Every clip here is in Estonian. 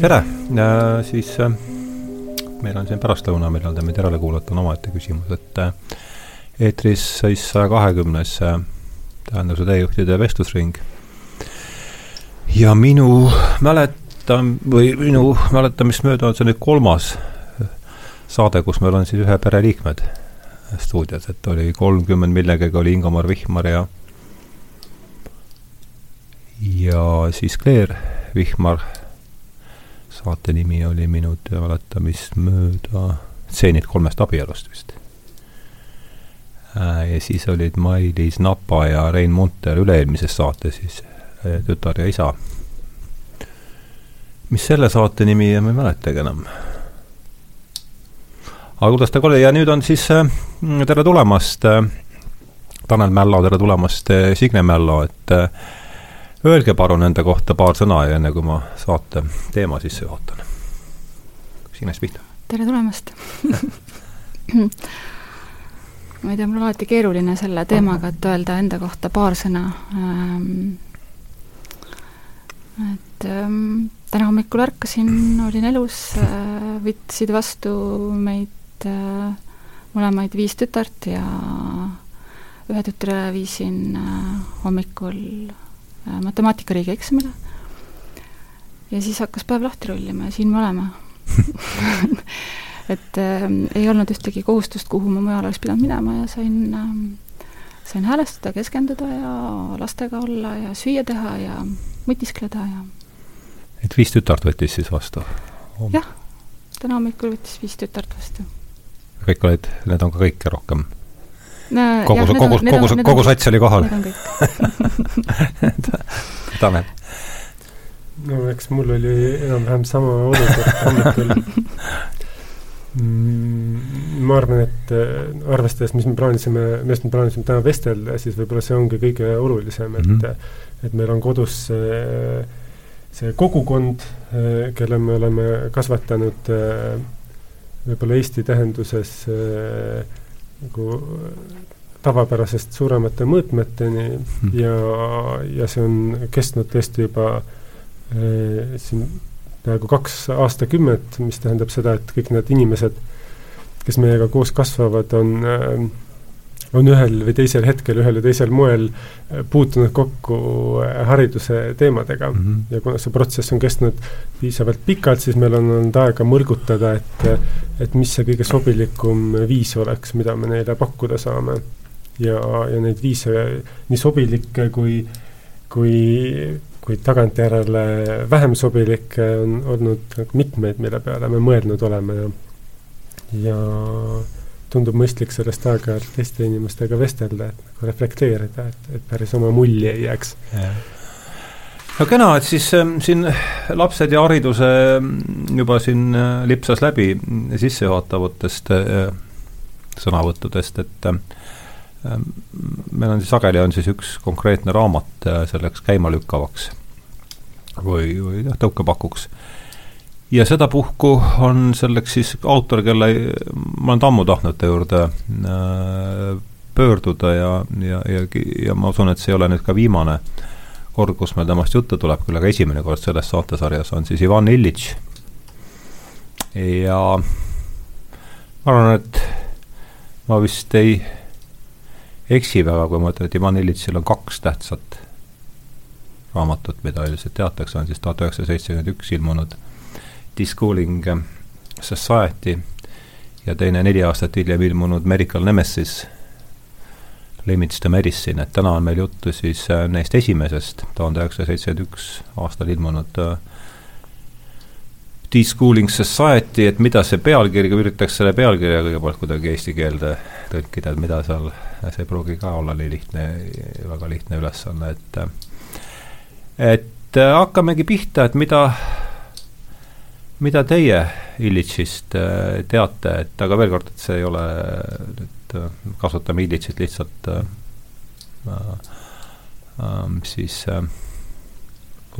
tere, siis äh, meil on siin pärastlõuna, millal te meid järele kuulate, on omaette küsimus, et äh, eetris siis saja kahekümnes äh, tähenduse teejuhtide vestlusring. ja minu mäletan või minu mäletamist mööda on see nüüd kolmas saade, kus meil on siis ühe pere liikmed stuudios, et oli kolmkümmend millegagi oli Ingomar Vihmar ja ja siis Claire Vihmar saate nimi oli minu mäletamist mööda Stseenid kolmest abielust vist. Äh, ja siis olid Mailis Napa ja Rein Munter üle-eelmises saates siis äh, Tütar ja isa. mis selle saate nimi on, ma ei mäletagi enam. aga kuidas ta oli ja nüüd on siis äh, tere tulemast Tanel Mällo, tere tulemast Signe Mällo, et Öelge palun enda kohta paar sõna ja enne kui ma saate teema sisse juhatan. Signe pihta. tere tulemast ma ei tea, mul on alati keeruline selle teemaga, et öelda enda kohta paar sõna ähm,. et ähm, täna hommikul ärkasin, olin elus äh,, võtsid vastu meid äh, mõlemaid viis tütart ja ühe tütre viisin äh, hommikul matemaatika riigieksamile. ja siis hakkas päev lahti rullima ja siin me oleme et äh, ei olnud ühtegi kohustust, kuhu ma mujal oleks pidanud minema ja sain äh,, sain häälestada, keskenduda ja lastega olla ja süüa teha ja mutiskleda ja et viis tütart võttis siis vastu? jah, täna hommikul võttis viis tütart vastu. kõik olid, need on ka kõik rohkem kogu, kogu, kogu, kogu sats oli kohal. Tanel. no eks mul oli enam-vähem sama olukord hommikul mm, ma arvan, et äh, arvestades, mis me plaanisime, millest me plaanisime täna vestelda, siis võib-olla see ongi kõige olulisem, et mm -hmm. et meil on kodus see, see kogukond, äh, kelle me oleme kasvatanud äh, võib-olla Eesti tähenduses nagu tavapärasest suuremate mõõtmeteni hmm. ja, ja see on kestnud tõesti juba äh, siin peaaegu kaks aastakümmet, mis tähendab seda, et kõik need inimesed, kes meiega koos kasvavad, on äh, on ühel või teisel hetkel, ühel või teisel moel äh, puutunud kokku äh, hariduse teemadega mm. -hmm. ja kuna see protsess on kestnud piisavalt pikalt, siis meil on olnud aega mõlgutada, et et mis see kõige sobilikum viis oleks, mida me neile pakkuda saame. ja, ja neid viise, nii sobilikke kui, kui, kui tagantjärele vähem sobilikke on olnud mitmeid, mille peale me mõelnud oleme ja, ja tundub mõistlik sellest aeg-ajalt teiste inimestega vestelda, et nagu reflekteerida, et, et päris oma mulli ei jääks. no kena, et siis äh, siin lapsed ja hariduse mm, juba siin äh, lipsas läbi sissejuhatavatest äh, sõnavõttudest, et äh, meil on siis sageli on siis üks konkreetne raamat äh, selleks käimalükkavaks või, või noh, tõukepakuks ja sedapuhku on selleks siis autor, kelle ma olen ammu tahtnud ta juurde äh, pöörduda ja, ja, ja, ja ma usun, et see ei ole nüüd ka viimane kord, kus meil temast juttu tuleb, küll aga esimene kord selles saatesarjas on siis Ivan Illitš. ja ma arvan, et ma vist ei eksi väga, kui ma ütlen, et Ivan Illitšil on kaks tähtsat raamatut, mida üldiselt teatakse, on siis tuhat üheksasada seitsekümmend üks ilmunud Deschooling Society ja teine neli aastat hiljem ilmunud Medical Nemesis Limits to Medicine, et täna on meil juttu siis äh, neist esimesest, tuhande üheksasaja seitsekümmend üks aastal ilmunud äh, Deschooling Society, et mida see pealkiri, üritaks selle pealkirja kõigepealt kuidagi eesti keelde tõlkida, et mida seal, see ei pruugi ka olla nii lihtne, väga lihtne ülesanne, et et äh, hakkamegi pihta, et mida mida teie Illitsist äh, teate, et aga veel kord, et see ei ole nüüd, äh, kasutame Illitsit lihtsalt äh, äh, siis äh,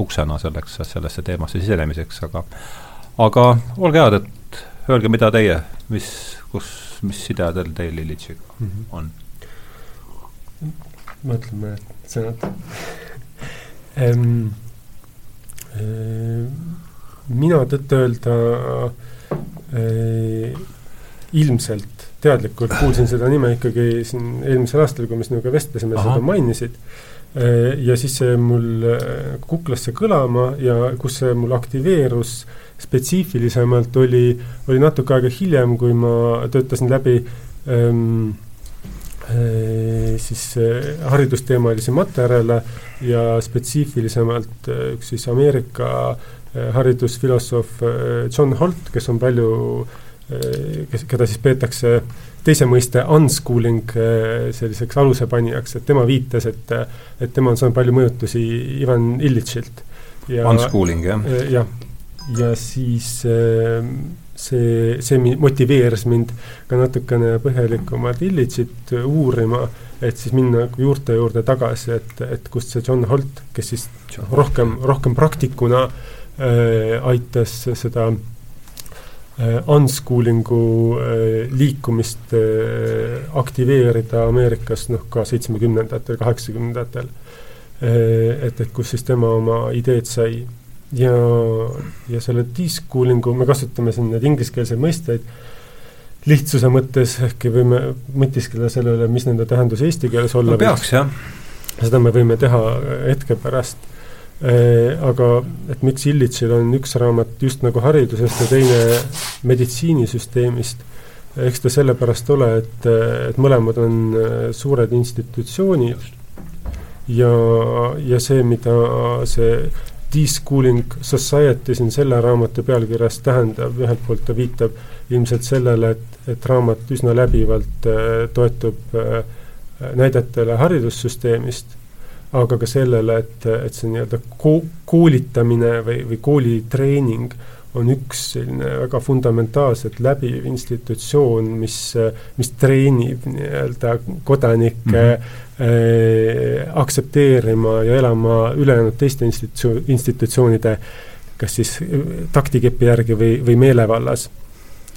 uksena selleks, sellesse teemasse sisenemiseks, aga aga olge head, et öelge, mida teie, mis, kus, mis side teil, teil Illitsiga mm -hmm. on? mõtleme sõnad mina tõtt-öelda äh, ilmselt teadlikult kuulsin seda nime ikkagi siin eelmisel aastal, kui me sinuga vestlesime, seda mainisid äh,. ja siis see mul äh, kuklasse kõlama ja kus see mul aktiveerus spetsiifilisemalt, oli, oli natuke aega hiljem, kui ma töötasin läbi ähm, äh, siis äh, haridusteemalisi materjale ja spetsiifilisemalt üks siis Ameerika äh, haridusfilosoof äh, John Holt, kes on palju äh, kes, keda siis peetakse teise mõiste unschooling äh, selliseks alusepanijaks, et tema viitas, et et tema on saanud palju mõjutusi Ivan Illitšilt. Unschooling, jah? jah, ja siis see, see motiveeris mind ka natukene põhjalikumalt Illitšit uurima, et siis minna juurte juurde tagasi, et, et kust see John Holt, kes siis rohkem, rohkem praktikuna äh, aitas seda äh, unschoolingu äh, liikumist äh, aktiveerida Ameerikas noh, ka seitsmekümnendatel, kaheksakümnendatel äh,. et, et kus siis tema oma ideed sai ja, ja selle de-schooling'u, me kasutame siin neid ingliskeelseid mõisteid lihtsuse mõttes, ehkki võime mõtiskleda selle üle, mis nende tähendus eesti keeles olla no peaks, jah. seda me võime teha hetke pärast. Aga et miks Illitšil on üks raamat just nagu haridusest ja teine meditsiinisüsteemist, eks ta sellepärast ole, et, et mõlemad on suured institutsioonid. Ja, ja see, mida see De-Schooling Society siin selle raamatu pealkirjas tähendab, ühelt poolt ta viitab ilmselt sellele, et, et raamat üsna läbivalt äh, toetub äh, näidetele haridussüsteemist, aga ka sellele, et, et see nii-öelda ko-, koolitamine või, või koolitreening on üks selline väga fundamentaalselt läbiv institutsioon, mis, mis treenib nii-öelda kodanikke mm -hmm äh, aktsepteerima ja elama ülejäänud teiste institutsio-, institutsioonide kas siis taktikepi järgi või, või meelevallas.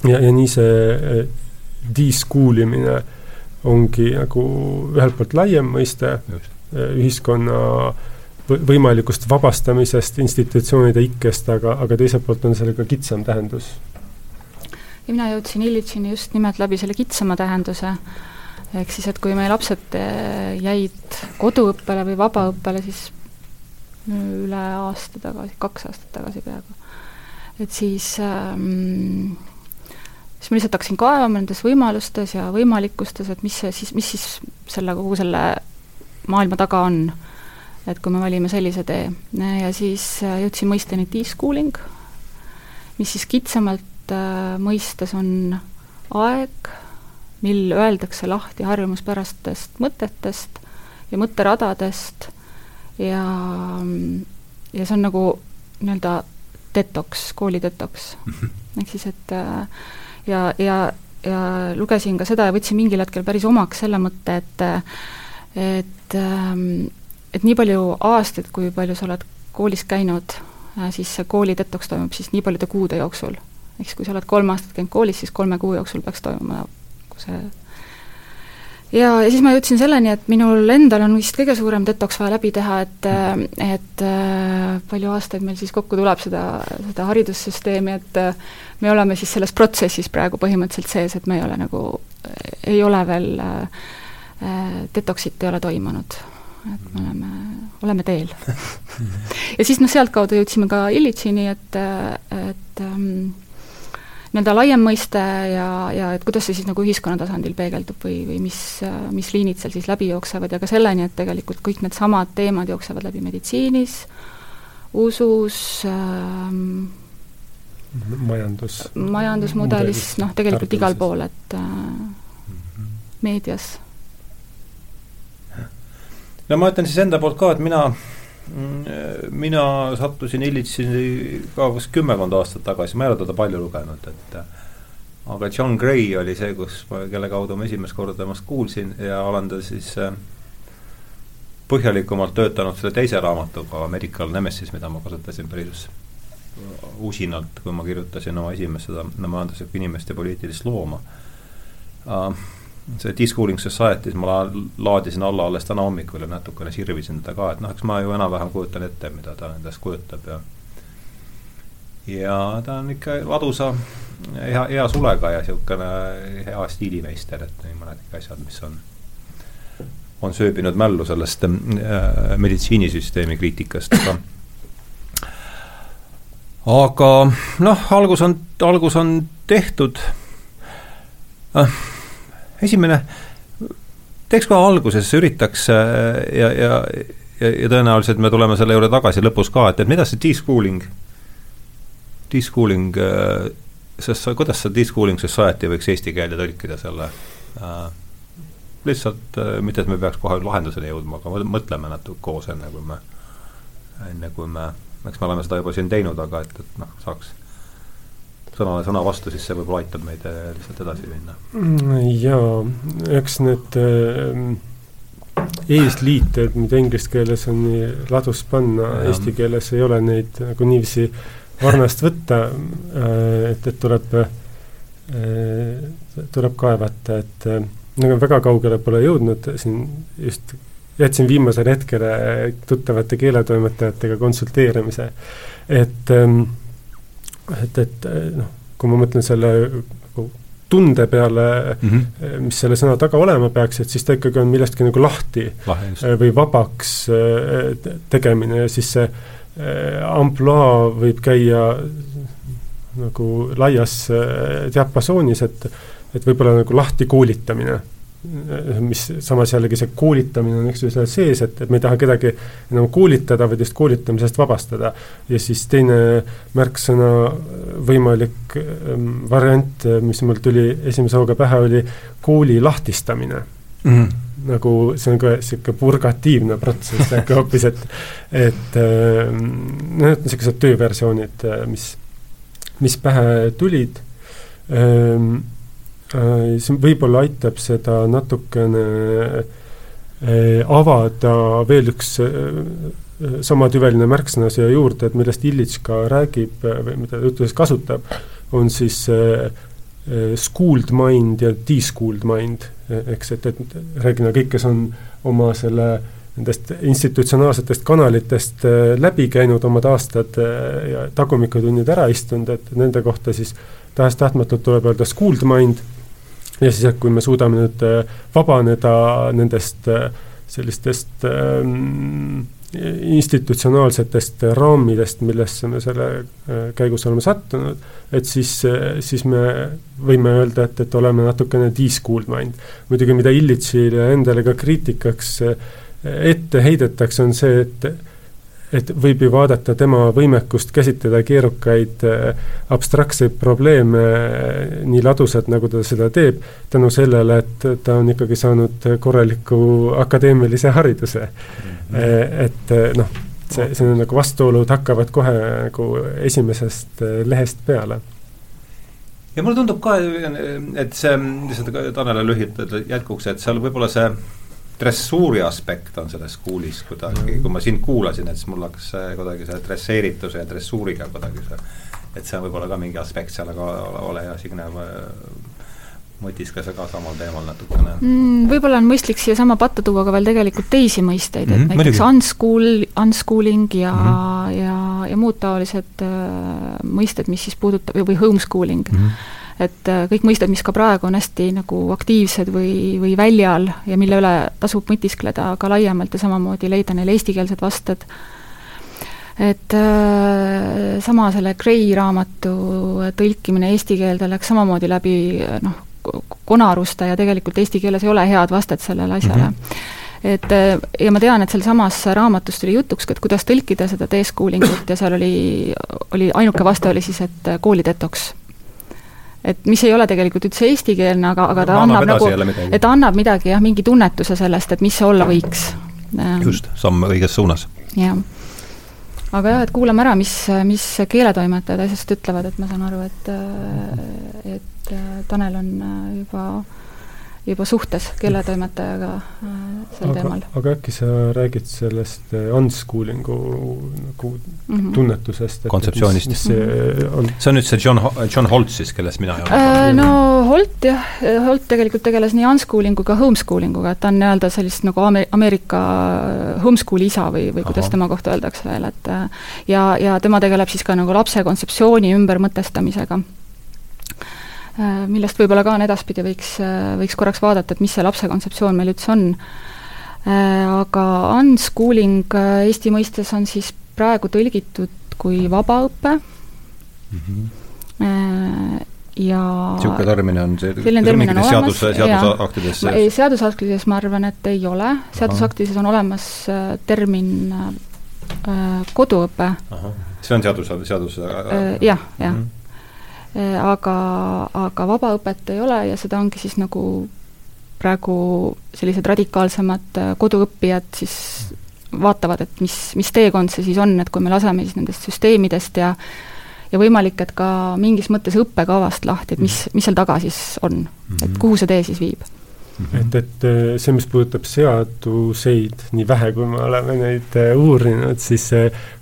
ja, ja nii see äh, de-school imine ongi nagu ühelt poolt laiem mõiste Just. Äh, ühiskonna võimalikust vabastamisest institutsioonide ikkest, aga, aga teiselt poolt on sellel ka kitsam tähendus. ja mina jõudsin Illitšini just nimelt läbi selle kitsama tähenduse ehk siis, et kui meie lapsed eh, jäid koduõppele või vabaõppele, siis üle aasta tagasi, kaks aastat tagasi peaaegu, et siis ähm, siis ma lihtsalt hakkasin kaevama nendes võimalustes ja võimalikkustes, et mis see siis, mis siis selle, kogu selle maailma taga on. et kui me valime sellise tee ja siis äh, jõudsin mõisteni de-schooling, mis siis kitsamalt äh, mõistes on aeg, mil öeldakse lahti harjumuspärastest mõtetest ja mõtteradadest ja, ja see on nagu nii-öelda detoks, kooli detoks mm. -hmm. ehk siis, et äh, ja, ja, ja lugesin ka seda ja võtsin mingil hetkel päris omaks selle mõtte, et et, ähm, et nii palju aastaid, kui palju sa oled koolis käinud, äh, siis see kooli detoks toimub siis nii paljude kuude jooksul. ehk siis kui sa oled kolm aastat käinud koolis, siis kolme kuu jooksul peaks toimuma nagu see ja, ja siis ma jõudsin selleni, et minul endal on vist kõige suurem detoks vaja läbi teha, et et palju aastaid meil siis kokku tuleb seda, seda haridussüsteemi, et me oleme siis selles protsessis praegu põhimõtteliselt sees, et me ei ole nagu, ei ole veel äh,, detoksit ei ole toimunud. et me oleme, oleme teel ja siis noh, sealtkaudu jõudsime ka Illitšini, et, et ähm, nii-öelda laiem mõiste ja, ja et kuidas see siis nagu ühiskonna tasandil peegeldub või, või mis, mis liinid seal siis läbi jooksevad ja ka selleni, et tegelikult kõik needsamad teemad jooksevad läbi meditsiinis, usus ähm,, majandus, majandusmudelis, noh, tegelikult igal pool, et äh, meedias. No ma ütlen siis enda poolt ka, et mina mina sattusin Illitsini ka vist kümmekond aastat tagasi, ma ei ole teda palju lugenud, et aga John Gray oli see, kus, kelle kaudu ma esimest korda temast kuulsin ja olen ta siis äh, põhjalikumalt töötanud selle teise raamatuga, Medical Nemesis, mida ma kasutasin päris usinalt, kui ma kirjutasin oma esimest seda majanduslikku inimest ja poliitilist looma. Uh, see Discooling Society's ma la-, laadisin alla alles täna hommikul ja natukene sirvisin teda ka, et noh, eks ma ju enam-vähem kujutan ette, mida ta endast kujutab ja ja ta on ikka ladusa, hea, hea sulega ja niisugune hea stiilimeister, et nii mõnedki asjad, mis on, on sööbinud mällu sellest äh, meditsiinisüsteemi kriitikast, aga aga noh, algus on, algus on tehtud äh,. Esimene, teeks kohe alguses, üritaks äh, ja, ja, ja, ja tõenäoliselt me tuleme selle juurde tagasi lõpus ka, et, et mida see de-schooling, de-schooling äh,, sest sa, kuidas see de-schooling society võiks eesti keelde tõlkida selle äh, lihtsalt äh, mitte, et me peaks kohe lahenduseni jõudma, aga mõtleme natuke koos, enne kui me, enne kui me, eks me oleme seda juba siin teinud, aga et, et noh, saaks sõnale sõna vastu, siis see võib-olla aitab meid äh, lihtsalt edasi minna. Mm, jaa, eks need äh, eesliited, mida inglise keeles on nii ladus panna, eesti keeles ei ole neid nagu niiviisi varnast võtta äh,, et, et tuleb tuleb kaevata, et nagu väga kaugele pole jõudnud, siin just jätsin viimasel hetkel tuttavate keeletoimetajatega konsulteerimise, et ähm, et, et noh, kui ma mõtlen selle nagu tunde peale mm, -hmm. mis selle sõna taga olema peaks, et siis ta ikkagi on millestki nagu lahti Lahe, äh, või vabaks tegemine ja siis see ampluaa võib käia nagu laias diapasoonis, et et võib-olla nagu lahti koolitamine mis samas jällegi see koolitamine on, seal sees, et, et me ei taha kedagi enam koolitada, vaid just koolitamisest vabastada. ja siis teine märksõna, võimalik ähm, variant, mis mul tuli esimese hooga pähe, oli kooli lahtistamine mm. -hmm. nagu see on ka niisugune purgatiivne protsess äkki hoopis, et et äh, noh, niisugused tööversioonid, äh, mis, mis pähe tulid ähm, Äh, see võib-olla aitab seda natukene äh, avada veel üks äh, samatüveline märksõna siia juurde, et millest Illits ka räägib või mida ta jutuses kasutab, on siis schooled mind ja de-schooled mind, eks, et, et reeglina kõik, kes on oma selle nendest institutsionaalsetest kanalitest läbi käinud omad aastad ja tagumikutunnid ära istunud, et nende kohta siis tahes-tahtmatult tuleb öelda schooled mind ja siis, et kui me suudame nüüd äh, vabaneda nendest äh, sellistest ähm, institutsionaalsetest raamidest, millesse me selle äh, käigus oleme sattunud, et siis, siis me võime öelda, et, et oleme natukene de-schooled mind. muidugi, mida Illitsile endale ka kriitikaks ette heidetakse, on see, et et võib ju vaadata tema võimekust käsitleda keerukaid äh, abstraktseid probleeme äh, nii ladusalt, nagu ta seda teeb, tänu sellele, et ta on ikkagi saanud korraliku akadeemilise hariduse mm. -hmm. et noh, see, see on nagu vastuolud hakkavad kohe nagu esimesest lehest peale ja mulle tundub ka, et see, lihtsalt Tanele lühidalt jätkuks, et seal võib-olla see dressuuri aspekt on selles kuulis kuidagi, kui ma sind kuulasin, et siis mul hakkas kuidagi see dresseerituse ja dressuuriga kuidagi see, et see on võib-olla ka mingi aspekt seal, aga ole hea, Signe, mõtiskle sa ka samal teemal natukene mm,? Võib-olla on mõistlik siiasama patta tuua ka veel tegelikult teisi mõisteid mm, -hmm, et mhm, näiteks unschool, unschooling ja mm, -hmm. ja, ja muud taolised äh, mõisted, mis siis puudutab, või homeschooling mm. -hmm et äh, kõik mõisted, mis ka praegu on hästi nagu aktiivsed või, või väljal ja mille üle tasub mõtiskleda ka laiemalt ja samamoodi leida neile eestikeelsed vasted, et äh, sama selle Gray raamatu tõlkimine eesti keelde läks samamoodi läbi noh, konaruste ja tegelikult eesti keeles ei ole head vastet sellele asjale. Mm. -hmm et äh, ja ma tean, et sealsamas raamatus tuli jutuks ka, et kuidas tõlkida seda D-schooling ut ja seal oli, oli ainuke vaste oli siis, et kooli detoks et mis ei ole tegelikult üldse eestikeelne, aga, aga ta annab, annab nagu, et annab midagi jah, mingi tunnetuse sellest, et mis see olla võiks. just, samm õiges suunas. jah. aga jah, et kuulame ära, mis, mis keeletoimetajad asjast ütlevad, et ma saan aru, et, et Tanel on juba juba suhtes keeletoimetajaga äh, sel aga, teemal. aga äkki sa räägid sellest äh, unschoolingu nagu mm -hmm. tunnetusest? kontseptsioonist. mis see mhm. on? see on nüüd see John, John Holt siis, kellest mina ei ole äh,? No Holt jah, Holt tegelikult tegeles nii unschooling uga, homeschoolling uga, et ta on nii-öelda sellist nagu Ameerika homeschool'i isa või, või kuidas Aha. tema kohta öeldakse veel, et ja, ja tema tegeleb siis ka nagu lapse kontseptsiooni ümbermõtestamisega Äh, millest võib-olla ka on edaspidi võiks, äh, võiks korraks vaadata, et mis see lapse kontseptsioon meil üldse on. Äh, aga unschooling Eesti mõistes on siis praegu tõlgitud kui vabaõpe mm, -hmm. ja niisugune termin on see, selline termin on olemas, seadusaktides sees? ei, seadusaktides ma arvan, et ei ole, seadusaktides on olemas termin äh, koduõpe. see on seadus, seadus äh, jah, jah mm. -hmm Äh, aga, aga vabaõpet ei ole ja seda ongi siis nagu praegu sellised radikaalsemad äh, koduõppijad siis vaatavad, et mis, mis teekond see siis on, et kui me laseme siis nendest süsteemidest ja ja võimalik, et ka mingis mõttes õppekavast lahti, et mis, mis seal taga siis on, et mhm. kuhu see tee siis viib Mhm. et, et äh, see, mis puudutab seaduseid, nii vähe, kui me oleme neid äh, uurinud, siis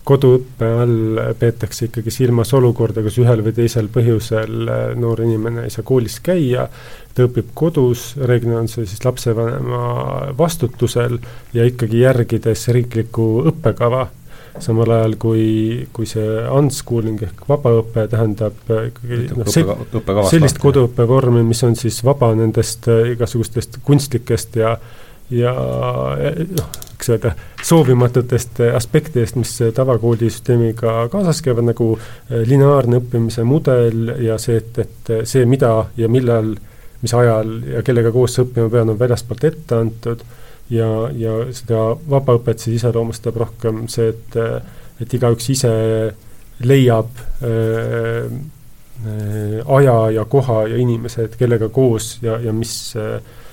koduõppe all peetakse ikkagi silmas olukorda, kus ühel või teisel põhjusel äh, noor inimene ei saa koolis käia, ta õpib kodus, reeglina on see siis lapsevanema vastutusel ja ikkagi järgides riiklikku õppekava samal ajal kui, kui see unschooling ehk vabaõpe tähendab äh, ikkagi noh, sellist koduõppevormi, mis on siis vaba nendest äh, igasugustest kunstlikest ja ja noh, eks öelda, soovimatutest aspektidest, mis tavakoolisüsteemiga kaasas käivad, nagu äh, lineaarne õppimise mudel ja see, et, et see, mida ja millal, mis ajal ja kellega koos sa õppima pead, on väljaspoolt ette antud ja, ja seda vabaõpet siis iseloomustab rohkem see, et, et igaüks ise leiab äh, äh, aja ja koha ja inimesed, kellega koos ja, ja mis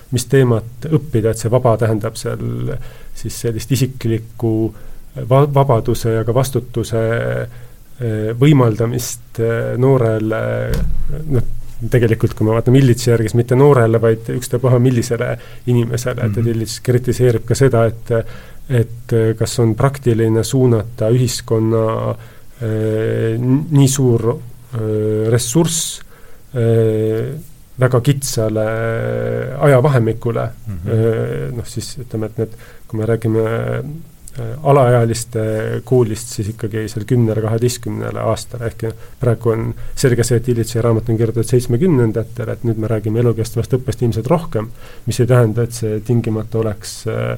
mis teemat õppida, et see vaba tähendab seal siis sellist isiklikku va-, vabaduse ja ka vastutuse äh, võimaldamist äh, noorele noh, tegelikult kui me vaatame Illitsi järgi, siis mitte noorele, vaid ükstapuha millisele inimesele mm, -hmm. et mhm. Illits kritiseerib ka seda, et et kas on praktiline suunata ühiskonna äh, nii suur äh, ressurss äh, väga kitsale ajavahemikule mm, -hmm. noh siis ütleme, et need, kui me räägime alaealiste koolist siis ikkagi seal kümnele, kaheteistkümnele aastale, ehk praegu on selge see, et Illitsi raamat on kirjutatud seitsmekümnendatel, et nüüd me räägime elukestvast õppest ilmselt rohkem, mis ei tähenda, et see tingimata oleks äh,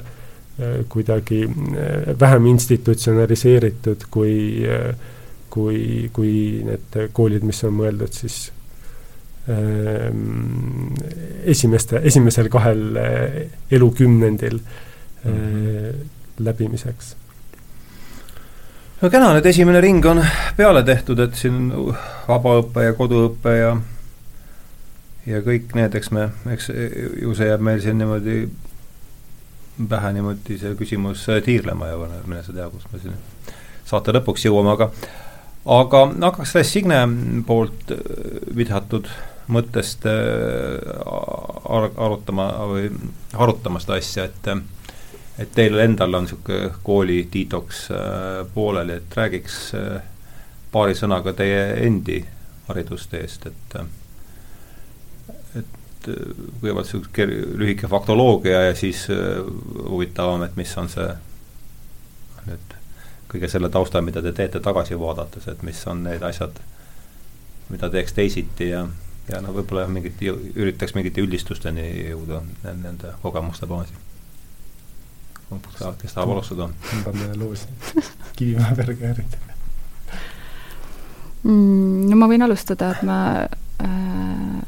äh kuidagi äh, vähem institutsionaliseeritud kui äh, kui, kui need koolid, mis on mõeldud siis äh, esimeste, esimesel kahel elukümnendil mm. -hmm läbimiseks. no kena, nüüd esimene ring on peale tehtud, et siin vabaõpe ja koduõpe ja ja kõik need, eks me, eks ju see jääb meil siin niimoodi pähe niimoodi see küsimus tiirlema ja mine sa tea, kus me siin saate lõpuks jõuame, aga aga hakkaks sellest Signe poolt vidatud mõttest äh, arutama või arutama seda asja, et et teil endal on niisugune kooli detox äh, pooleli, et räägiks äh, paari sõnaga teie endi haridusteest, et äh, et kõigepealt niisugune lühike faktoloogia ja siis huvitavam, et mis on see nüüd kõige selle taustal, mida te teete tagasi vaadates, et mis on need asjad, mida teeks teisiti ja, ja no võib-olla mingit, üritaks mingite üldistusteni jõuda nende kogemuste baasil kumb tahab, kes tahab alustada? tõmbame loosi Kivimäe Bergerid mm,. no ma võin alustada, et ma äh,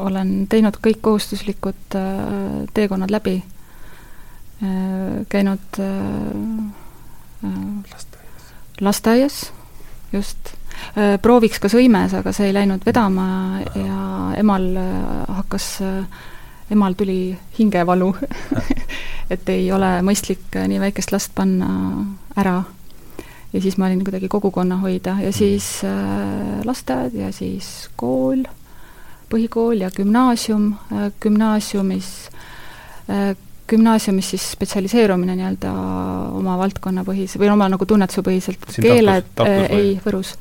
olen teinud kõik kohustuslikud äh, teekonnad läbi äh,, käinud äh, lasteaias, lasteaias, just äh,, prooviks ka sõimes, aga see ei läinud vedama ja emal äh, hakkas äh, emal tuli hingevalu. Et ei ole mõistlik äh, nii väikest last panna ära. ja siis ma olin kuidagi kogukonna hoida. Ja siis äh, lasteaed ja siis kool, põhikool ja gümnaasium, gümnaasiumis, gümnaasiumis siis spetsialiseerumine nii-öelda oma valdkonnapõhise või oma nagu tunnetusepõhiselt, keeled, ei, Võrus.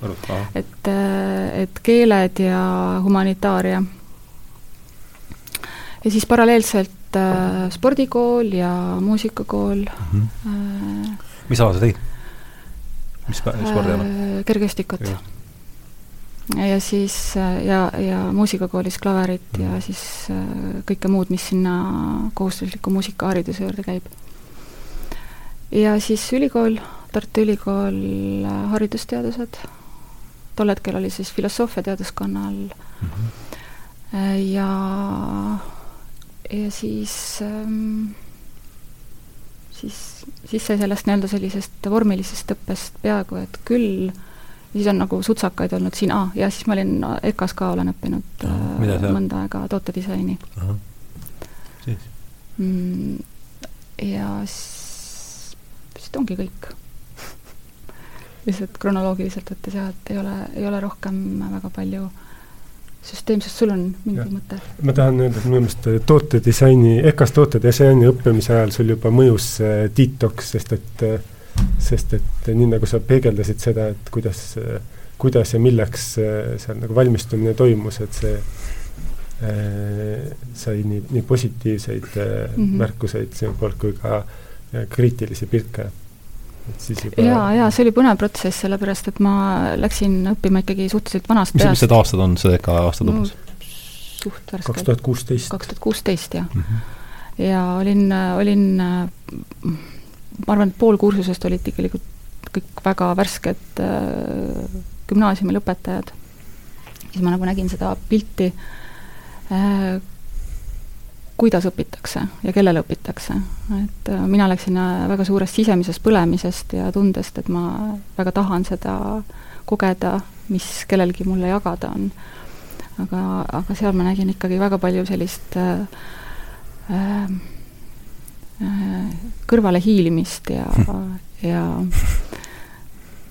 et, et keeled ja humanitaaria. Ja siis paralleelselt äh, spordikool ja muusikakool mm. -hmm. mis ala sa tegid? mis spordiala äh,? kergejõustikut ja siis ja, ja muusikakoolis klaverit mm. ja siis äh, kõike muud, mis sinna kohustusliku muusikahariduse juurde käib. ja siis ülikool, Tartu Ülikool äh, haridusteadused, tol hetkel oli siis filosoofiateaduskonna all mm -hmm. ja, ja siis ähm, siis, siis sai sellest nii-öelda sellisest vormilisest õppest peaaegu et küll äh, siis on nagu sutsakaid olnud siin, aa, ja siis ma olin EKA-s ka olen õppinud äh, mõnda aega tootedisaini. mm,? ja siis vist ongi kõik lihtsalt kronoloogiliselt võttes jah, et ei ole, ei ole rohkem väga palju süsteemsust, sul on mingi ja. mõte? ma tahan öelda, et minu meelest tootedisaini, EKA-s tootedisaini õppimise ajal sul juba mõjus detox, sest et äh, sest et nii, nagu sa peegeldasid seda, et kuidas, kuidas ja milleks seal nagu valmistumine toimus, et see äh, sai nii, nii positiivseid mm -hmm. märkuseid sinu poolt kui ka kriitilisi pilke. Juba... jaa, jaa, see oli põnev protsess, sellepärast et ma läksin õppima ikkagi suhteliselt vanast mis, peast. mis need aastad on, see ka aastad umbes no,? suht värskelt. kaks tuhat kuusteist. kaks tuhat kuusteist, jah mm. -hmm. ja olin, olin ma arvan, et pool kursusest olid tegelikult kõik väga värsked äh, gümnaasiumi lõpetajad. siis ma nagu nägin seda pilti äh,, kuidas õpitakse ja kellele õpitakse. et äh, mina läksin äh, väga suurest sisemisest põlemisest ja tundest, et ma väga tahan seda kogeda, mis kellelgi mulle jagada on. aga, aga seal ma nägin ikkagi väga palju sellist äh, äh, kõrvale hiilimist ja ja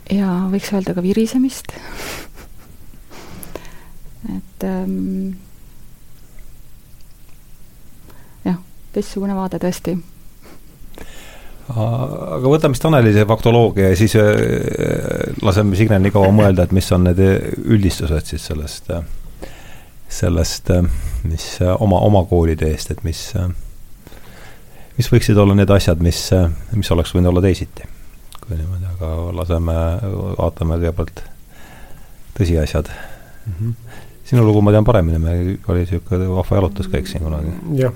ja võiks öelda ka virisemist et ähm, jah, teistsugune vaade tõesti. aga võtame siis Taneli see faktoloogia ja siis äh, laseme Signel nii kaua mõelda, et mis on need üldistused siis sellest, sellest, mis oma, oma koolide eest, et mis äh, mis võiksid olla need asjad, mis, mis oleks võinud olla teisiti? kui niimoodi, aga laseme, vaatame kõigepealt tõsiasjad mm. -hmm. sinu lugu ma tean paremini, meil oli niisugune vahva jalutuskäik siin kunagi. jah,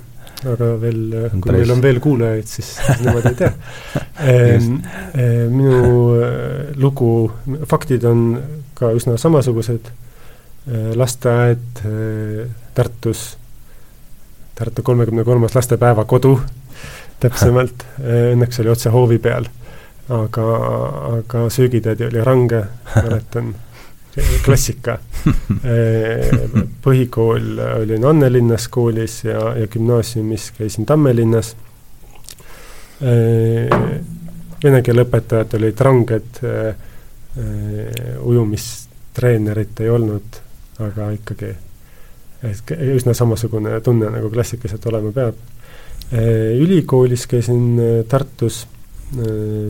aga veel, kui meil on veel kuulajaid, siis niimoodi ei tea. Ehm, ehm, minu äh, lugu, faktid on ka üsna samasugused, äh, lasteaed äh, Tartus, Tartu kolmekümne kolmas lastepäevakodu täpsemalt, õnneks oli otse hoovi peal. aga, aga söögitädi oli range, mäletan, klassika. põhikool olin Annelinnas koolis ja, ja gümnaasiumis käisin Tammelinnas. Vene keele õpetajad olid ranged, ujumistreenerit ei olnud, aga ikkagi et üsna samasugune tunne, nagu klassikaliselt olema peab ülikoolis käisin Tartus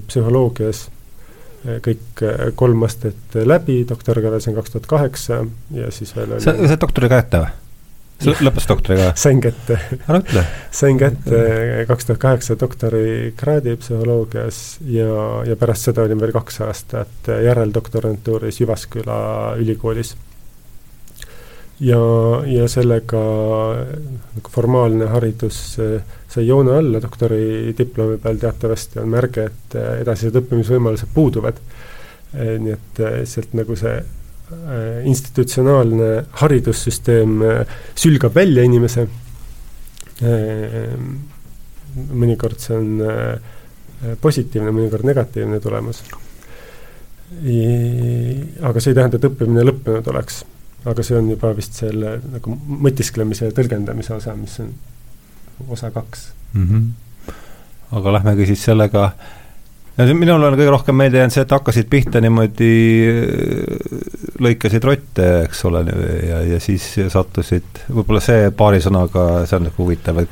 psühholoogias kõik kolm astet läbi, doktorikraad sain kaks tuhat kaheksa ja siis veel oli sa, sa said doktori kätte või? sa lõpetasid doktoriga? sain kätte. ära ütle. sain kätte kaks tuhat kaheksa doktorikraadi psühholoogias ja, ja pärast seda olin veel kaks aastat järeldoktorantuuris Jyvaskyla ülikoolis ja, ja sellega nagu formaalne haridus sai joone alla doktoridiplomi peal teatavasti on märge, et edasised õppimisvõimalused puuduvad. nii et sealt nagu see institutsionaalne haridussüsteem sülgab välja inimese. mõnikord see on positiivne, mõnikord negatiivne tulemus. aga see ei tähenda, et õppimine lõppenud oleks aga see on juba vist selle nagu mõtisklemise ja tõlgendamise osa, mis on osa kaks mm. -hmm. aga lähmegi siis sellega, minul on kõige rohkem meelde jäänud see, et hakkasid pihta niimoodi lõikasid rotte, eks ole, ja, ja siis sattusid, võib-olla see paari sõnaga, see on nagu huvitav, et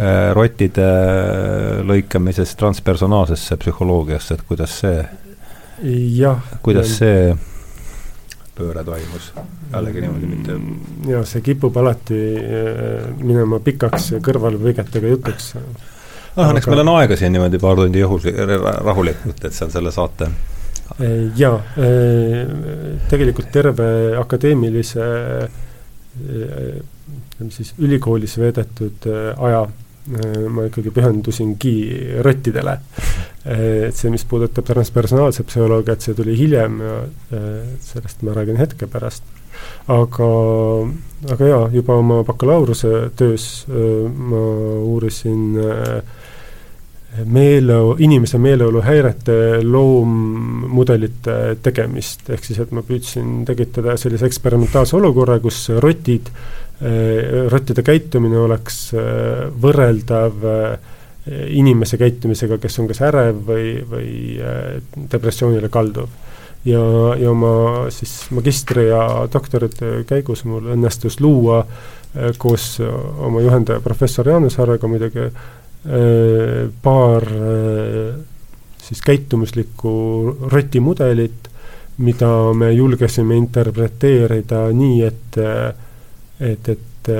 äh, rottide lõikamisest transpersonaalsesse psühholoogiasse, et kuidas see, kuidas see pööre toimus, jällegi niimoodi mitte. Mm, ja see kipub alati äh, minema pikaks kõrvalpõigetega jutuks. ah, õnneks meil on aega siin niimoodi paar tundi juhus, rahulikult, et on selle saate. Äh, jaa, äh, tegelikult terve akadeemilise ütleme siis ülikoolis veedetud aja ma ikkagi pühendusingi rottidele. et see, mis puudutab transpersonaalset psühholoogiat, see tuli hiljem ja sellest ma räägin hetke pärast. aga, aga jaa, juba oma bakalaureuse töös ma uurisin meeleu, inimese meeleoluhäirete loommudelite tegemist, ehk siis et ma püüdsin tekitada sellise eksperimentaalse olukorra, kus rotid äh, Äh, rottide käitumine oleks äh, võrreldav äh, inimese käitumisega, kes on kas ärev või, või depressioonile kalduv. ja, ja oma siis magistri- ja doktoritöö käigus mul õnnestus luua koos oma juhendaja professor Jaanus Harrega muidugi paar siis käitumuslikku rotimudelit, mida me julgesime interpreteerida nii, et et, et,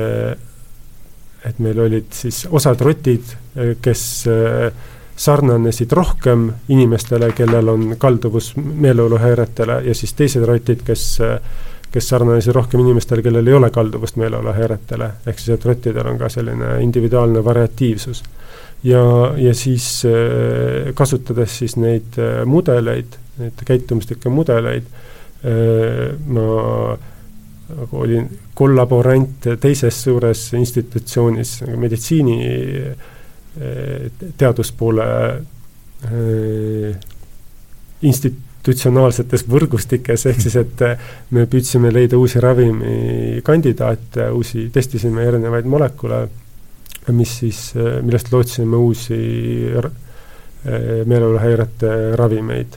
et meil olid siis osad rotid, kes sarnanesid rohkem inimestele, kellel on kalduvus meeleoluhäiretele ja siis teised rotid, kes kes sarnanesid rohkem inimestele, kellel ei ole kalduvust meeleoluhäiretele, ehk siis et rottidel on ka selline individuaalne variatiivsus. ja, ja siis kasutades siis neid mudeleid, neid käitumuslikke mudeleid, ma nagu olin kollaborant teises suures institutsioonis, meditsiini eh, teaduspoole eh, institutsionaalsetes võrgustikes, ehk siis et me püüdsime leida uusi ravimikandidaate, uusi, testisime erinevaid molekule, mis siis, millest lootsime uusi eh, meeleoluhäirete ravimeid.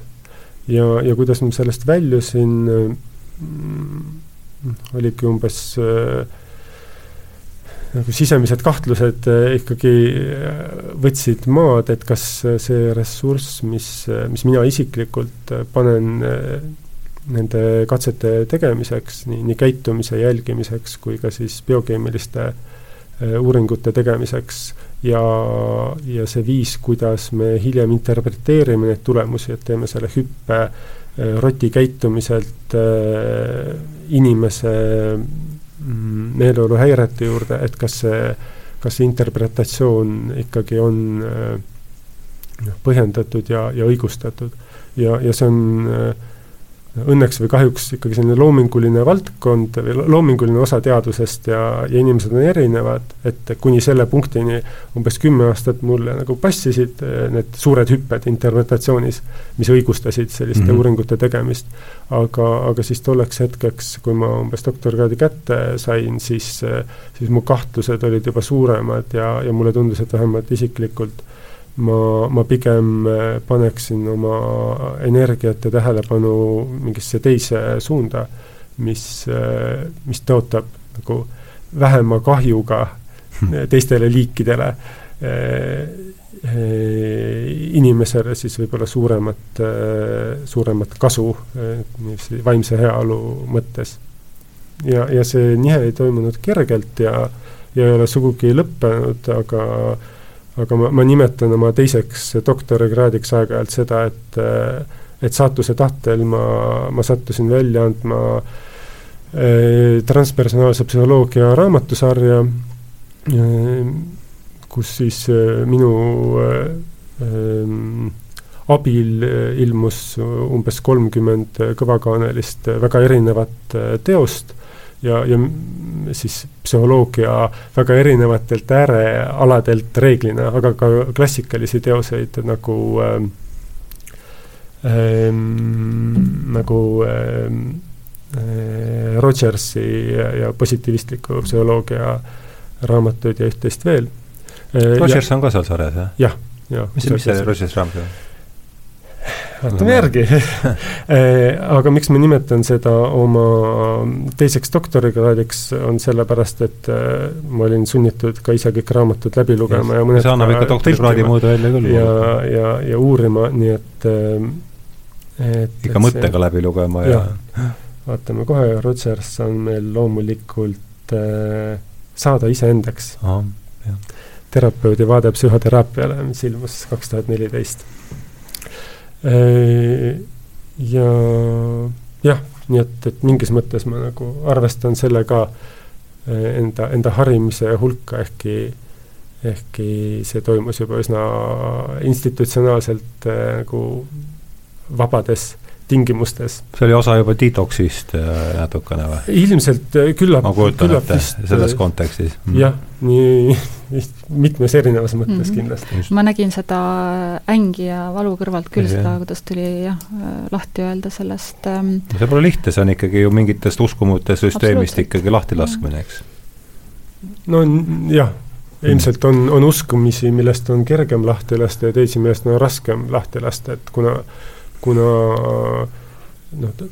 ja, ja kuidas ma sellest väljusin, olidki umbes äh, nagu sisemised kahtlused äh, ikkagi äh, võtsid maad, et kas see ressurss, mis, mis mina isiklikult panen nende katsete tegemiseks, nii, nii käitumise jälgimiseks kui ka siis biokeemiliste uuringute tegemiseks ja, ja see viis, kuidas me hiljem interpreteerime neid tulemusi, et teeme selle hüppe roti käitumiselt inimese mm, meeleoluhäirete juurde, et kas see, kas see interpretatsioon ikkagi on noh, põhjendatud ja, ja õigustatud. ja, ja see on äh, õnneks või kahjuks ikkagi selline loominguline valdkond või loominguline osa teadusest ja, ja inimesed on erinevad, et kuni selle punktini umbes kümme aastat mulle nagu passisid eh, need suured hüpped interpretatsioonis, mis õigustasid selliste mm -hmm. uuringute tegemist. aga, aga siis tolleks hetkeks, kui ma umbes doktorikraadi kätte sain, siis, eh, siis mu kahtlused olid juba suuremad ja, ja mulle tundus, et vähemalt isiklikult ma, ma pigem äh, paneksin oma energiat ja tähelepanu mingisse teise suunda, mis, äh, mis tõotab nagu vähema kahjuga teistele liikidele, äh, inimesele siis võib-olla suuremat, suuremat kasu vaimse heaolu mõttes. ja, ja see nihe ei toimunud kergelt ja, ja ei ole sugugi lõppenud, aga äh, aga ma, ma nimetan oma teiseks doktorikraadiks aeg-ajalt seda, et et saatuse tahtel ma, ma sattusin välja andma eh, transpersonaalse psühholoogia raamatusarja eh,, kus siis eh, minu eh, abil ilmus umbes kolmkümmend kõvakaanelist väga erinevat teost ja, ja siis psühholoogia väga erinevatelt äärealadelt reeglina, aga ka klassikalisi teoseid nagu ähm, ähm, nagu ähm, äh, Rogersi ja, ja positiivistliku psühholoogia raamatuid ja üht-teist veel. Rogers ja, on ka seal sarjas, jah? jah, jah. mis see, mis see Rogers raamat on? Vaatame järgi aga miks ma nimetan seda oma teiseks doktorikraadiks, on sellepärast, et ma olin sunnitud ka ise kõik raamatud läbi lugema ja, ja mõned see annab ikka doktorikraadi moodi välja küll. ja, ja, ja uurima, nii et et ikka mõttega see, läbi lugema ja, ja vaatame kohe, Rodgers on meil loomulikult äh, saada iseendaks. terapeudi vaade psühhoteraapiale, mis ilmus kaks tuhat neliteist. Äh, ja jah, nii et, et mingis mõttes ma nagu arvestan selle ka äh, enda, enda harimise hulka, ehkki ehkki see toimus juba üsna institutsionaalselt äh, nagu vabades tingimustes. see oli osa juba detoksist äh, natukene või? ilmselt äh, küllap, ma kujutan ette, selles äh, kontekstis mm.. jah, nii mitmes erinevas mõttes mm -hmm. kindlasti. ma nägin seda ängi ja valu kõrvalt küll, seda, kuidas tuli jah, lahti öelda sellest ähm, see pole lihtne, see on ikkagi ju mingitest uskumute süsteemist ikkagi lahtilaskmine, eks? no jah, ilmselt on, on uskumisi, millest on kergem lahti lasta ja teisi, millest on raskem lahti lasta, et kuna kuna noh,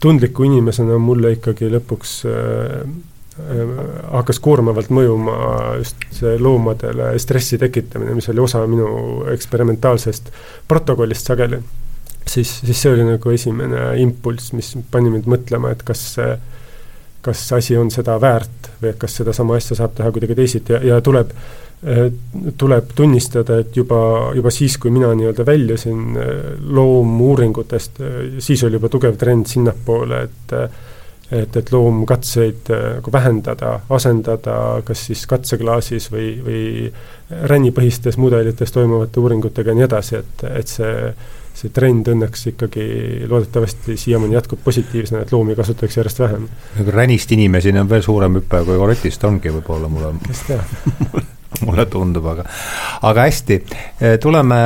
tundliku inimesena mulle ikkagi lõpuks äh, äh, hakkas koormavalt mõjuma just see loomadele stressi tekitamine, mis oli osa minu eksperimentaalsest protokollist sageli, siis, siis see oli nagu esimene impulss, mis pani mind mõtlema, et kas see kas asi on seda väärt või et kas sedasama asja saab teha kuidagi teisiti ja, ja tuleb äh, Äh, tuleb tunnistada, et juba, juba siis, kui mina nii-öelda väljusin äh, loomuuringutest, äh, siis oli juba tugev trend sinnapoole, et et, et loomkatseid nagu vähendada, asendada kas siis katseklaasis või, või rännipõhistes mudelites toimuvate uuringutega ja nii edasi, et, et see see trend õnneks ikkagi loodetavasti siiamaani jätkub positiivsena, et loomi kasutatakse järjest vähem. nagu ränist inimeseni on veel suurem hüpe kui korotist ongi võib-olla mulle. kes teab mulle tundub, aga aga hästi, eh, tuleme,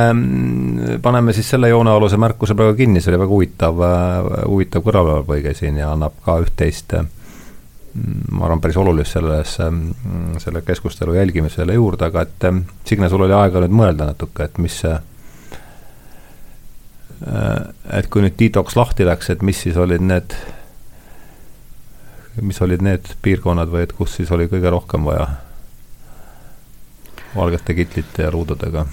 paneme siis selle joonealuse märkuse praegu kinni, see oli väga huvitav, eh, huvitav kõrvalepõige siin ja annab ka üht-teist mm, ma arvan, päris olulist selles, mm, selle keskustelu jälgimisele juurde, aga et Signe, sul oli aega nüüd mõelda natuke, et mis see eh, et kui nüüd detoks lahti läks, et mis siis olid need, mis olid need piirkonnad või et kus siis oli kõige rohkem vaja valgete kitlite ja ruududega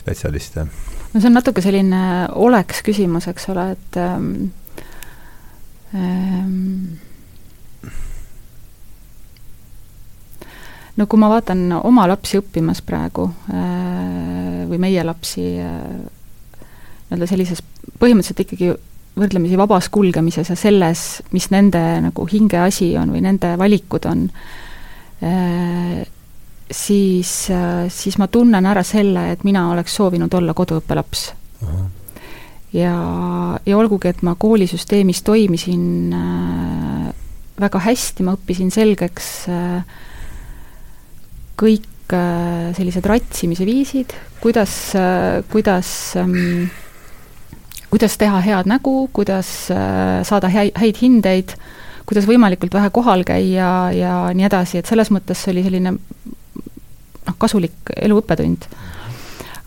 spetsialiste? no see on natuke selline oleks küsimus, eks ole, et ähm, ähm, no kui ma vaatan oma lapsi õppimas praegu äh, või meie lapsi äh, nii-öelda sellises põhimõtteliselt ikkagi võrdlemisi vabas kulgemises ja selles, mis nende nagu hingeasi on või nende valikud on äh,, siis, äh, siis ma tunnen ära selle, et mina oleks soovinud olla koduõppelaps. ja, ja olgugi, et ma koolisüsteemis toimisin äh, väga hästi, ma õppisin selgeks kõik sellised ratsimise viisid, kuidas, kuidas ähm, kuidas teha head nägu, kuidas saada häid, häid hindeid äh,, kuidas võimalikult vähe kohal käia ja nii edasi, et selles mõttes see oli selline noh, kasulik elu õppetund.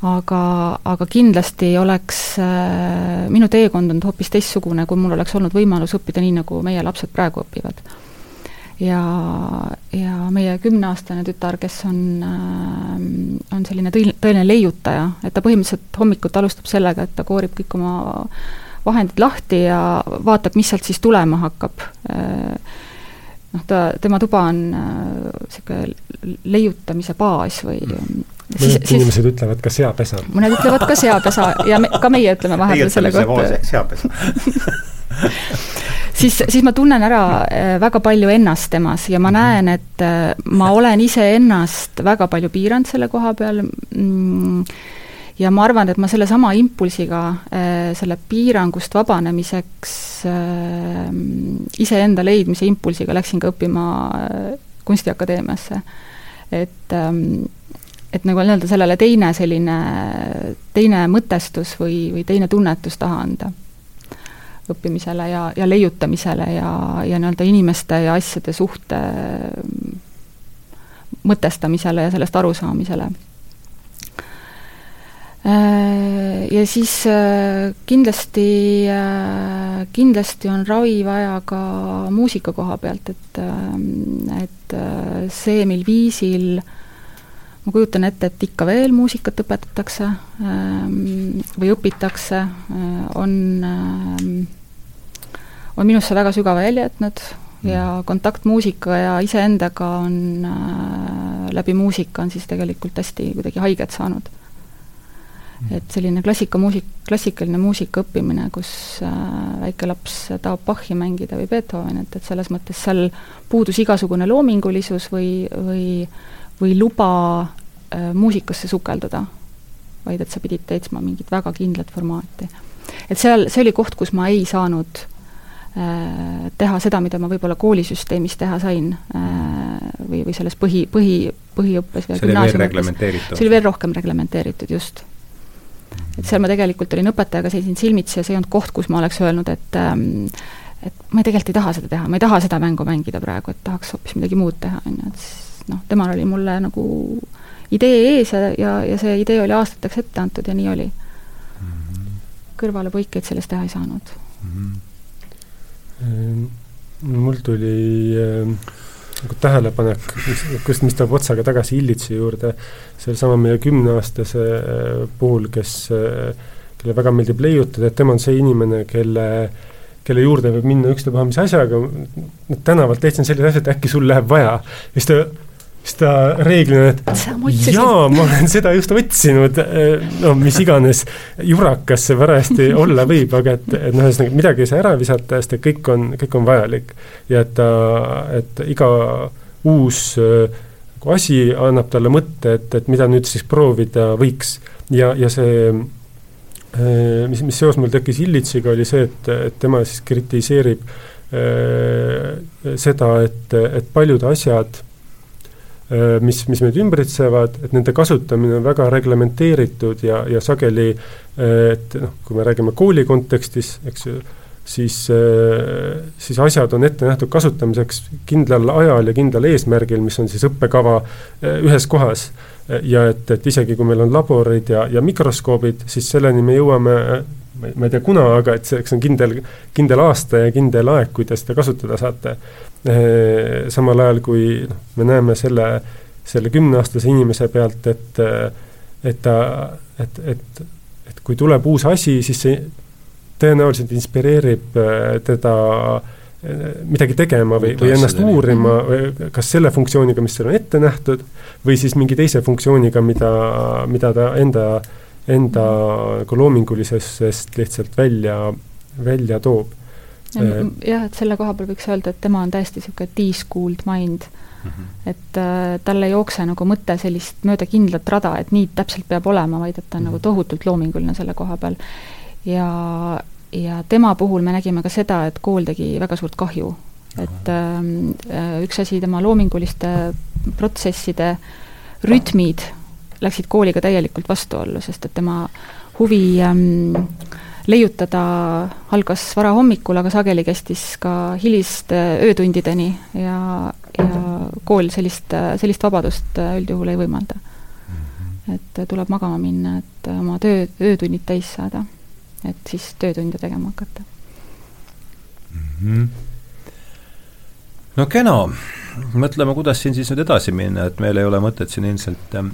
aga, aga kindlasti oleks äh, minu teekond olnud hoopis teistsugune, kui mul oleks olnud võimalus õppida nii, nagu meie lapsed praegu õpivad. ja, ja meie kümneaastane tütar, kes on äh,, on selline tõeline, leiutaja, et ta põhimõtteliselt hommikuti alustab sellega, et ta koorib kõik oma vahendid lahti ja vaatab, mis sealt siis tulema hakkab. noh, ta, tema tuba on niisugune äh, leiutamise baas või mm. mõned inimesed ütlevad ka seapesa. mõned ütlevad ka seapesa ja me, ka meie ütleme vahepeal selle kohta. seapesa siis, siis ma tunnen ära äh, väga palju ennast temas ja ma mhm. näen, et äh, ma olen iseennast väga palju piiranud selle koha peal mm, ja ma arvan, et ma sellesama impulsiga, äh, selle piirangust vabanemiseks äh, iseenda leidmise impulsiga läksin ka õppima äh, Kunstiakadeemiasse. et, ähm, et nagu nii-öelda sellele teine selline, teine mõtestus või, või teine tunnetus taha anda õppimisele ja, ja leiutamisele ja, ja nii-öelda inimeste ja asjade suhte mõtestamisele ja sellest arusaamisele ja siis äh, kindlasti, äh, kindlasti on ravi vaja ka muusika koha pealt, et, et see, mil viisil ma kujutan ette, et ikka veel muusikat õpetatakse või õpitakse, on, on minusse väga sügava jälje jätnud ja mm. kontakt muusika ja iseendaga on läbi muusika on siis tegelikult hästi kuidagi haiget saanud et selline klasikamuusik, klassikaline muusika õppimine, kus äh, väike laps tahab Bachi mängida või Beethovenit, et selles mõttes seal puudus igasugune loomingulisus või, või, või luba äh, muusikasse sukelduda, vaid et sa pidid täitsma mingit väga kindlat formaati. et seal, see oli koht, kus ma ei saanud äh, teha seda, mida ma võib-olla koolisüsteemis teha sain või, või selles põhi, põhi, põhiõppes või see oli veel reglementeeritud? see oli veel rohkem reglementeeritud, just et seal ma tegelikult olin õpetajaga, seisin silmitsi ja see ei olnud koht, kus ma oleks öelnud, et ähm, et ma tegelikult ei taha seda teha, ma ei taha seda mängu mängida praegu, et tahaks hoopis midagi muud teha, on ju, et siis noh, temal oli mulle nagu idee ees ja, ja, ja see idee oli aastateks ette antud ja nii oli mm. -hmm. kõrvalepõikeid sellest teha ei saanud mm. -hmm. mul tuli äh nagu tähelepanek, kus, mis toob otsaga tagasi Illitsi juurde, sellesama meie kümneaastase äh, puhul, kes, äh, kelle väga meeldib leiutada, et tema on see inimene, kelle kelle juurde võib minna ükstapuha mis asjaga, tänavalt täitsa sellised asjad, äkki sul läheb vaja. siis ta siis ta reeglina, et jaa, ma olen seda just otsinud, no mis iganes jurakas see parajasti olla võib, aga et, et noh, ühesõnaga midagi ei saa ära visata, sest et kõik on, kõik on vajalik. ja et ta, et iga uus nagu asi annab talle mõtte, et, et mida nüüd siis proovida võiks. ja, ja see eh, mis, mis seos mul tekkis Illitsiga, oli see, et, et tema siis kritiseerib äh, seda, et, et paljud asjad Äh, mis, mis meid ümbritsevad, et nende kasutamine on väga reglementeeritud ja, ja sageli äh, et noh, kui me räägime kooli kontekstis, eks ju, siis, äh, siis asjad on ette nähtud kasutamiseks kindlal ajal ja kindlal eesmärgil, mis on siis õppekava ühes kohas. ja et, et isegi kui meil on laborid ja, ja mikroskoobid, siis selleni me jõuame ma ei tea, kuna, aga et selleks on kindel, kindel aasta ja kindel aeg, kui te seda kasutada saate. Samal ajal, kui noh, me näeme selle, selle kümneaastase inimese pealt, et, et ta, et, et, et kui tuleb uus asi, siis see tõenäoliselt inspireerib teda midagi tegema või, või ennast uurima, kas selle funktsiooniga, mis seal on ette nähtud, või siis mingi teise funktsiooniga, mida, mida ta enda, enda nagu loomingulisusest lihtsalt välja, välja toob Äh, jah, et selle koha peal võiks öelda, et tema on täiesti niisugune de-schooled mind mm. -hmm. et äh, tal ei jookse nagu mõte sellist mööda kindlat rada, et nii täpselt peab olema, vaid et ta on mm -hmm. nagu mhm. tohutult loominguline selle koha peal. ja, ja tema puhul me nägime ka seda, et kool tegi väga suurt kahju. et ähm, äh, üks asi, tema loominguliste protsesside rütmid läksid kooliga täielikult vastuollu, sest et tema huvi ähm, leiutada algas varahommikul, aga sageli kestis ka hiliste öötundideni ja, ja kool sellist, sellist vabadust üldjuhul ei võimalda. Mhm. et tuleb magama minna, et oma töö, öötunnid täis saada, et siis töötunde tegema hakata mm. -hmm. no kena, mõtleme, kuidas siin siis nüüd edasi minna, et meil ei ole mõtet siin ilmselt ähm,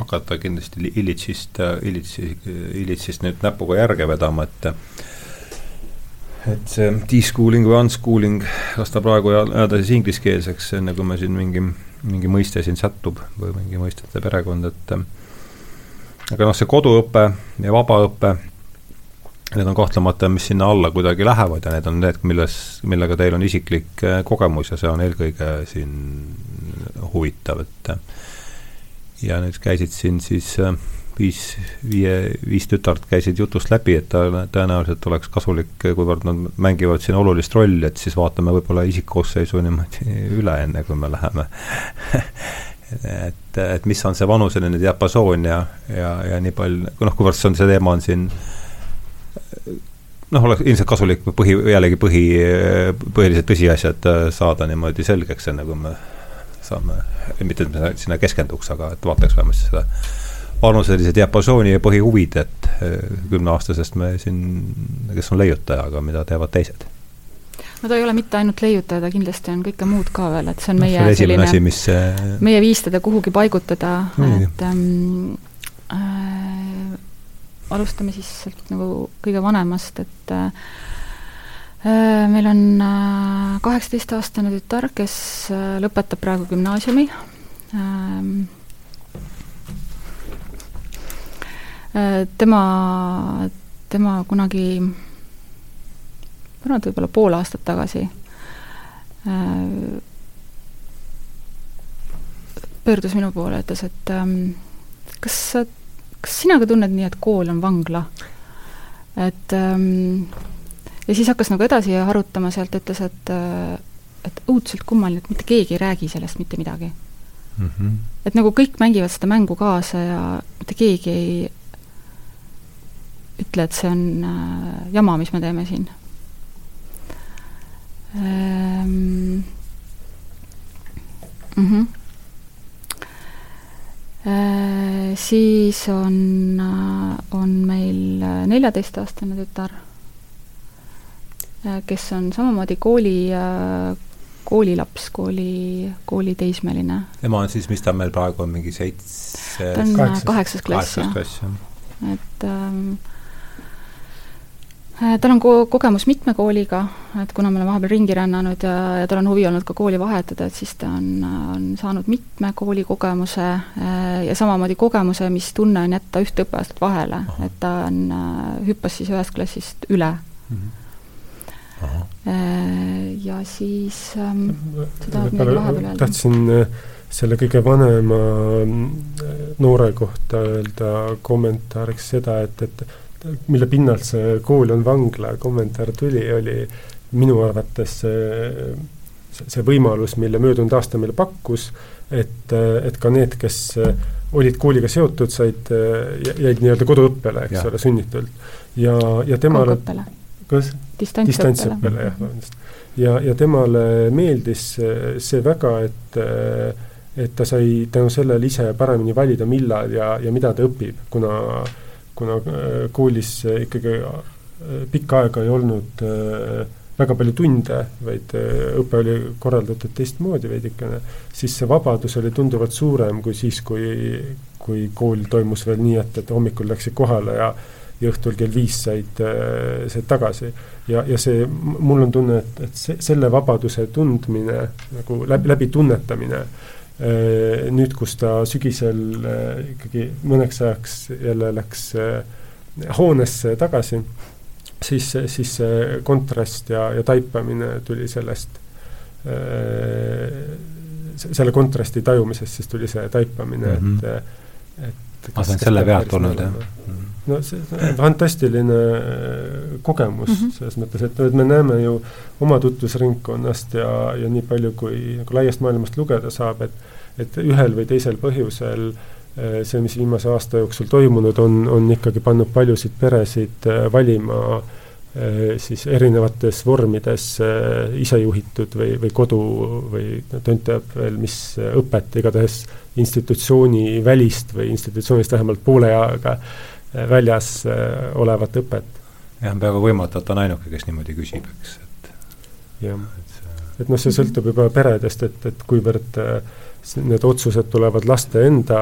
hakata kindlasti Illitsist, Illitsi, Illitsist nüüd näpuga järge vedama, et et see de-schooling või unschooling, kas ta praegu jääda siis ingliskeelseks, enne kui me siin mingi, mingi mõiste siin sättub või mingi mõistete perekond, et aga noh, see koduõpe ja vabaõpe, need on kahtlemata, mis sinna alla kuidagi lähevad ja need on need, milles, millega teil on isiklik kogemus ja see on eelkõige siin huvitav, et ja nüüd käisid siin siis äh, viis, viie, viis tütart käisid jutust läbi, et ta tõenäoliselt oleks kasulik, kuivõrd nad mängivad siin olulist rolli, et siis vaatame võib-olla isikkoosseisu niimoodi üle, enne kui me läheme. Et, et mis on see vanuseline diapasoon ja, ja, ja nii palju, noh, kuivõrd see on, see teema on siin noh, oleks ilmselt kasulik põhi, jällegi põhi, põhilised tõsiasjad saada niimoodi selgeks, enne kui me saame, mitte et me sinna keskenduks, aga et vaataks vähemasti seda vanuselise diapasooni ja põhihuvid, et kümneaastasest me siin, kes on leiutaja, aga mida teevad teised. No ta ei ole mitte ainult leiutaja, ta kindlasti on kõike muud ka veel, et see on meie no, see selline, asi, mis meie viis teda kuhugi paigutada, et ähm, äh, alustame siis sealt nagu kõige vanemast, et äh, meil on kaheksateistaastane tütar, kes äh, lõpetab praegu gümnaasiumi ähm,. Äh, tema, tema kunagi, ma arvan, et võib-olla pool aastat tagasi äh, pöördus minu poole, ütles, et ähm, kas sa kas sina ka tunned nii, et kool on vangla? et ähm, ja siis hakkas nagu edasi harutama sealt, ütles, et äh, et õudselt kummaline, et mitte keegi ei räägi sellest mitte midagi mm. -hmm. et nagu kõik mängivad seda mängu kaasa ja mitte keegi ei ütle, et see on äh, jama, mis me teeme siin ähm,. Mm -hmm. Äh, siis on, äh, on meil äh, neljateistaastane tütar, kes on samamoodi kooli, koolilaps, kooli, kooliteismeline. ema on siis, mis ta meil praegu on, mingi seitse ta on kaheksas klass, jah. et ähm, Äh, tal on ko-, kogemus mitme kooliga, et kuna me oleme vahepeal ringi rännanud ja, ja tal on huvi olnud ka kooli vahetada, et siis ta on, on saanud mitme kooli kogemuse äh, ja samamoodi kogemuse, mis tunne on jätta ühte õppeaastat vahele, et ta on, äh, hüppas siis ühest klassist üle mm. -hmm. Aha. ja siis ähm, sa tahad midagi vahepeal öelda? tahtsin selle kõige vanema noore kohta öelda kommentaariks seda, et, et mille pinnalt see kool on vangla kommentaar tuli, oli minu arvates see, see võimalus, mille möödunud aasta meile pakkus, et, et ka need, kes olid kooliga seotud, said, jäid nii-öelda koduõppele, eks ja. ole, sunnitult. ja, ja temale kas? distantsõppele, jah, vabandust. ja, ja temale meeldis see väga, et et ta sai tänu sellele ise paremini valida, millal ja, ja mida ta õpib, kuna äh, kuna äh, koolis ikkagi äh, pikka aega ei olnud äh, väga palju tunde, vaid õpe oli korraldatud teistmoodi veidikene, siis see vabadus oli tunduvalt suurem kui siis, kui, kui kool toimus veel nii, et, et hommikul läksid kohale ja ja õhtul kell viis said, said tagasi. ja, ja see, mul on tunne, et, et see, selle vabaduse tundmine nagu läbi, läbi tunnetamine äh, Äh, nüüd, kus ta sügisel äh, ikkagi mõneks ajaks jälle läks äh, hoonesse tagasi, siis, siis see kontrast ja, ja taipamine tuli sellest, selle kontrasti tajumisest siis tuli see taipamine mm, -hmm. et, et ma saan selle pealt olnud, jah? No see on fantastiline kogemus mm -hmm. selles mõttes, et, et me näeme ju oma tutvusringkonnast ja, ja nii palju, kui nagu laiast maailmast lugeda saab, et et ühel või teisel põhjusel äh, see, mis viimase aasta jooksul toimunud on, on ikkagi pannud paljusid peresid äh, valima äh, siis erinevates vormides isejuhitud või, või kodu või tont teab veel, mis õpet, igatahes institutsiooni välist või institutsioonist vähemalt poole ajaga väljas olevat õpet. jah, on peaaegu võimatu, et on ainuke, kes niimoodi küsib, eks, et jah, et noh, see sõltub juba peredest, et, et kuivõrd äh, need otsused tulevad laste enda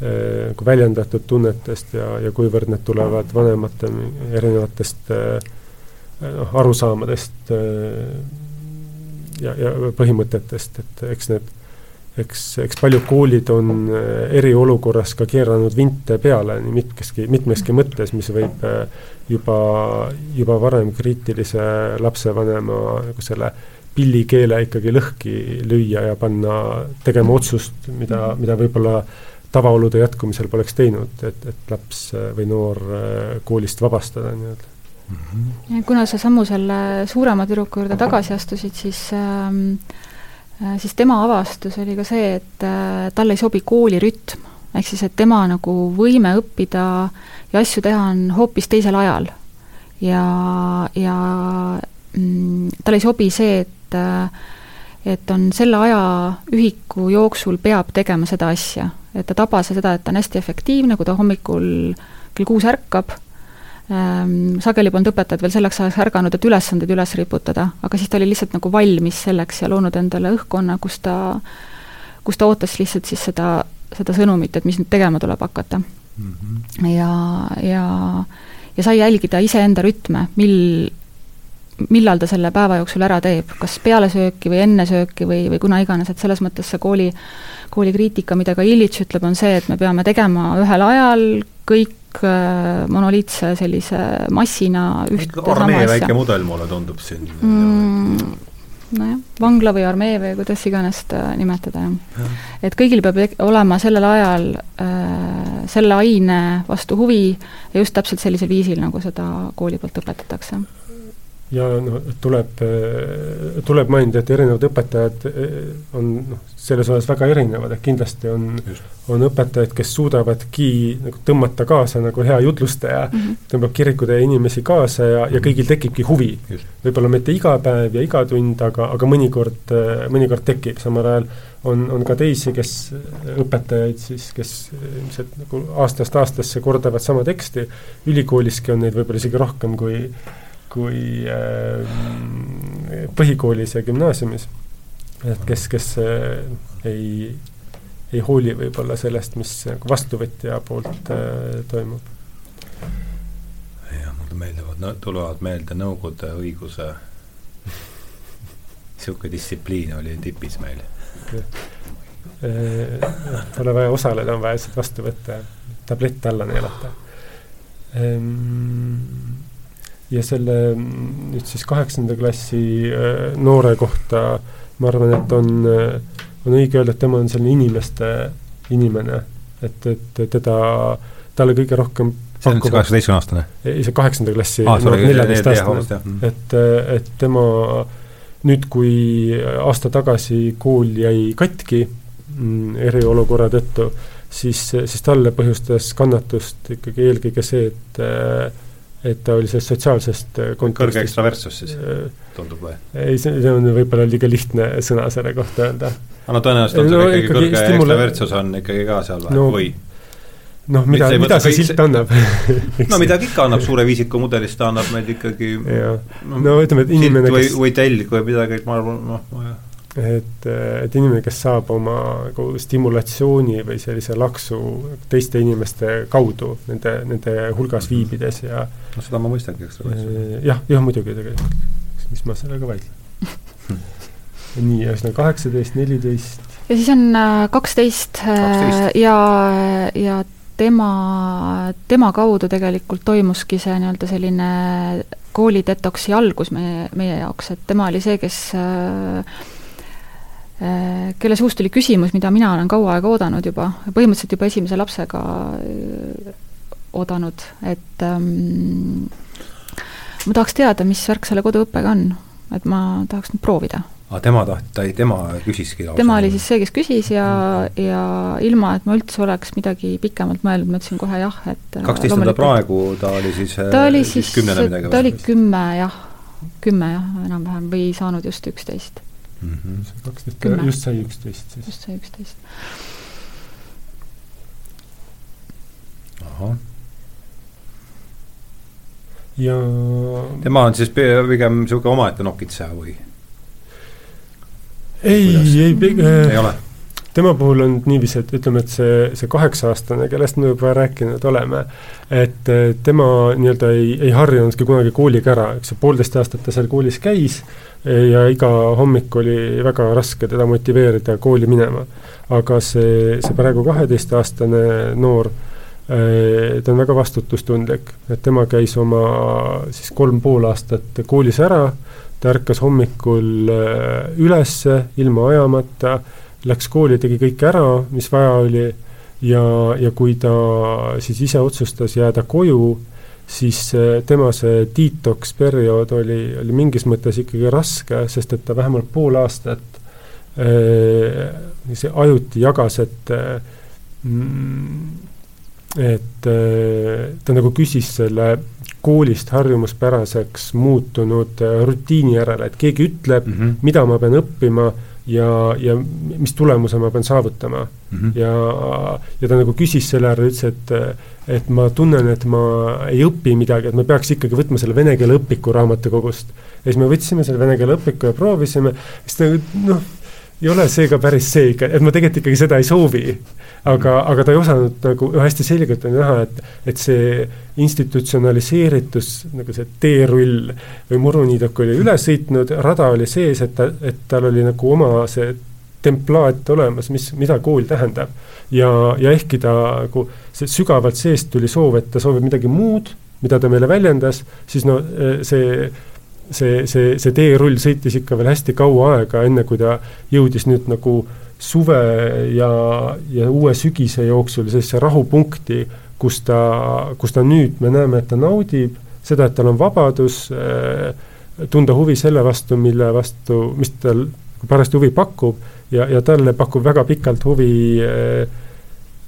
eh, nagu väljendatud tunnetest ja, ja kuivõrd need tulevad vanemate erinevatest eh, noh, arusaamadest eh, ja, ja põhimõtetest, et eks need, eks, eks paljud koolid on eriolukorras ka keeranud vinte peale nii mitmeski, mitmeski mõttes, mis võib juba, juba varem kriitilise lapsevanema nagu selle pillikeele ikkagi lõhki lüüa ja panna tegema otsust, mida, mida võib-olla tavaolude jätkumisel poleks teinud, et, et laps või noor äh, koolist vabastada nii-öelda mm. -hmm. kuna sa sammu selle suurema tüdruku juurde tagasi astusid, siis ähm, äh, siis tema avastus oli ka see, et äh, talle ei sobi koolirütm. ehk siis, et tema nagu võime õppida ja asju teha on hoopis teisel ajal. ja, ja mm, talle ei sobi see, et et et on selle ajaühiku jooksul peab tegema seda asja et ta tabas seda, et ta on hästi efektiivne, kui ta hommikul kell kuus ärkab sageli polnud õpetajad veel selleks ajaks ärganud, et ülesandeid üles riputada, aga siis ta oli lihtsalt nagu valmis selleks ja loonud endale õhkkonna, kus ta, kus ta ootas lihtsalt siis seda, seda sõnumit, et mis nüüd tegema tuleb hakata mm. -hmm. ja, ja, ja sai jälgida iseenda rütme, mil, millal ta selle päeva jooksul ära teeb, kas peale sööki või enne sööki või, või kuna iganes, et selles mõttes see kooli, kooli kriitika, mida ka Illich ütleb, on see, et me peame tegema ühel ajal kõik monoliitse sellise massina ühte armee väike mudel mulle tundub siin. Mm, nojah, vangla või armee või kuidas iganes seda nimetada, jah. Ja.. et kõigil peab olema sellel ajal äh, selle aine vastu huvi ja just täpselt sellisel viisil, nagu seda kooli poolt õpetatakse ja noh, tuleb, tuleb mainida, et erinevad õpetajad eh, on noh, selles osas väga erinevad, et kindlasti on, on õpetajaid, kes suudavadki nagu tõmmata kaasa nagu hea jutlustaja. Mm, -hmm. tõmbab kirikutäie inimesi kaasa ja, ja kõigil tekibki huvi. võib-olla mitte iga päev ja iga tund, aga, aga mõnikord, mõnikord tekib, samal ajal on, on ka teisi, kes, õpetajaid siis, kes ilmselt nagu aastast aastasse kordavad sama teksti, ülikooliski on neid võib-olla isegi rohkem kui kui äh, põhikoolis ja gümnaasiumis. et kes, kes äh, ei, ei hooli võib-olla sellest, mis nagu vastuvõtja poolt äh, toimub. jah, mulle meeldivad tulevad meelde Nõukogude õiguse niisugune distsipliin oli tipis meil. Pole vaja osaleda, on vaja lihtsalt vastu võtta, tablett alla neelata ehm, ja selle mm, nüüd siis kaheksanda klassi äh, noore kohta ma arvan, et on, äh, on õige öelda, et tema on selline inimeste inimene, et, et teda, talle kõige rohkem see on see kaheksateistkümne aastane? ei, see kaheksanda klassi ah, neljateist-aastane, et, et tema nüüd, kui aasta tagasi kool jäi katki mm, eriolukorra tõttu, siis, siis talle põhjustas kannatust ikkagi eelkõige see, et äh, et ta oli sellest sotsiaalsest äh, kõrge ekstravertsus siis, äh, tundub või? ei, see, see on võib-olla liiga lihtne sõna selle kohta öelda. aga no tõenäoliselt on no, seal ikkagi kõrge stimula... ekstravertsus on ikkagi ka seal no,, või? noh, mida, mida see silt annab no midagi ikka annab, suure viisiku mudelist ta annab meid ikkagi no, no ütleme, et inimene või, või telg või midagi, ma arvan, noh, et, et inimene, kes saab oma nagu stimulatsiooni või sellise laksu teiste inimeste kaudu nende, nende hulgas mhm. viibides ja no seda ma mõistangi, eks ole. jah, jah muidugi tegelikult, mis ma sellega vaidlen nii, ühesõnaga kaheksateist, neliteist. ja siis on äh, kaksteist äh, ja, ja tema, tema kaudu tegelikult toimuski see nii-öelda selline koolidetoksi algus meie, meie jaoks, et tema oli see, kes Äh, kelle suust tuli küsimus, mida mina olen kaua aega oodanud juba, põhimõtteliselt juba esimese lapsega äh, oodanud, et ähm, ma tahaks teada, mis värk selle koduõppega on, et ma tahaks nüüd proovida. aa, tema taht-, ta ei, tema küsiski lausa? tema oli siis see, kes küsis ja ja ilma, et ma üldse oleks midagi pikemalt mõelnud, ma ütlesin kohe jah, et äh, kaksteist on ta praegu, ta oli siis ta oli siis, siis ta oli kümme jah, kümme jah, enam-vähem, või saanud just üksteist mm. -hmm. see kaksteist, just sai üksteist siis. just sai üksteist. ahah. ja tema on siis pigem niisugune omaette nokitseja või? ei, ei pigem ei ole tema puhul on niiviisi, et ütleme, et see, see kaheksa-aastane, kellest me juba rääkinud oleme, et tema nii-öelda ei, ei harjunudki kunagi kooliga ära, eks ju, poolteist aastat ta seal koolis käis ja iga hommik oli väga raske teda motiveerida kooli minema. aga see, see praegu kaheteistaastane noor, eh, ta on väga vastutustundlik, et tema käis oma siis kolm pool aastat koolis ära, ta ärkas hommikul eh, ülesse ilma ajamata läks kooli, tegi kõik ära, mis vaja oli, ja, ja kui ta siis ise otsustas jääda koju, siis tema see detox periood oli, oli mingis mõttes ikkagi raske, sest et ta vähemalt pool aastat äh, see ajuti jagas, et mm, et äh, ta nagu küsis selle koolist harjumuspäraseks muutunud rutiini järele, et keegi ütleb mm, -hmm. mida ma pean õppima ja, ja mis tulemuse ma pean saavutama mm. -hmm. ja, ja ta nagu küsis selle ära, ütles, et et ma tunnen, et ma ei õpi midagi, et me peaks ikkagi võtma selle vene keele õpiku raamatukogust. ja siis me võtsime selle vene keele õpiku ja proovisime, siis ta noh, ei ole see ka päris see ikka, et ma tegelikult ikkagi seda ei soovi. aga, aga ta ei osanud nagu, hästi selgelt on näha, et, et see institutsionaliseeritus, nagu see teerull või muruniidok oli üle sõitnud, rada oli sees, et ta, et tal oli nagu oma see templaat olemas, mis, mida kool tähendab. ja, ja ehkki ta nagu, see sügavalt seest tuli soov, et ta soovib midagi muud, mida ta meile väljendas, siis no see see, see, see teerull sõitis ikka veel hästi kaua aega, enne kui ta jõudis nüüd nagu suve ja, ja uue sügise jooksul sellisesse rahupunkti, kus ta, kus ta nüüd, me näeme, et ta naudib seda, et tal on vabadus äh, tunda huvi selle vastu, mille vastu, mis tal parajasti huvi pakub ja, ja talle pakub väga pikalt huvi äh,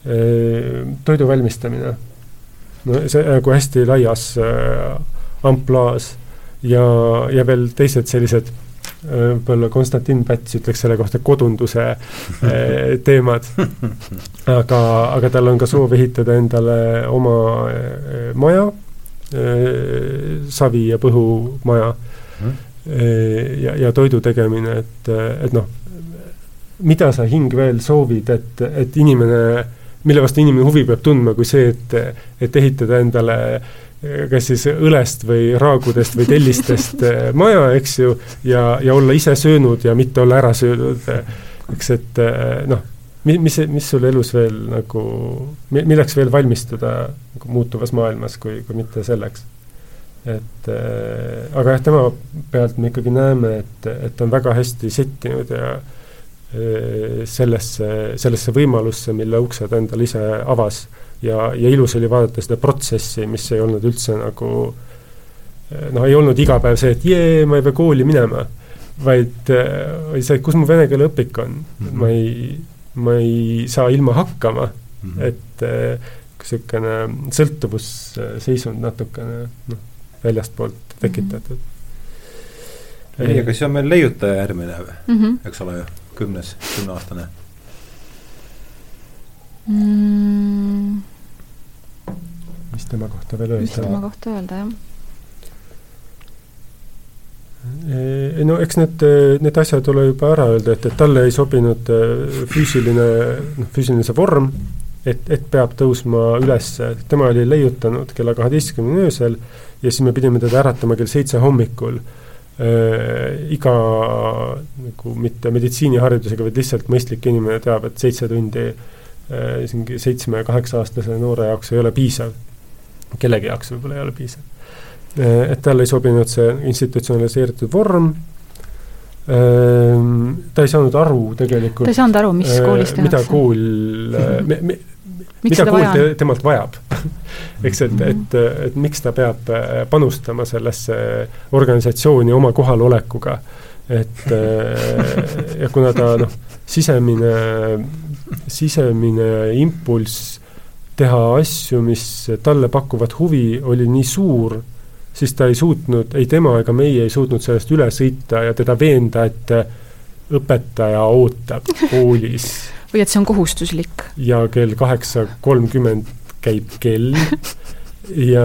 äh, toidu valmistamine. no see nagu hästi laias äh, ampluaas ja, ja veel teised sellised äh, võib-olla Konstantin Päts ütleks selle kohta kodunduse äh, teemad. aga, aga tal on ka soov ehitada endale oma äh, maja, savi ja põhu maja ja, ja toidu tegemine, et, et noh, mida sa hing veel soovid, et, et inimene, mille vastu inimene huvi peab tundma, kui see, et, et ehitada endale äh, kas siis õlest või raagudest või tellistest eh, maja, eks ju, ja, ja olla ise söönud ja mitte olla ära söödud, eks, et eh, noh, mis, mis, mis sul elus veel nagu, milleks veel valmistuda nagu muutuvas maailmas, kui, kui mitte selleks? et aga jah, tema pealt me ikkagi näeme, et, et ta on väga hästi settinud ja sellesse, sellesse võimalusse, mille ukse ta endale ise avas ja, ja ilus oli vaadata seda protsessi, mis ei olnud üldse nagu noh, ei olnud iga päev see, et jee, ma ei pea kooli minema, vaid oli see, et kus mu vene keele õpik on mm, -hmm. ma ei, ma ei saa ilma hakkama mm, -hmm. et niisugune sõltuvusseisund natukene noh, väljastpoolt tekitatud mm. -hmm. ei, aga siis on meil leiutaja järgmine mm, -hmm. eks ole ju, kümnes, kümneaastane mm mis tema kohta veel öelda? mis tema kohta öelda, jah? no eks need, need asjad ole juba ära öelda, et, et talle ei sobinud äh, füüsiline, noh, füüsiline see vorm, et, et peab tõusma üles, tema oli leiutanud kella kaheteistkümneni öösel ja siis me pidime teda äratama kell seitse hommikul äh,. iga nagu mitte meditsiiniharidusega, vaid lihtsalt mõistlik inimene teab, et seitse tundi äh, seitsme-kaheksa-aastase noore jaoks ei ole piisav kellegi jaoks võib-olla ei ole piisav. Äh, et talle ei sobinud see institutsionaliseeritud vorm, ähm, ta ei saanud aru tegelikult ta ei saanud aru, mis äh, koolis tehakse. mida kool me, me, mida kool te, temalt vajab eks, et, et, et miks ta peab äh, panustama sellesse organisatsiooni oma kohalolekuga. et ja kuna ta noh, sisemine, sisemine impulss teha asju, mis talle pakuvad huvi, oli nii suur, siis ta ei suutnud, ei tema ega meie ei suutnud sellest üle sõita ja teda veenda, et õpetaja ootab koolis või et see on kohustuslik. ja kell kaheksa kolmkümmend käib kell ja,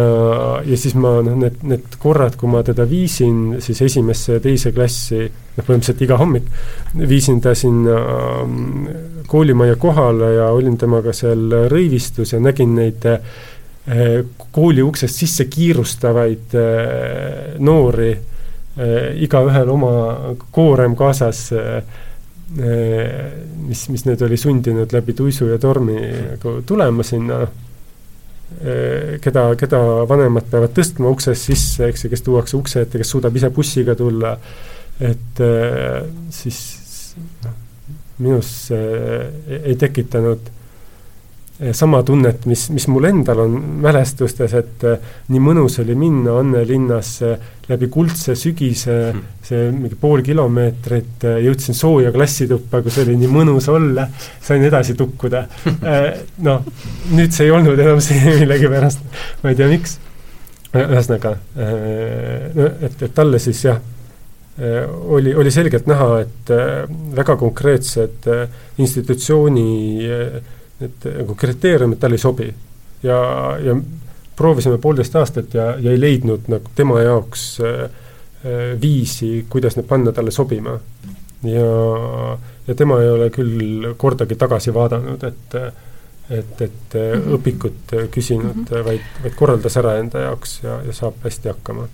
ja siis ma noh, need, need korrad, kui ma teda viisin siis esimesse ja teise klassi, noh, põhimõtteliselt iga hommik, viisin ta sinna ähm, koolimajja kohale ja olin temaga seal rõivistus ja nägin neid äh, kooli uksest sisse kiirustavaid äh, noori äh,, igaühel oma koorem kaasas mis, mis nüüd oli sundinud läbi tuisu ja tormi nagu tulema sinna, noh keda, keda vanemad peavad tõstma uksest sisse, eks ju, kes tuuakse ukse ette, kes suudab ise bussiga tulla, et eh, siis noh, minus ei tekitanud sama tunnet, mis, mis mul endal on mälestustes, et eh, nii mõnus oli minna Anne linnasse läbi kuldse sügise mm., see mingi pool kilomeetrit, eh, jõudsin sooja klassituppa, kus oli nii mõnus olla, sain edasi tukkuda. noh, nüüd see ei olnud enam see millegipärast, ma ei tea, miks. ühesõnaga, et, et talle siis jah, oli, oli selgelt näha, et väga konkreetsed institutsiooni need nagu kriteeriumid talle ei sobi. ja, ja proovisime poolteist aastat ja, ja ei leidnud nagu tema jaoks viisi, kuidas need panna talle sobima. ja, ja tema ei ole küll kordagi tagasi vaadanud, et et, et mm -hmm. õpikut küsinud mm, -hmm. vaid, vaid korraldas ära enda jaoks ja, ja saab hästi hakkama.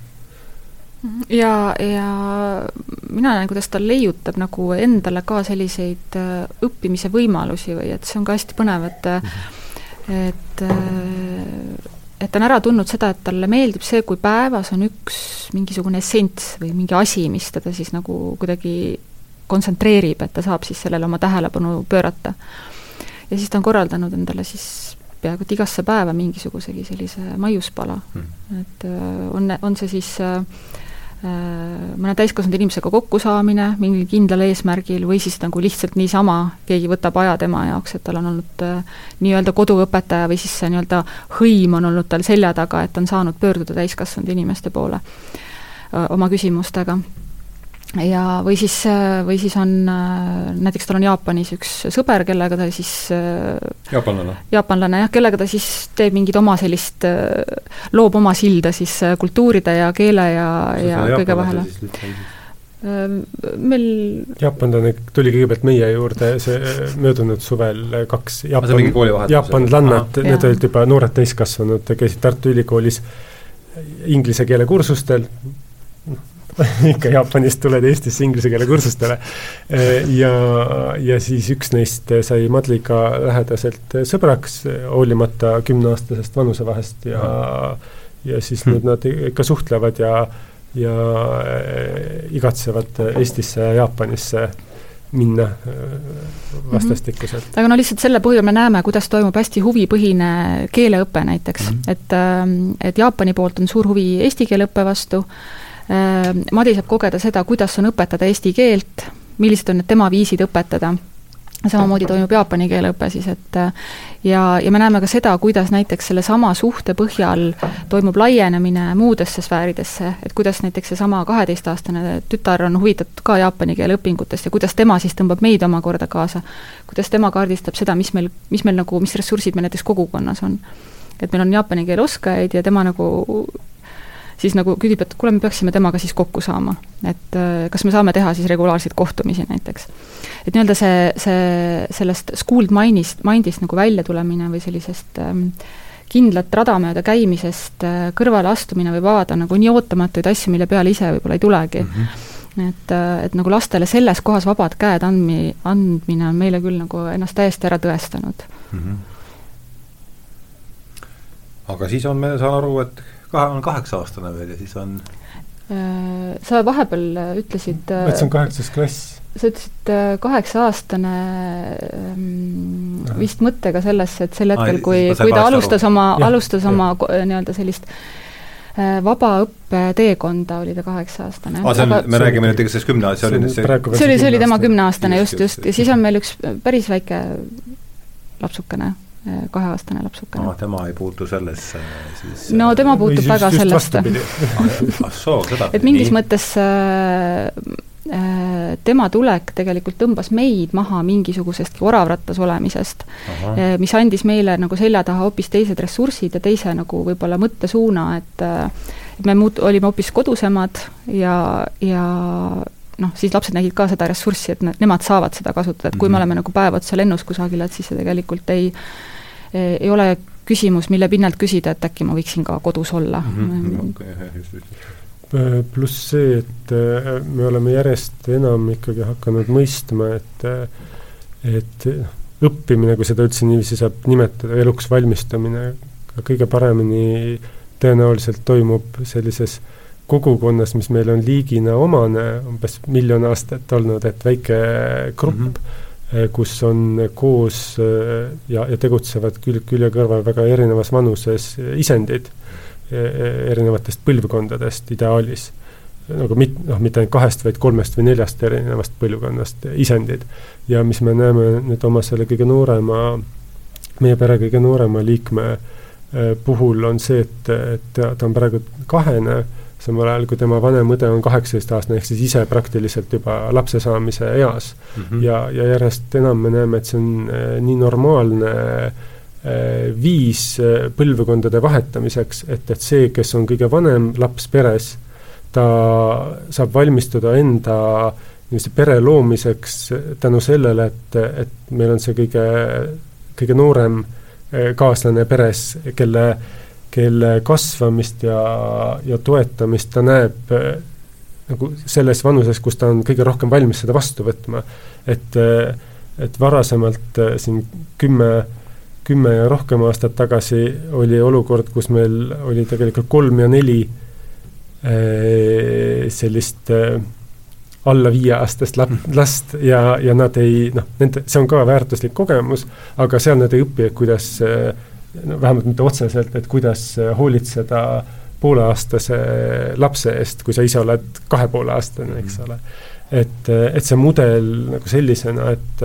Mhm. ja, ja mina näen, kuidas ta leiutab nagu endale ka selliseid äh, õppimise võimalusi või et see on ka hästi põnev, et -hmm. et äh, et ta on ära tundnud seda, et talle meeldib see, kui päevas on üks mingisugune essents või mingi asi, mis teda siis nagu kuidagi kontsentreerib, et ta saab siis sellele oma tähelepanu pöörata ja siis ta on korraldanud endale siis peaaegu et igasse päeva mingisugusegi sellise maiuspala mm., et äh, on, on see siis äh, äh, mõne täiskasvanud inimesega kokkusaamine mingil kindlal eesmärgil või siis nagu lihtsalt niisama keegi võtab aja tema jaoks, et tal on olnud äh, nii-öelda koduõpetaja või siis see nii-öelda hõim on olnud tal selja taga, et on saanud pöörduda täiskasvanud inimeste poole öö, oma küsimustega ja, või siis, või siis on, näiteks tal on Jaapanis üks sõber, kellega ta siis jaapanlane? jaapanlane jah, kellega ta siis teeb mingit oma sellist, loob oma silda siis kultuuride ja keele ja, ja kõige vahele. meil jaapanlane tuli kõigepealt meie juurde see möödunud suvel kaks Jaapan, jaapanlannad, need olid juba noored täiskasvanud, käisid Tartu Ülikoolis inglise keele kursustel, ikka Jaapanist tuled Eestisse inglise keele kursustele. ja, ja siis üks neist sai Madliga lähedaselt sõbraks, hoolimata kümneaastasest vanusevahest ja ja siis nüüd nad ikka suhtlevad ja, ja igatsevad Eestisse ja Jaapanisse minna vastastikuselt mm. -hmm. aga no lihtsalt selle põhjal me näeme, kuidas toimub hästi huvipõhine keeleõpe näiteks mm, -hmm. et, et Jaapani poolt on suur huvi eesti keele õppe vastu Madi saab kogeda seda, kuidas on õpetada eesti keelt, millised on need tema viisid õpetada, samamoodi toimub jaapani keele õpe siis, et ja, ja me näeme ka seda, kuidas näiteks sellesama suhte põhjal toimub laienemine muudesse sfääridesse, et kuidas näiteks seesama kaheteistaastane tütar on huvitatud ka jaapani keele õpingutest ja kuidas tema siis tõmbab meid omakorda kaasa. kuidas tema kaardistab seda, mis meil, mis meil nagu, mis ressursid meil näiteks kogukonnas on. et meil on jaapani keele oskajaid ja tema nagu siis nagu küsib, et kuule, me peaksime temaga siis kokku saama. et äh, kas me saame teha siis regulaarseid kohtumisi näiteks. et nii-öelda see, see, sellest schooled mind'ist, mind'ist nagu välja tulemine või sellisest ähm, kindlat rada mööda käimisest äh, kõrvale astumine võib avada nagu nii ootamatuid asju, mille peale ise võib-olla ei tulegi mm. -hmm et, äh, et nagu lastele selles kohas vabad käed andmi, andmine on meile küll nagu ennast täiesti ära tõestanud mm. -hmm. aga siis on, ma saan aru, et kahe, on kaheksa-aastane veel ja siis on äh, sa vahepeal äh, ütlesid ma ütlesin äh, kaheksas klass. sa ütlesid kaheksa-aastane ähm, vist mõttega sellesse, et sel hetkel, kui, kui ta alustas aru. oma, alustas ja. oma nii-öelda sellist vaba õppeteekonda oli ta kaheksa-aastane. aa, see on, me see räägime nüüd sellest kümne, see oli nüüd see see oli, see oli tema kümneaastane just, just, ja siis on meil üks päris väike lapsukene kaheaastane lapsukene no,. tema ei puutu sellesse siis no tema puutub väga just sellesse. ah soo, seda et mingis nii. mõttes äh, äh, tema tulek tegelikult tõmbas meid maha mingisugusestki oravrattas olemisest, äh, mis andis meile nagu selja taha hoopis teised ressursid ja teise nagu võib-olla mõttesuuna, et et me muut-, olime hoopis kodusemad ja, ja noh, siis lapsed nägid ka seda ressurssi, et nemad saavad seda kasutada, et kui me mhm. oleme nagu päev otsa lennus kusagil, et siis see tegelikult ei ei ole küsimus, mille pinnalt küsida, et äkki ma võiksin ka kodus olla mm. -hmm. Pluss see, et äh, me oleme järjest enam ikkagi hakanud mõistma, et äh, et õppimine, kui seda üldse niiviisi saab nimetada, eluks valmistumine, kõige paremini tõenäoliselt toimub sellises kogukonnas, mis meil on liigina omane, umbes miljon aastat olnud, et väike grupp mm, -hmm kus on koos eh, ja, ja tegutsevad külg külje kõrval väga erinevas vanuses isendid eh, erinevatest põlvkondadest ideaalis. nagu mit-, noh, mitte ainult kahest, vaid kolmest või neljast erinevast põlvkonnast isendid. ja mis me näeme nüüd oma selle kõige noorema, meie pere kõige noorema liikme puhul on see, et, et ta on praegu kahene, samal ajal kui tema vanem õde on kaheksateistaastane, ehk siis ise praktiliselt juba lapse saamise eas mm. -hmm. ja, ja järjest enam me näeme, et see on äh, nii normaalne äh, viis äh, põlvkondade vahetamiseks, et, et see, kes on kõige vanem laps peres, ta saab valmistuda enda niiviisi pere loomiseks tänu sellele, et, et meil on see kõige, kõige noorem kaaslane peres, kelle kelle kasvamist ja, ja toetamist ta näeb äh, nagu selles vanuses, kus ta on kõige rohkem valmis seda vastu võtma. et, äh, et varasemalt äh, siin kümme, kümme ja rohkem aastat tagasi oli olukord, kus meil oli tegelikult kolm ja neli sellist alla viieaastast mhm. last ja, ja nad ei noh, nende, see on ka väärtuslik kogemus, aga seal nad ei õpi, et kuidas äh, no vähemalt mitte otseselt, et kuidas hoolitseda pooleaastase lapse eest, kui sa ise oled kahe poole aastane, eks mhm. ole. et, et see mudel nagu sellisena, et,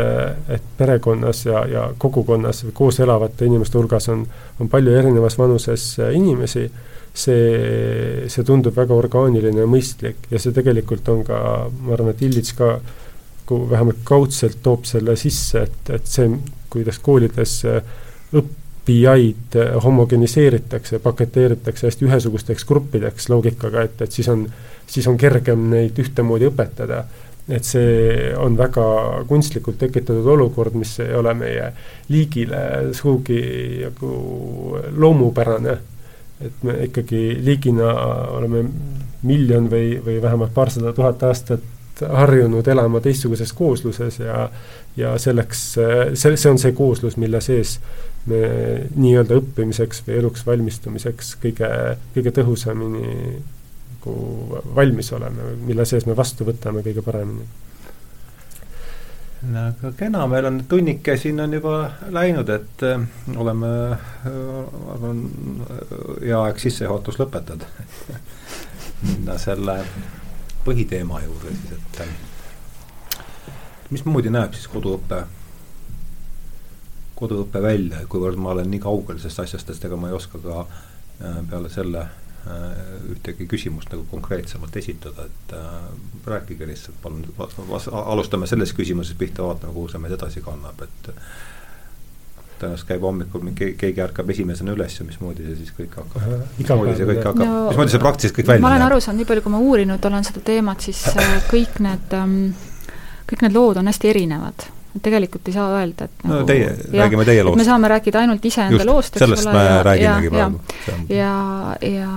et perekonnas ja, ja kogukonnas või koos elavate inimeste hulgas on, on palju erinevas vanuses inimesi, see, see tundub väga orgaaniline ja mõistlik ja see tegelikult on ka, ma arvan, et Illits ka kui vähemalt kaudselt toob selle sisse, et, et see, kuidas koolides õpp-, õppijaid homogeniseeritakse, paketeeritakse hästi ühesugusteks gruppideks loogikaga, et, et siis on, siis on kergem neid ühtemoodi õpetada. et see on väga kunstlikult tekitatud olukord, mis ei ole meie liigile sugugi nagu loomupärane. et me ikkagi liigina oleme miljon või, või vähemalt paarsada tuhat aastat harjunud elama teistsuguses koosluses ja ja selleks, see, see on see kooslus, mille sees me nii-öelda õppimiseks või eluks valmistumiseks kõige, kõige tõhusamini nagu valmis oleme, mille sees me vastu võtame kõige paremini. no aga kena, meil on tunnike siin on juba läinud, et äh, oleme äh,, arvan, hea aeg sissejuhatus lõpetada minna selle põhiteema juurde siis, et äh, mismoodi näeb siis koduõpe koduõpe välja ja kuivõrd ma olen nii kaugel sellest asjast, sest ega ma ei oska ka äh, peale selle äh, ühtegi küsimust nagu konkreetsemalt esitada, et äh, rääkige lihtsalt, palun, alustame sellest küsimusest pihta, vaatame, kuhu see meid edasi kannab, et tõenäoliselt käib hommikul mingi, keegi ärkab esimesena üles ja mismoodi see siis kõik hakkab, mismoodi see kõik hakkab no,, mismoodi see praktiliselt kõik välja näeb? ma olen aru saanud, nii palju kui ma uurinud olen seda teemat, siis kõik need, ähm, kõik need lood on hästi erinevad tegelikult ei saa öelda, et no nagu, teie, räägime teie loost. me saame rääkida ainult iseenda loost, eks sellest ole. sellest me räägimegi praegu. ja, ja,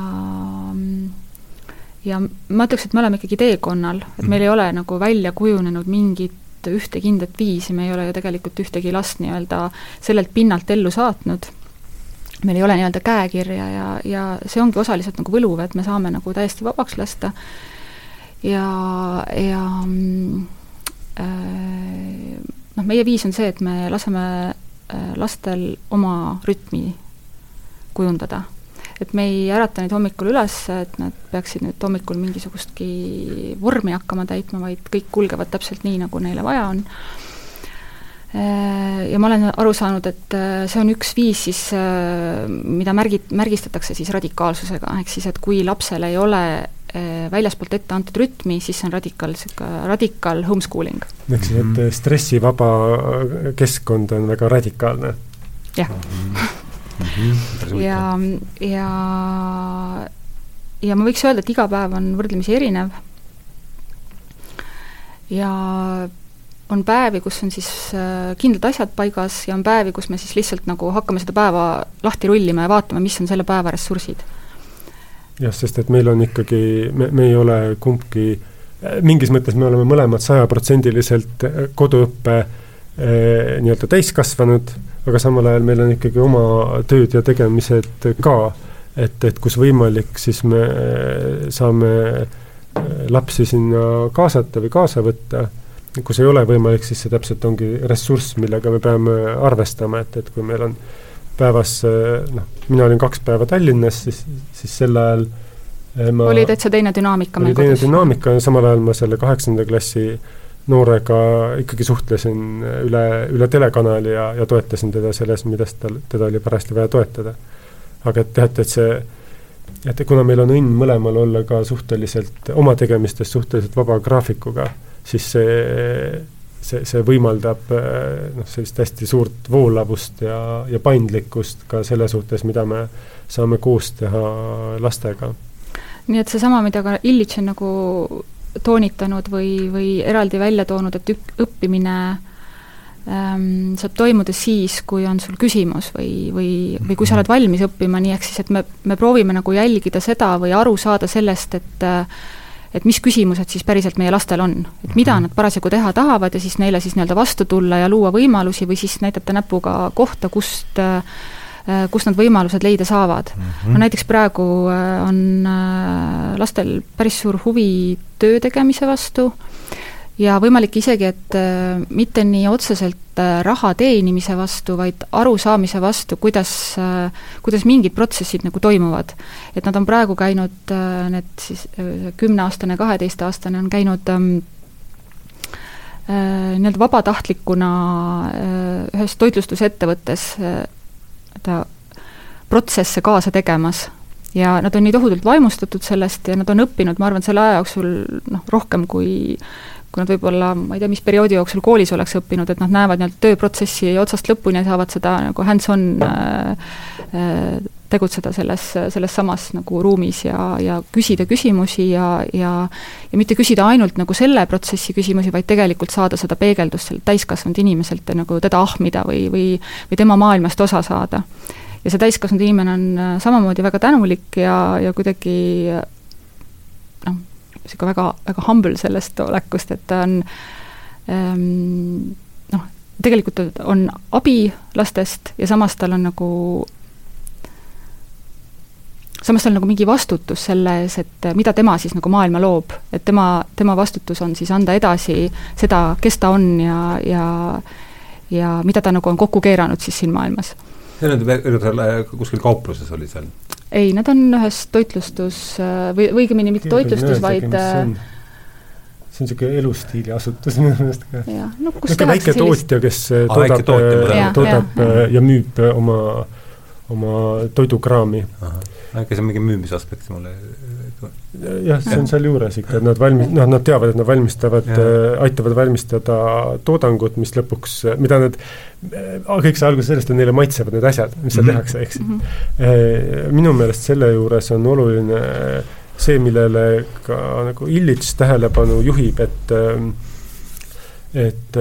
ja ma ütleks, et me oleme ikkagi teekonnal, et meil ei ole nagu välja kujunenud mingit ühte kindlat viisi, me ei ole ju tegelikult ühtegi last nii-öelda sellelt pinnalt ellu saatnud meil ei ole nii-öelda käekirja ja, ja see ongi osaliselt nagu võluv, et me saame nagu täiesti vabaks lasta ja, ja äh, noh, meie viis on see, et me laseme äh, lastel oma rütmi kujundada. Et me ei ärata neid hommikul üles, et nad peaksid nüüd hommikul mingisugustki vormi hakkama täitma, vaid kõik kulgevad täpselt nii, nagu neile vaja on. Äh, ja ma olen aru saanud, et äh, see on üks viis siis, mida märgi-, märgistatakse siis radikaalsusega, ehk siis et kui lapsel ei ole väljaspoolt ette antud rütmi, siis see on radikaal, niisugune radikaal homeschooling. ehk siis, et mhm. stressivaba keskkond on väga radikaalne? jah. Mhm. ja, ja, ja ma võiks öelda, et iga päev on võrdlemisi erinev. Ja on päevi, kus on siis äh, kindlad asjad paigas ja on päevi, kus me siis lihtsalt nagu hakkame seda päeva lahti rullima ja vaatame, mis on selle päeva ressursid. Jah, sest et meil on ikkagi, me, me ei ole kumbki, mingis mõttes me oleme mõlemad sajaprotsendiliselt eh, koduõppe eh, nii-öelda täiskasvanud, aga samal ajal meil on ikkagi oma tööd ja tegemised ka. et, et kus võimalik, siis me eh, saame eh, lapsi sinna kaasata või kaasa võtta, kus ei ole võimalik, siis see täpselt ongi ressurss, millega me peame arvestama, et, et kui meil on äh, päevas noh, mina olin kaks päeva Tallinnas, siis, siis sel ajal eh, ma oli täitsa teine dünaamika oli teine dünaamika ja samal ajal ma selle kaheksanda klassi noorega ikkagi suhtlesin üle, üle telekanali ja, ja toetasin teda selles, milles tal, teda oli parajasti vaja toetada. aga et teate, et see, et kuna meil on õnn mõlemal olla ka suhteliselt, oma tegemistes suhteliselt vaba graafikuga, siis see, see, see võimaldab noh, sellist hästi suurt voolavust ja, ja paindlikkust ka selle suhtes, mida me saame koos teha lastega. nii et seesama, mida ka Illich on nagu toonitanud või, või eraldi välja toonud, et ük-, õppimine ähm, saab toimuda siis, kui on sul küsimus või, või, või kui sa oled valmis õppima, nii ehk siis, et me, me proovime nagu jälgida seda või aru saada sellest, et et mis küsimused siis päriselt meie lastel on, et mida nad parasjagu teha tahavad ja siis neile siis nii-öelda vastu tulla ja luua võimalusi või siis näidata näpuga kohta, kust äh, kust nad võimalused leida saavad mm. -hmm. no näiteks praegu äh, on äh, lastel päris suur huvi töö tegemise vastu ja võimalik isegi, et äh, mitte nii otseselt äh, raha teenimise vastu, vaid arusaamise vastu, kuidas äh,, kuidas mingid protsessid nagu toimuvad. et nad on praegu käinud äh,, need siis äh, kümneaastane, kaheteistaastane on käinud ähm, äh, nii-öelda vabatahtlikuna äh, ühes toitlustusettevõttes ta protsesse kaasa tegemas. Ja nad on nii tohutult vaimustatud sellest ja nad on õppinud, ma arvan, selle aja jooksul noh, rohkem kui kui nad võib-olla, ma ei tea, mis perioodi jooksul koolis oleks õppinud, et nad näevad nii-öelda tööprotsessi otsast lõpuni ja saavad seda nagu hands-on äh, äh, tegutseda selles, selles samas nagu ruumis ja, ja küsida küsimusi ja, ja ja mitte küsida ainult nagu selle protsessi küsimusi, vaid tegelikult saada seda peegeldust sellelt täiskasvanud inimeselt ja nagu teda ahmida või, või või tema maailmast osa saada. ja see täiskasvanud inimene on äh, samamoodi väga tänulik ja, ja kuidagi noh, niisugune väga, väga humble sellest olekust, et ta on ähm, noh, tegelikult on abi lastest ja samas tal on nagu samas tal on nagu mingi vastutus selle ees, et mida tema siis nagu maailma loob, et tema, tema vastutus on siis anda edasi seda, kes ta on ja, ja ja mida ta nagu on kokku keeranud siis siin maailmas. see on seal kuskil kaupluses oli seal? ei, need on ühes toitlustus või, või õigemini mitte toitlustus, vaid see on niisugune elustiili asutus minu meelest ka. no kus tehakse väike sellist... tootja, kes ah, toodab, toodab, toodab ja, ja, ja müüb oma, oma toidukraami äkki see on mingi müümisaspekt mulle jah, see on sealjuures ikka, et nad valmi-, noh, nad teavad, et nad valmistavad, äh, aitavad valmistada toodangut, mis lõpuks, mida nad, äh, kõik sai alguse sellest, et neile maitsevad need asjad, mis seal mm -hmm. tehakse, siis mm -hmm. minu meelest selle juures on oluline see, millele ka nagu Illich tähelepanu juhib, et et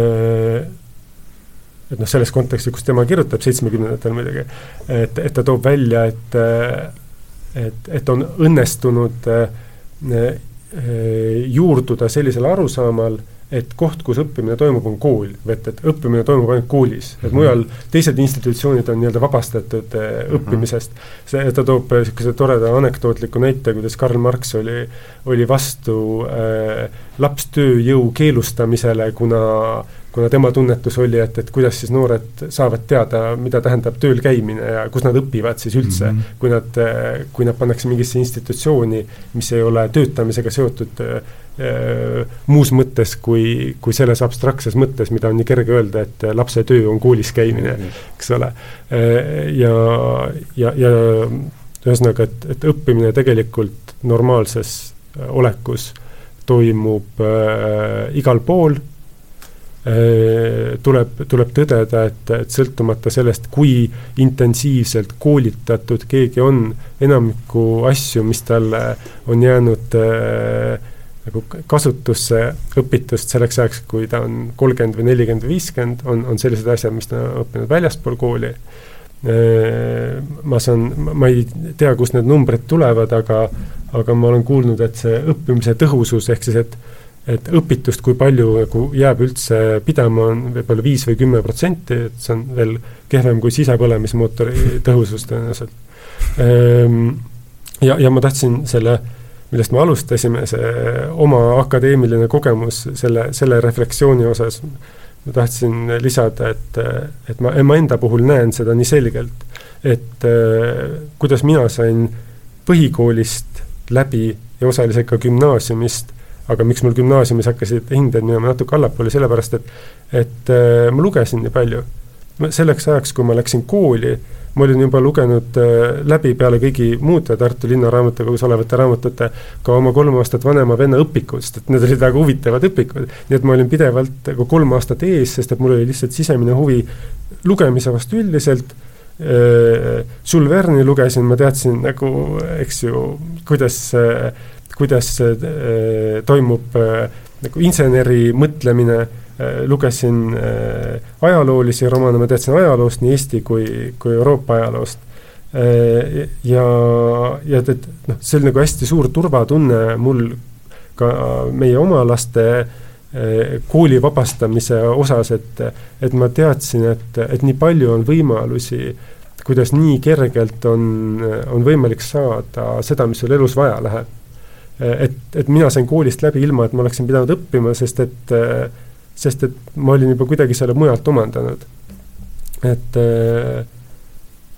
et noh, selles kontekstis, kus tema kirjutab seitsmekümnendatel muidugi, et, et ta toob välja, et et, et on õnnestunud äh, äh, juurduda sellisel arusaamal, et koht, kus õppimine toimub, on kool, et, et õppimine toimub ainult koolis, et mhm. mujal teised institutsioonid on nii-öelda vabastatud äh, mhm. õppimisest. see, ta toob niisuguse toreda anekdootliku näite, kuidas Karl Marx oli, oli vastu äh, lapstööjõu keelustamisele, kuna äh, kuna tema tunnetus oli, et, et kuidas siis noored saavad teada, mida tähendab tööl käimine ja kus nad õpivad siis üldse mm, -hmm. kui nad, kui nad pannakse mingisse institutsiooni, mis ei ole töötamisega seotud äh, muus mõttes kui, kui selles abstraktses mõttes, mida on nii kerge öelda, et lapse töö on koolis käimine mm, -hmm. eks ole. ja, ja, ja ühesõnaga, et, et õppimine tegelikult normaalses olekus toimub äh, igal pool tuleb, tuleb tõdeda, et, et sõltumata sellest, kui intensiivselt koolitatud keegi on, enamikku asju, mis talle on jäänud äh, nagu kasutusse õpitust selleks ajaks, kui ta on kolmkümmend või nelikümmend või viiskümmend, on, on sellised asjad, mis ta on õppinud väljaspool kooli äh,. ma saan, ma ei tea, kust need numbrid tulevad, aga aga ma olen kuulnud, et see õppimise tõhusus, ehk siis et et õpitust, kui palju nagu jääb üldse pidama, on võib-olla viis või kümme protsenti, et see on veel kehvem kui sisepõlemismootori tõhusus tõenäoliselt. Ehm, ja, ja ma tahtsin selle, millest me alustasime, see oma akadeemiline kogemus selle, selle refleksiooni osas, ma tahtsin lisada, et, et ma, ma enda puhul näen seda nii selgelt, et kuidas mina sain põhikoolist läbi ja osaliselt ka gümnaasiumist aga miks mul gümnaasiumis hakkasid hinded minema natuke allapoole, sellepärast et et äh, ma lugesin nii palju. selleks ajaks, kui ma läksin kooli, ma olin juba lugenud äh, läbi peale kõigi muude Tartu Linnaraamatukogus olevate raamatute ka oma kolm aastat vanema venna õpikud, sest et need olid väga huvitavad õpikud. nii et ma olin pidevalt nagu kolm aastat ees, sest et mul oli lihtsalt sisemine huvi lugemise vastu üldiselt äh,. Jules Verne'i lugesin, ma teadsin nagu, eks ju, kuidas, kuidas äh, toimub äh, nagu inseneri mõtlemine Äh, lugesin ajaloolisi romaane, ma teadsin ajaloost nii Eesti kui, kui Euroopa ajaloost. Ja, ja et noh, see oli nagu hästi suur turvatunne mul ka meie oma laste kooli vabastamise osas, et, et ma teadsin, et, et nii palju on võimalusi, kuidas nii kergelt on, on võimalik saada seda, mis sul elus vaja läheb. Et, et mina sain koolist läbi ilma, et ma oleksin pidanud õppima, sest et sest et ma olin juba kuidagi selle mujalt omandanud. et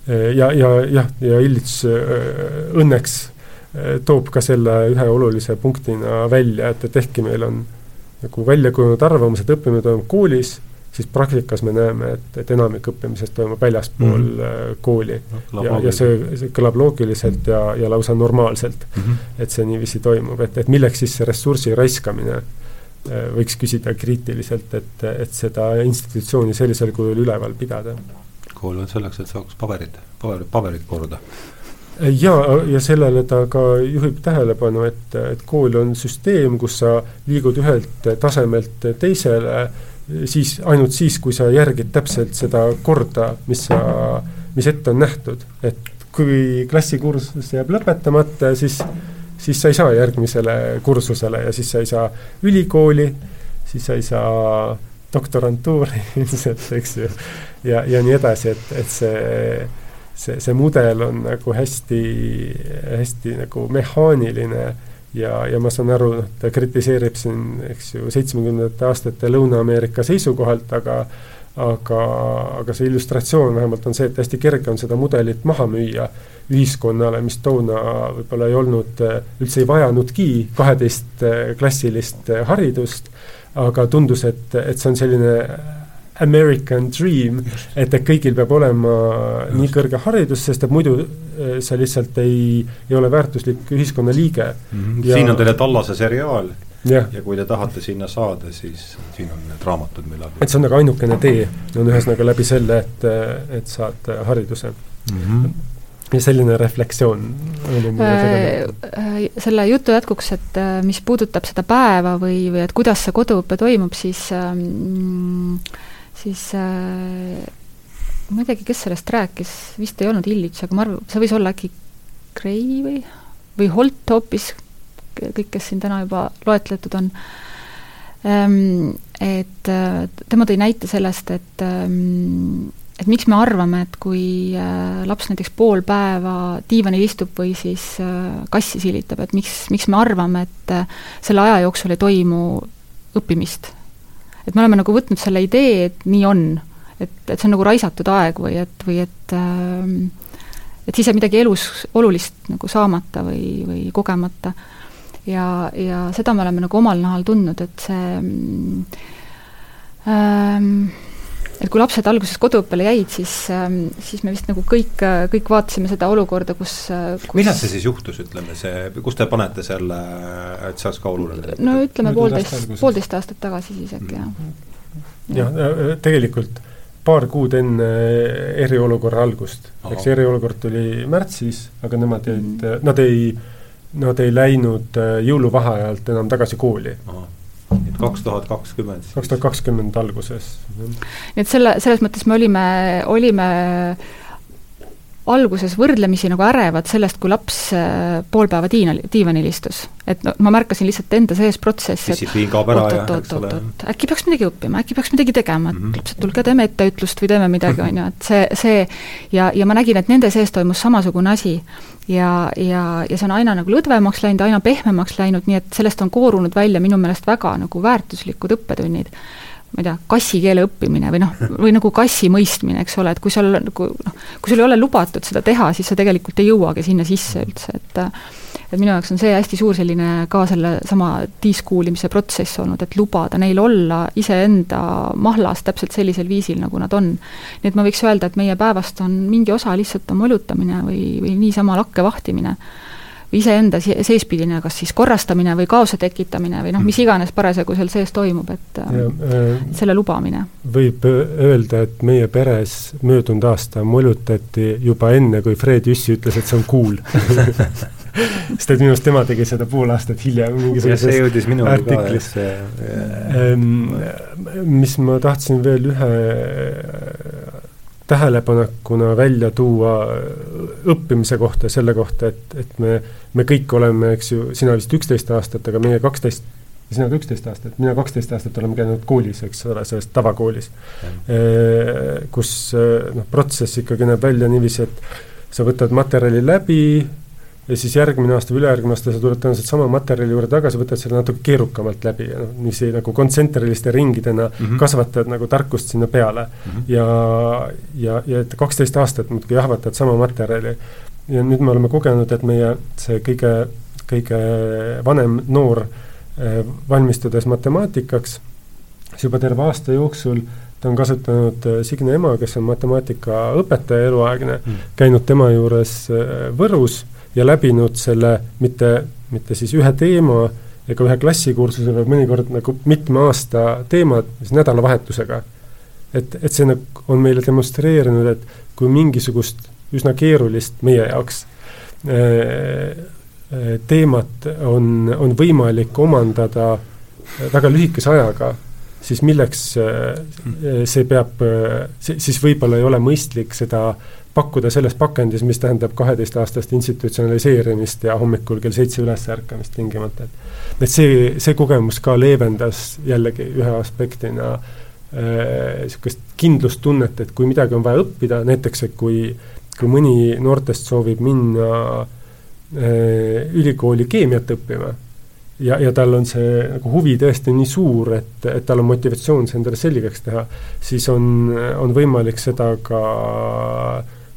ja, ja jah, ja Illits äh, õnneks äh, toob ka selle ühe olulise punktina välja, et, et ehkki meil on nagu välja kujunenud arvamus, et õppimine toimub koolis, siis praktikas me näeme, et, et enamik õppimisest toimub väljaspool mm -hmm. kooli ja, ja see, see kõlab loogiliselt ja, ja lausa normaalselt mm, -hmm. et see niiviisi toimub, et, et milleks siis see ressursi raiskamine Äh, võiks küsida kriitiliselt, et, et seda institutsiooni sellisel kujul üleval pidada. kool on selleks, et saaks paberid, paberid, paberid korda. ja, ja sellele ta ka juhib tähelepanu, et, et kool on süsteem, kus sa liigud ühelt tasemelt teisele, siis, ainult siis, kui sa järgid täpselt seda korda, mis sa, mis ette on nähtud, et kui klassikursus jääb lõpetamata, siis siis sa ei saa järgmisele kursusele ja siis sa ei saa ülikooli, siis sa ei saa doktorantuuri ilmselt, eks ju, ja, ja nii edasi, et, et see, see, see mudel on nagu hästi, hästi nagu mehaaniline ja, ja ma saan aru, noh, ta kritiseerib siin, eks ju, seitsmekümnendate aastate Lõuna-Ameerika seisukohalt, aga aga, aga see illustratsioon vähemalt on see, et hästi kerge on seda mudelit maha müüa ühiskonnale, mis toona võib-olla ei olnud, üldse ei vajanudki kaheteistklassilist haridust, aga tundus, et, et see on selline American dream, et, et kõigil peab olema Just. nii kõrge haridus, sest et muidu eh, sa lihtsalt ei, ei ole väärtuslik ühiskonnaliige mm. -hmm. Ja... siin on teile Tallase seriaal ja. ja kui te tahate sinna saada, siis siin on need raamatud, millal et see on nagu ainukene tee, on ühesõnaga läbi selle, et, et saad hariduse mm. -hmm ja selline refleksioon oli mul äh, äh, selle jutu jätkuks, et äh, mis puudutab seda päeva või, või et kuidas see koduõpe toimub, siis ähm, siis äh, ma ei teagi, kes sellest rääkis, vist ei olnud Illits, aga ma arvan, see võis olla äkki Gray või, või Holt hoopis, kõik, kes siin täna juba loetletud on ähm,, et äh, tema tõi näite sellest, et ähm, et miks me arvame, et kui äh, laps näiteks pool päeva diivanil istub või siis äh, kassi silitab, et miks, miks me arvame, et äh, selle aja jooksul ei toimu õppimist. Et me oleme nagu võtnud selle idee, et nii on. et, et see on nagu raisatud aeg või et, või et et siis jääb midagi elus olulist nagu saamata või, või kogemata. ja, ja seda me oleme nagu omal nahal tundnud, et see ähm, et kui lapsed alguses koduõppele jäid, siis, ähm, siis me vist nagu kõik, kõik vaatasime seda olukorda, kus, kus millal see siis juhtus, ütleme see, kus te panete selle, et see oleks ka oluline? no ütleme poolteist, poolteist aastat tagasi siis äkki, jah. Mm. jah, äh, äh, tegelikult paar kuud enne eriolukorra algust, eks eriolukord tuli märtsis, aga nemad jäid mm, nad ei, nad ei läinud äh, jõuluvaheajalt enam tagasi kooli kaks tuhat kakskümmend. kaks tuhat kakskümmend alguses. nii et selle, selles mõttes me olime, olime alguses võrdlemisi nagu ärevad sellest, kui laps äh, pool päeva diinal, diivanil istus. et no ma märkasin lihtsalt enda sees protsessi, et oot-oot-oot-oot, äkki peaks midagi õppima, äkki peaks midagi tegema, et mm -hmm. lapsed, tulge teeme etteütlust või teeme midagi, on ju, et see, see ja, ja ma nägin, et nende sees toimus samasugune asi. ja, ja, ja see on aina nagu lõdvemaks läinud, aina pehmemaks läinud, nii et sellest on koorunud välja minu meelest väga nagu väärtuslikud õppetunnid ma ei tea, kassi keele õppimine või noh, või nagu kassi mõistmine, eks ole, et kui seal nagu noh, kui sul ei ole lubatud seda teha, siis sa tegelikult ei jõuagi sinna sisse üldse, et et minu jaoks on see hästi suur selline ka sellesama diiskuulimise protsess olnud, et lubada neil olla iseenda mahlas täpselt sellisel viisil, nagu nad on. nii et ma võiks öelda, et meie päevast on mingi osa lihtsalt molutamine või, või niisama lakke vahtimine iseenda seespidine kas siis korrastamine või kaose tekitamine või noh, mis iganes parasjagu seal sees toimub, et ja, äh, selle lubamine. võib öelda, et meie peres möödunud aasta molutati juba enne, kui Fred Jüssi ütles, et see on cool sest et minu arust tema tegi seda pool aastat hiljem mingisuguses see ähm, mis ma tahtsin veel ühe tähelepanekuna välja tuua õppimise kohta, selle kohta, et, et me, me kõik oleme, eks ju, sina vist üksteist aastat, aga meie kaksteist, sina ka üksteist aastat, mina kaksteist aastat oleme käinud koolis, eks ole, selles tavakoolis. kus noh, protsess ikkagi näeb välja niiviisi, et sa võtad materjali läbi, ja siis järgmine aasta või ülejärgmine aasta sa tuled tõenäoliselt sama materjali juurde tagasi, võtad selle natuke keerukamalt läbi ja noh, niiviisi nagu kontsentriliste ringidena mm -hmm. kasvatad nagu tarkust sinna peale mm. -hmm. ja, ja, ja et kaksteist aastat muudkui jahvatad sama materjali. ja nüüd me oleme kogenud, et meie see kõige, kõige vanem noor eh, valmistudes matemaatikaks, siis juba terve aasta jooksul ta on kasutanud eh, Signe ema, kes on matemaatikaõpetaja eluaegne mm., käinud tema juures eh, Võrus ja läbinud selle mitte, mitte siis ühe teema ega ühe klassikursuse, vaid mõnikord nagu mitme aasta teemad, siis nädalavahetusega. et, et see nagu on meile demonstreerinud, et kui mingisugust üsna keerulist meie jaoks äh, äh, teemat on, on võimalik omandada väga lühikese ajaga, siis milleks äh, see peab, siis võib-olla ei ole mõistlik seda pakkuda selles pakendis, mis tähendab kaheteistaastast institutsionaliseerimist ja hommikul kell seitse üles ärkamist tingimata, et et see, see kogemus ka leevendas jällegi ühe aspektina niisugust äh, kindlustunnet, et kui midagi on vaja õppida, näiteks et kui, kui mõni noortest soovib minna äh, ülikooli keemiat õppima ja, ja tal on see nagu huvi tõesti nii suur, et, et tal on motivatsioon see endale selgeks teha, siis on, on võimalik seda ka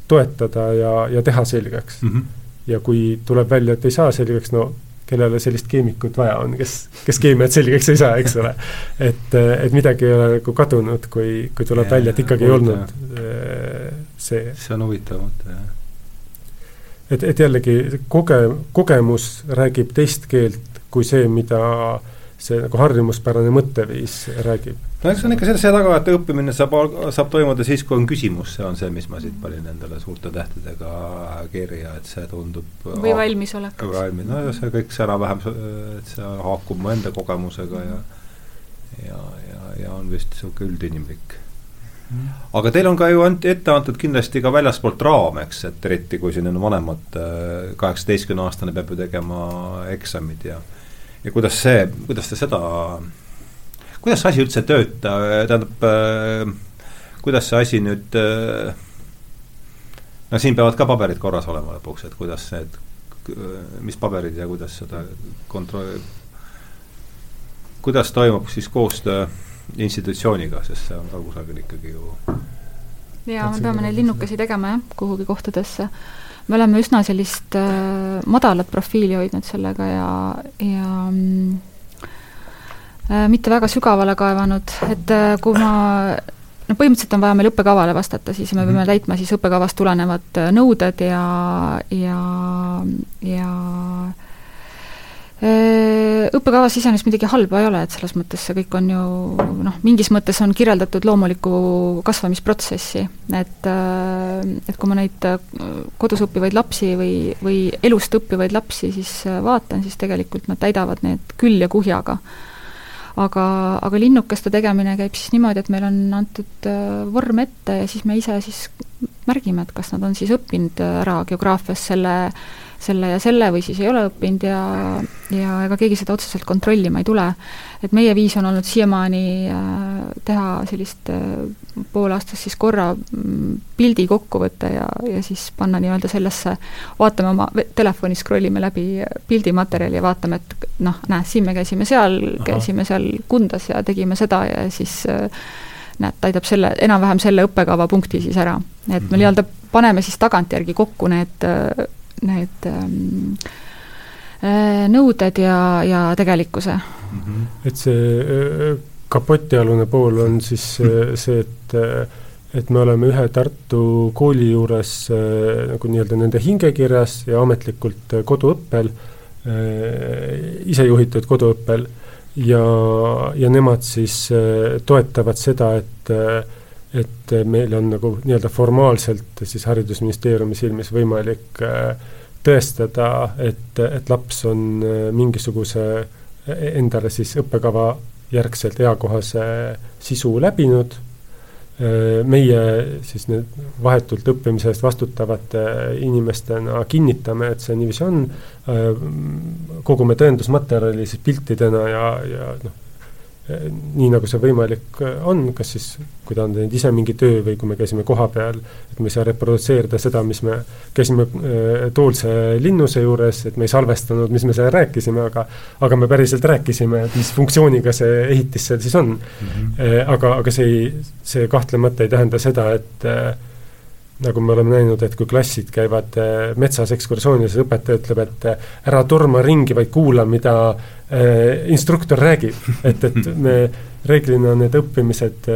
toetada ja, ja teha selgeks mm. -hmm. ja kui tuleb välja, et ei saa selgeks, no kellele sellist keemikut vaja on, kes, kes keemiat selgeks ei saa, eks ole. et, et midagi ei ole nagu kadunud, kui, kui tuleb ja, välja, et ikkagi ei olnud äh, see. see on huvitav mõte, jah. et, et jällegi koge-, kogemus räägib teist keelt kui see, mida see nagu harjumuspärane mõtteviis räägib. No eks on ikka selle, see taga, et õppimine saab, saab toimuda siis, kui on küsimus, see on see, mis ma siit panin endale suurte tähtedega kirja, et see tundub või valmisolek. valmis, no see kõik see enam-vähem, et see haakub mu enda kogemusega ja ja, ja, ja on vist niisugune üldinimlik. Aga teil on ka ju ant-, ette antud kindlasti ka väljaspoolt raam, eks, et eriti kui siin on vanemad, kaheksateistkümne-aastane peab ju tegema eksamid ja ja kuidas see, kuidas te seda kuidas see asi üldse töötab, tähendab äh,, kuidas see asi nüüd äh, no siin peavad ka paberid korras olema lõpuks, et kuidas need, mis paberid ja kuidas seda kontrolli, kuidas toimub siis koostöö institutsiooniga, sest see on ka kusagil ikkagi ju jaa, me peame neid linnukesi tegema jah, kuhugi kohtadesse. Me oleme üsna sellist äh, madalat profiili hoidnud sellega ja, ja mm, Äh, mitte väga sügavale kaevanud, et äh, kui ma no põhimõtteliselt on vaja meil õppekavale vastata, siis me peame -hmm. täitma siis õppekavast tulenevad äh, nõuded ja, ja, ja õppekavas iseenesest midagi halba ei ole, et selles mõttes see kõik on ju noh, mingis mõttes on kirjeldatud loomulikku kasvamisprotsessi, et et kui ma neid kodus õppivaid lapsi või, või elust õppivaid lapsi siis vaatan, siis tegelikult nad täidavad need küll ja kuhjaga. Aga, aga linnukeste tegemine käib siis niimoodi, et meil on antud äh, vorm ette ja siis me ise siis märgime, et kas nad on siis õppinud äh, ära geograafias selle, selle ja selle või siis ei ole õppinud ja, ja ega keegi seda otseselt kontrollima ei tule. et meie viis on olnud siiamaani äh, teha sellist äh, poolaastast siis korra mm, pildi kokkuvõte ja, ja siis panna nii-öelda sellesse, vaatame oma telefonis, scroll ime läbi pildimaterjali ja vaatame, et noh, näe, siin me käisime seal, käisime seal Kundas ja tegime seda ja siis äh, näed, täidab selle, enam-vähem selle õppekava punkti siis ära. et me mhm. nii-öelda paneme siis tagantjärgi kokku need, need ähm, nõuded ja, ja tegelikkuse mm. -hmm. et see kapotialune pool on siis see, et et me oleme ühe Tartu kooli juures äh, nagu nii-öelda nende hingekirjas ja ametlikult äh, koduõppel äh,, isejuhitud koduõppel ja, ja nemad siis äh, toetavad seda, et äh, et meil on nagu nii-öelda formaalselt siis Haridusministeeriumi silmis võimalik äh, tõestada, et, et laps on äh, mingisuguse endale siis õppekava järgselt eakohase sisu läbinud. Äh, meie siis need vahetult õppimise eest vastutavate inimestena kinnitame, et see niiviisi on, äh, kogume tõendusmaterjali siis piltidena ja, ja noh, nii, nagu see võimalik äh, on, kas siis, kui ta on teinud ise mingi töö või kui me käisime kohapeal, et me ei saa reprodutseerida seda, mis me käisime äh, Toolse linnuse juures, et me ei salvestanud, mis me seal rääkisime, aga aga me päriselt rääkisime, et mis funktsiooniga see ehitis seal siis on mm. -hmm. aga, aga see ei, see kahtlemata ei tähenda seda, et äh, nagu me oleme näinud, et kui klassid käivad äh, metsas ekskursioonil, siis õpetaja ütleb, et äh, ära torma ringi, vaid kuula, mida äh, instruktor räägib. et, et me reeglina need õppimised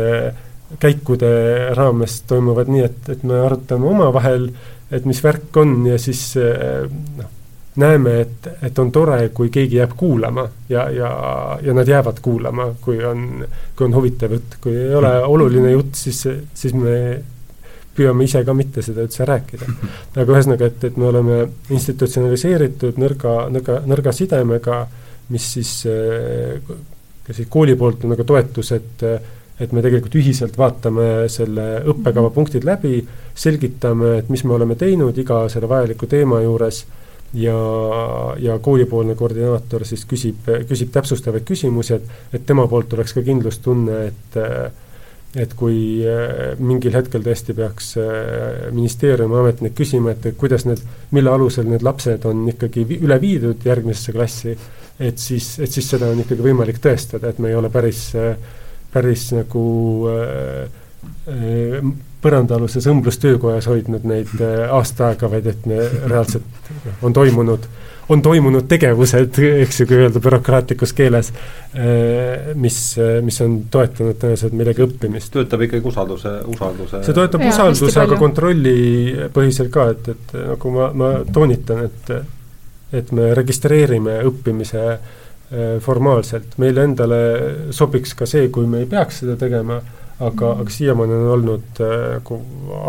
käikude raames toimuvad nii, et, et me arutame omavahel, et mis värk on ja siis noh, näeme, et, et on tore, kui keegi jääb kuulama ja, ja, ja nad jäävad kuulama, kui on, kui on huvitav jutt, kui ei ole oluline jutt, siis, siis me püüame ise ka mitte seda üldse rääkida. aga ühesõnaga, et, et me oleme institutsionaliseeritud nõrga, nõrga, nõrga sidemega, mis siis ka siis kooli poolt on nagu toetus, et et me tegelikult ühiselt vaatame selle õppekava punktid läbi, selgitame, et mis me oleme teinud iga selle vajaliku teema juures ja, ja koolipoolne koordinaator siis küsib, küsib täpsustavaid küsimusi, et, et tema poolt oleks ka kindlustunne, et et kui äh, mingil hetkel tõesti peaks äh, ministeeriumi ametnik küsima, et kuidas need, mille alusel need lapsed on ikkagi üle viidud järgmisesse klassi, et siis, et siis seda on ikkagi võimalik tõestada, et me ei ole päris, äh, päris nagu põrandaaluses õmblustöökojas hoidnud neid aasta aega, vaid et me reaalselt on toimunud on toimunud tegevused, eks ju, kui öelda bürokraatlikus keeles, eh, mis, mis on toetanud tõenäoliselt millegi õppimist. töötab ikkagi usalduse, usalduse see toetab Jaa, usalduse, aga kontrollipõhiselt ka, et, et nagu ma, ma toonitan, et et me registreerime õppimise eh, formaalselt, meile endale sobiks ka see, kui me ei peaks seda tegema, aga, aga siiamaani on olnud eh, nagu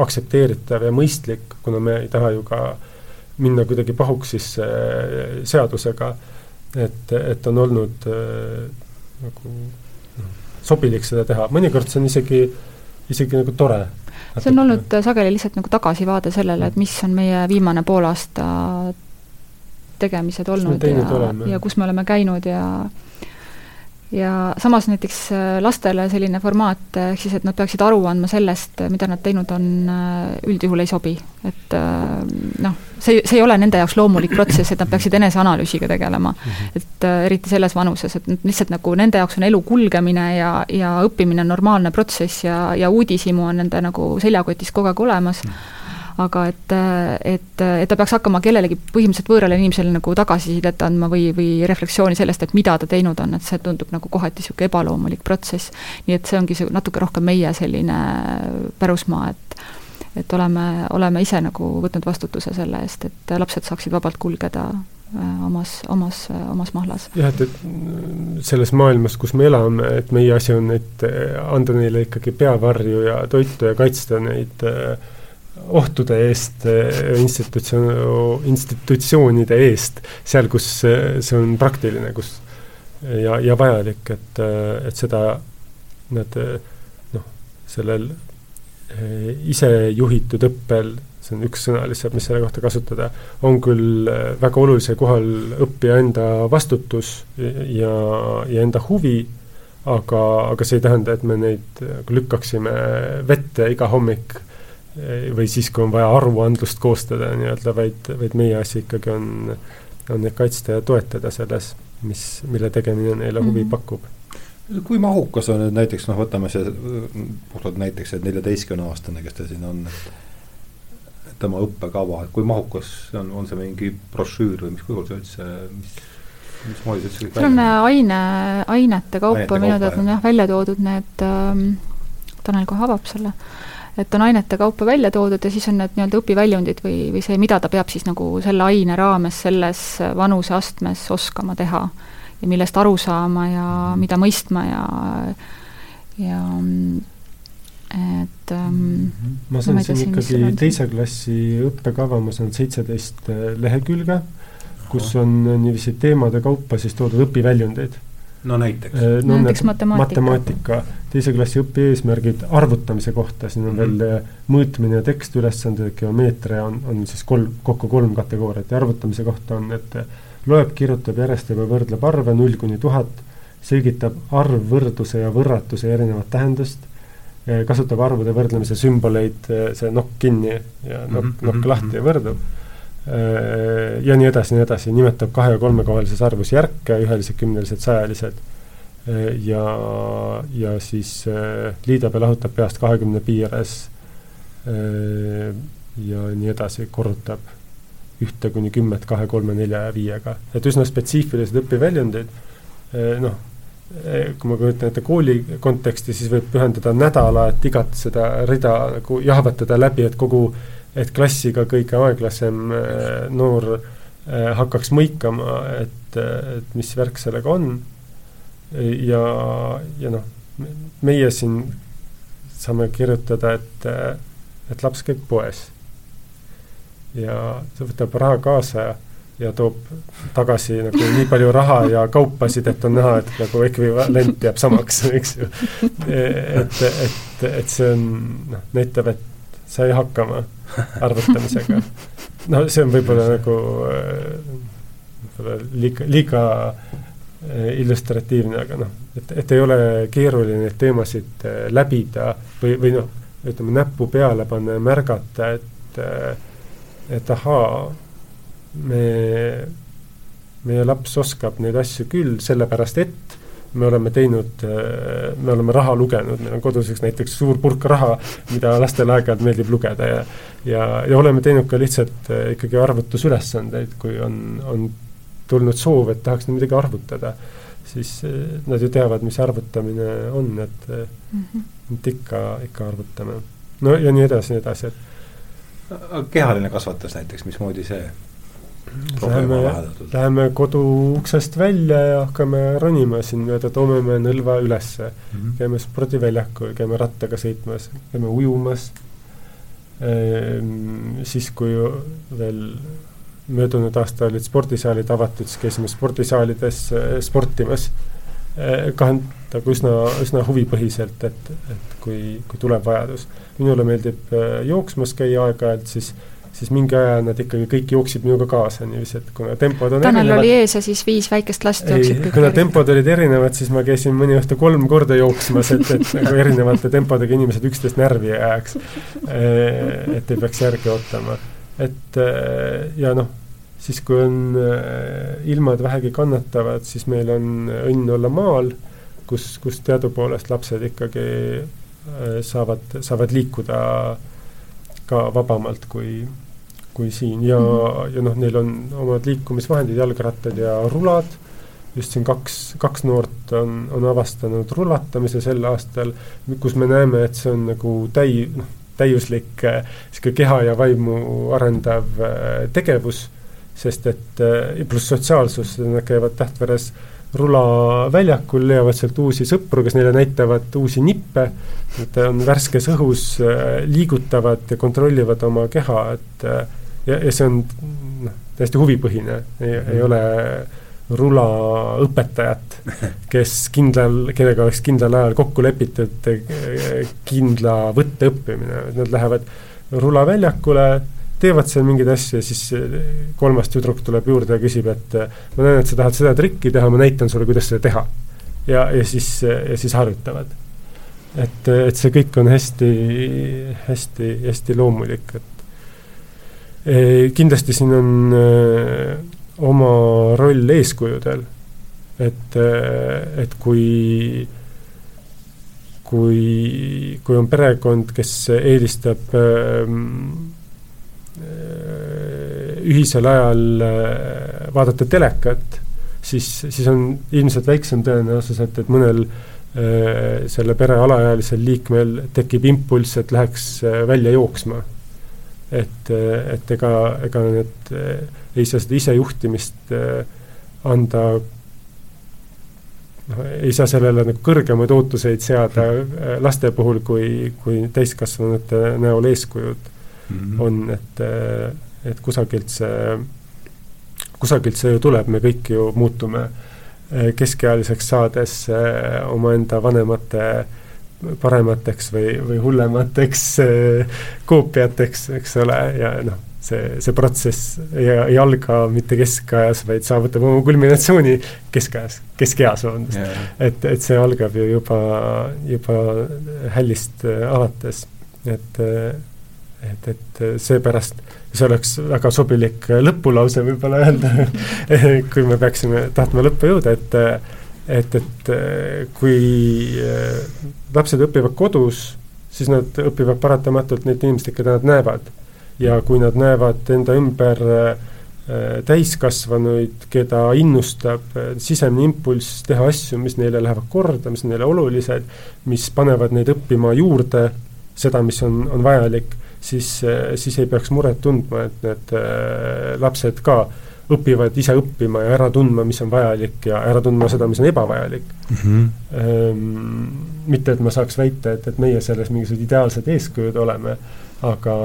aktsepteeritav ja mõistlik, kuna me ei taha ju ka äh, minna kuidagi pahuks siis äh, seadusega, et, et on olnud äh, nagu noh, sobilik seda teha, mõnikord see on isegi, isegi nagu tore. see on olnud sageli lihtsalt nagu tagasivaade sellele, et mis on meie viimane poolaasta tegemised olnud ja, ja kus me oleme käinud ja ja samas näiteks äh, lastele selline formaat, äh, ehk siis et nad peaksid aru andma sellest, mida nad teinud on, äh, üldjuhul ei sobi. et noh, see, see ei ole nende jaoks loomulik protsess, et nad peaksid eneseanalüüsiga tegelema. Mhm. et eriti selles vanuses, et lihtsalt nagu nende jaoks on elu kulgemine ja, ja õppimine on normaalne protsess ja, ja uudishimu on nende nagu seljakotis kogu aeg olemas mm aga et, et, et ta peaks hakkama kellelegi põhimõtteliselt võõrale inimesele nagu tagasisidet andma või, või refleksiooni sellest, et mida ta teinud on, et see tundub nagu kohati niisugune ebaloomulik protsess. nii et see ongi see natuke rohkem meie selline pärusmaa, et et oleme, oleme ise nagu võtnud vastutuse selle eest, et lapsed saaksid vabalt kulgeda äh, omas, omas, omas mahlas. jah, et, et selles maailmas, kus me elame, et meie asi on, et anda neile ikkagi peavarju ja toitu ja kaitsta neid äh, ohtude eest, eh, institutsioon, institutsioonide eest, seal, kus see on praktiline, kus ja, ja vajalik, et, et seda nad noh, sellel eh, isejuhitud õppel, see on üks sõna lihtsalt, mis selle kohta kasutada, on küll väga olulisel kohal õppija enda vastutus ja, ja enda huvi, aga, aga see ei tähenda, et me neid lükkaksime vette iga hommik või siis, kui on vaja aruandlust koostada nii-öelda, vaid, vaid meie asi ikkagi on, on neid kaitsta ja toetada selles, mis, mille tegemine neile huvi mm -hmm. pakub. Kui mahukas on nüüd näiteks noh, võtame see puhtalt näiteks see neljateistkümne aastane, kes ta siin on, et tema õppekava, et kui mahukas see on, on see mingi brošüür või mis kujul see üldse, mis, mismoodi see üldse kõik seal on aine, ainete kaupa minu teada on jah välja toodud need ähm,, Tanel kohe avab selle, et on ainete kaupa välja toodud ja siis on need nii-öelda õpiväljundid või, või see, mida ta peab siis nagu selle aine raames selles vanuseastmes oskama teha ja millest aru saama ja mhm. mida mõistma ja, ja et ähm, ma saan siin ikkagi teise klassi õppekava, ma saan seitseteist lehekülge, kus on niiviisi teemade kaupa siis toodud õpiväljundeid. No näiteks äh, no,? näiteks matemaatika. matemaatika, teise klassi õpieesmärgid arvutamise kohta, siin on mm -hmm. veel mõõtmine ja tekstülesanded, geomeetria on, on siis kolm, kokku kolm kategooriat ja arvutamise kohta on, et loeb, kirjutab, järjestab ja võrdleb arve null kuni tuhat, selgitab arvvõrdluse ja võrratuse erinevat tähendust kasutab arvude võrdlemise sümboleid, see nokk kinni ja nokk mm -hmm. nokk lahti ja võrdub. Eh, ja nii edasi, nii edasi, nimetab kahe- ja kolmekohalises arvus järke, ühelised, kümnelised, sajalised. ja, ja siis liidab ja lahutab peast kahekümne piires. ja nii edasi, korrutab ühte kuni kümmet kahe, kolme, nelja ja viiega, et üsna spetsiifilised õpiväljundid. noh kui ma kujutan ette kooli konteksti, siis võib pühendada nädala, et igat seda rida nagu jahvatada läbi, et kogu, et klassiga kõige aeglasem eh, noor eh, hakkaks mõikama, et, et mis värk sellega on. ja, ja noh, meie siin saame kirjutada, et, et laps käib poes ja ta võtab raha kaasa ja ja toob tagasi nagu nii palju raha ja kaupasid, et on näha, et nagu ekvivalent jääb samaks, eks ju. et, et, et see on, noh, näitab, et sai hakkama arvutamisega. no see on võib-olla nagu võib-olla liiga, liiga eh, illustratiivne, aga noh, et, et ei ole keeruline neid teemasid eh, läbida või, või noh, ütleme näppu peale panna ja märgata, et, et ahaa me, meie laps oskab neid asju küll, sellepärast et me oleme teinud, me oleme raha lugenud, meil on koduseks näiteks suur purk raha, mida lastele aeg-ajalt meeldib lugeda ja ja, ja oleme teinud ka lihtsalt eh, ikkagi arvutusülesandeid, kui on, on tulnud soov, et tahaks midagi arvutada, siis eh, nad ju teavad, mis arvutamine on, et mm, -hmm. et ikka, ikka arvutame. no ja nii edasi, nii edasi, et kehaline kasvatus näiteks, mismoodi see Läheme, läheme kodu uksest välja ja hakkame ronima siin mööda Toomemäe nõlva ülesse mm. -hmm. käime spordiväljakul, käime rattaga sõitmas, käime ujumas ehm,. siis, kui veel möödunud aasta olid spordisaalid avatud, siis käisime spordisaalides eh, sportimas eh,. kah nagu üsna, üsna huvipõhiselt, et, et kui, kui tuleb vajadus. minule meeldib eh, jooksmas käia aeg-ajalt, siis siis mingi aja nad ikkagi kõik jooksid minuga kaasa niiviisi, et kuna tempod on Tanel erinevad, oli ees ja siis viis väikest last jooksid kõik kuna tempod olid erinevad, siis ma käisin mõni õhtu kolm korda jooksmas, et, et nagu erinevate tempodega inimesed üksteist närvi ei ajaks. et ei peaks järgi ootama. et ja noh, siis kui on ilmad vähegi kannatavad, siis meil on õnn olla maal, kus, kus teadupoolest lapsed ikkagi saavad, saavad liikuda ka vabamalt kui kui siin ja mm, -hmm. ja noh, neil on omad liikumisvahendid, jalgrattad ja rulad, just siin kaks, kaks noort on, on avastanud rullatamise sel aastal, kus me näeme, et see on nagu täi-, noh, täiuslik niisugune keha ja vaimu arendav äh, tegevus, sest et äh, pluss sotsiaalsus, nad käivad Tähtveres rulaväljakul, leiavad sealt uusi sõpru, kes neile näitavad uusi nippe, et on värskes õhus, äh, liigutavad ja kontrollivad oma keha, et ja, ja see on noh, täiesti huvipõhine, ei, ei mhm. ole rulaõpetajat, kes kindlal, kellega oleks kindlal ajal kokku lepitud kindla võtte õppimine, nad lähevad rulaväljakule, teevad seal mingeid asju ja siis kolmas tüdruk tuleb juurde ja küsib, et ma näen, et sa tahad seda trikki teha, ma näitan sulle, kuidas seda teha. ja, ja siis, ja siis harjutavad. et, et see kõik on hästi, hästi, hästi loomulik, et kindlasti siin on oma roll eeskujudel, et, et kui kui, kui on perekond, kes eelistab ühisel ajal vaadata telekat, siis, siis on ilmselt väiksem tõenäosus, et, et mõnel selle pere alaealisel liikmel tekib impulss, et läheks välja jooksma. Et, et ega, ega need ei saa seda isejuhtimist anda noh, ei saa sellele nagu kõrgemaid ootuseid seada äh, laste puhul, kui, kui täiskasvanute näol eeskujud mm -hmm. on, et, äh, et kusagilt see, kusagilt see ju tuleb, me kõik ju muutume äh, keskealiseks saades omaenda vanemate paremateks või, või hullemateks koopiateks, eks ole, ja noh see, see protsess ei, ei alga mitte keskajas, vaid saavutab oma kulminatsiooni keskajas, keskeas, vabandust. Yeah.. et, et see algab ju juba, juba hällist äh, alates, et äh, et, et seepärast see oleks väga sobilik lõpulause võib-olla öelda kui me peaksime tahtma lõppu jõuda, et et, et kui lapsed õpivad kodus, siis nad õpivad paratamatult neid inimesi, keda nad näevad. Ja kui nad näevad enda ümber äh, täiskasvanuid, keda innustab äh, sisemine impulss teha asju, mis neile lähevad korda, mis neile olulised, mis panevad neid õppima juurde seda, mis on, on vajalik, siis, äh, siis ei peaks muret tundma, et need lapsed ka õpivad ise õppima ja ära tundma, mis on vajalik ja ära tundma seda, mis on ebavajalik mm. -hmm. Ehm, mitte, et ma saaks väita, et, et meie selles mingisugused ideaalsed eeskujud oleme, aga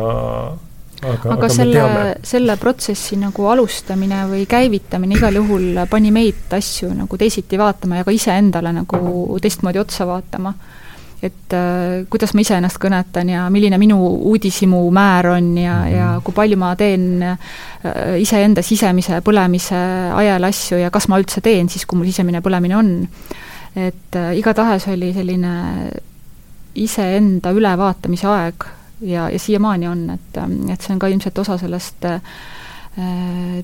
aga, aga selle, selle protsessi nagu alustamine või käivitamine igal juhul pani meid asju nagu teisiti vaatama ja ka iseendale nagu teistmoodi otsa vaatama. Et äh, kuidas ma iseennast kõnetan ja milline minu uudishimu määr on ja mm, -hmm. ja kui palju ma teen äh, iseenda sisemise põlemise ajal asju ja kas ma üldse teen siis, kui mul sisemine põlemine on. et äh, igatahes oli selline iseenda ülevaatamise aeg ja, ja siiamaani on, et, et see on ka ilmselt osa sellest äh,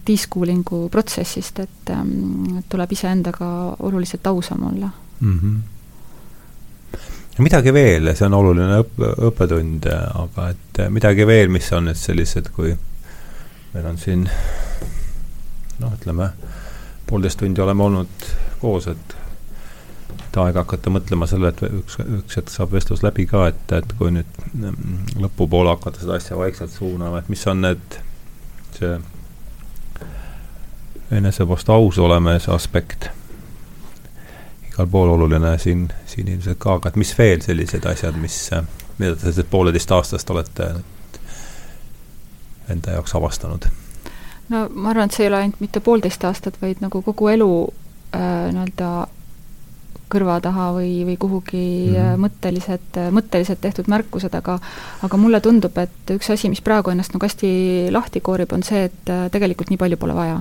dischoolingu protsessist, et äh, tuleb iseendaga oluliselt ausam olla mm. -hmm midagi veel, see on oluline õpp, õppetund, aga et midagi veel, mis on nüüd sellised, kui meil on siin noh, ütleme, poolteist tundi oleme olnud koos, et et aeg hakata mõtlema selle, et üks, üks hetk saab vestlus läbi ka, et, et kui nüüd mm, lõpupoole hakata seda asja vaikselt suunama, et mis on need, see enese vastu aus olemise aspekt, igal pool oluline siin, siin ilmselt ka, aga et mis veel sellised asjad, mis, mida te sellest pooleteist aastast olete enda jaoks avastanud? no ma arvan, et see ei ole ainult mitte poolteist aastat, vaid nagu kogu elu äh, nii-öelda kõrva taha või, või kuhugi mm -hmm. mõttelised, mõtteliselt tehtud märkused, aga aga mulle tundub, et üks asi, mis praegu ennast nagu hästi lahti koorib, on see, et äh, tegelikult nii palju pole vaja.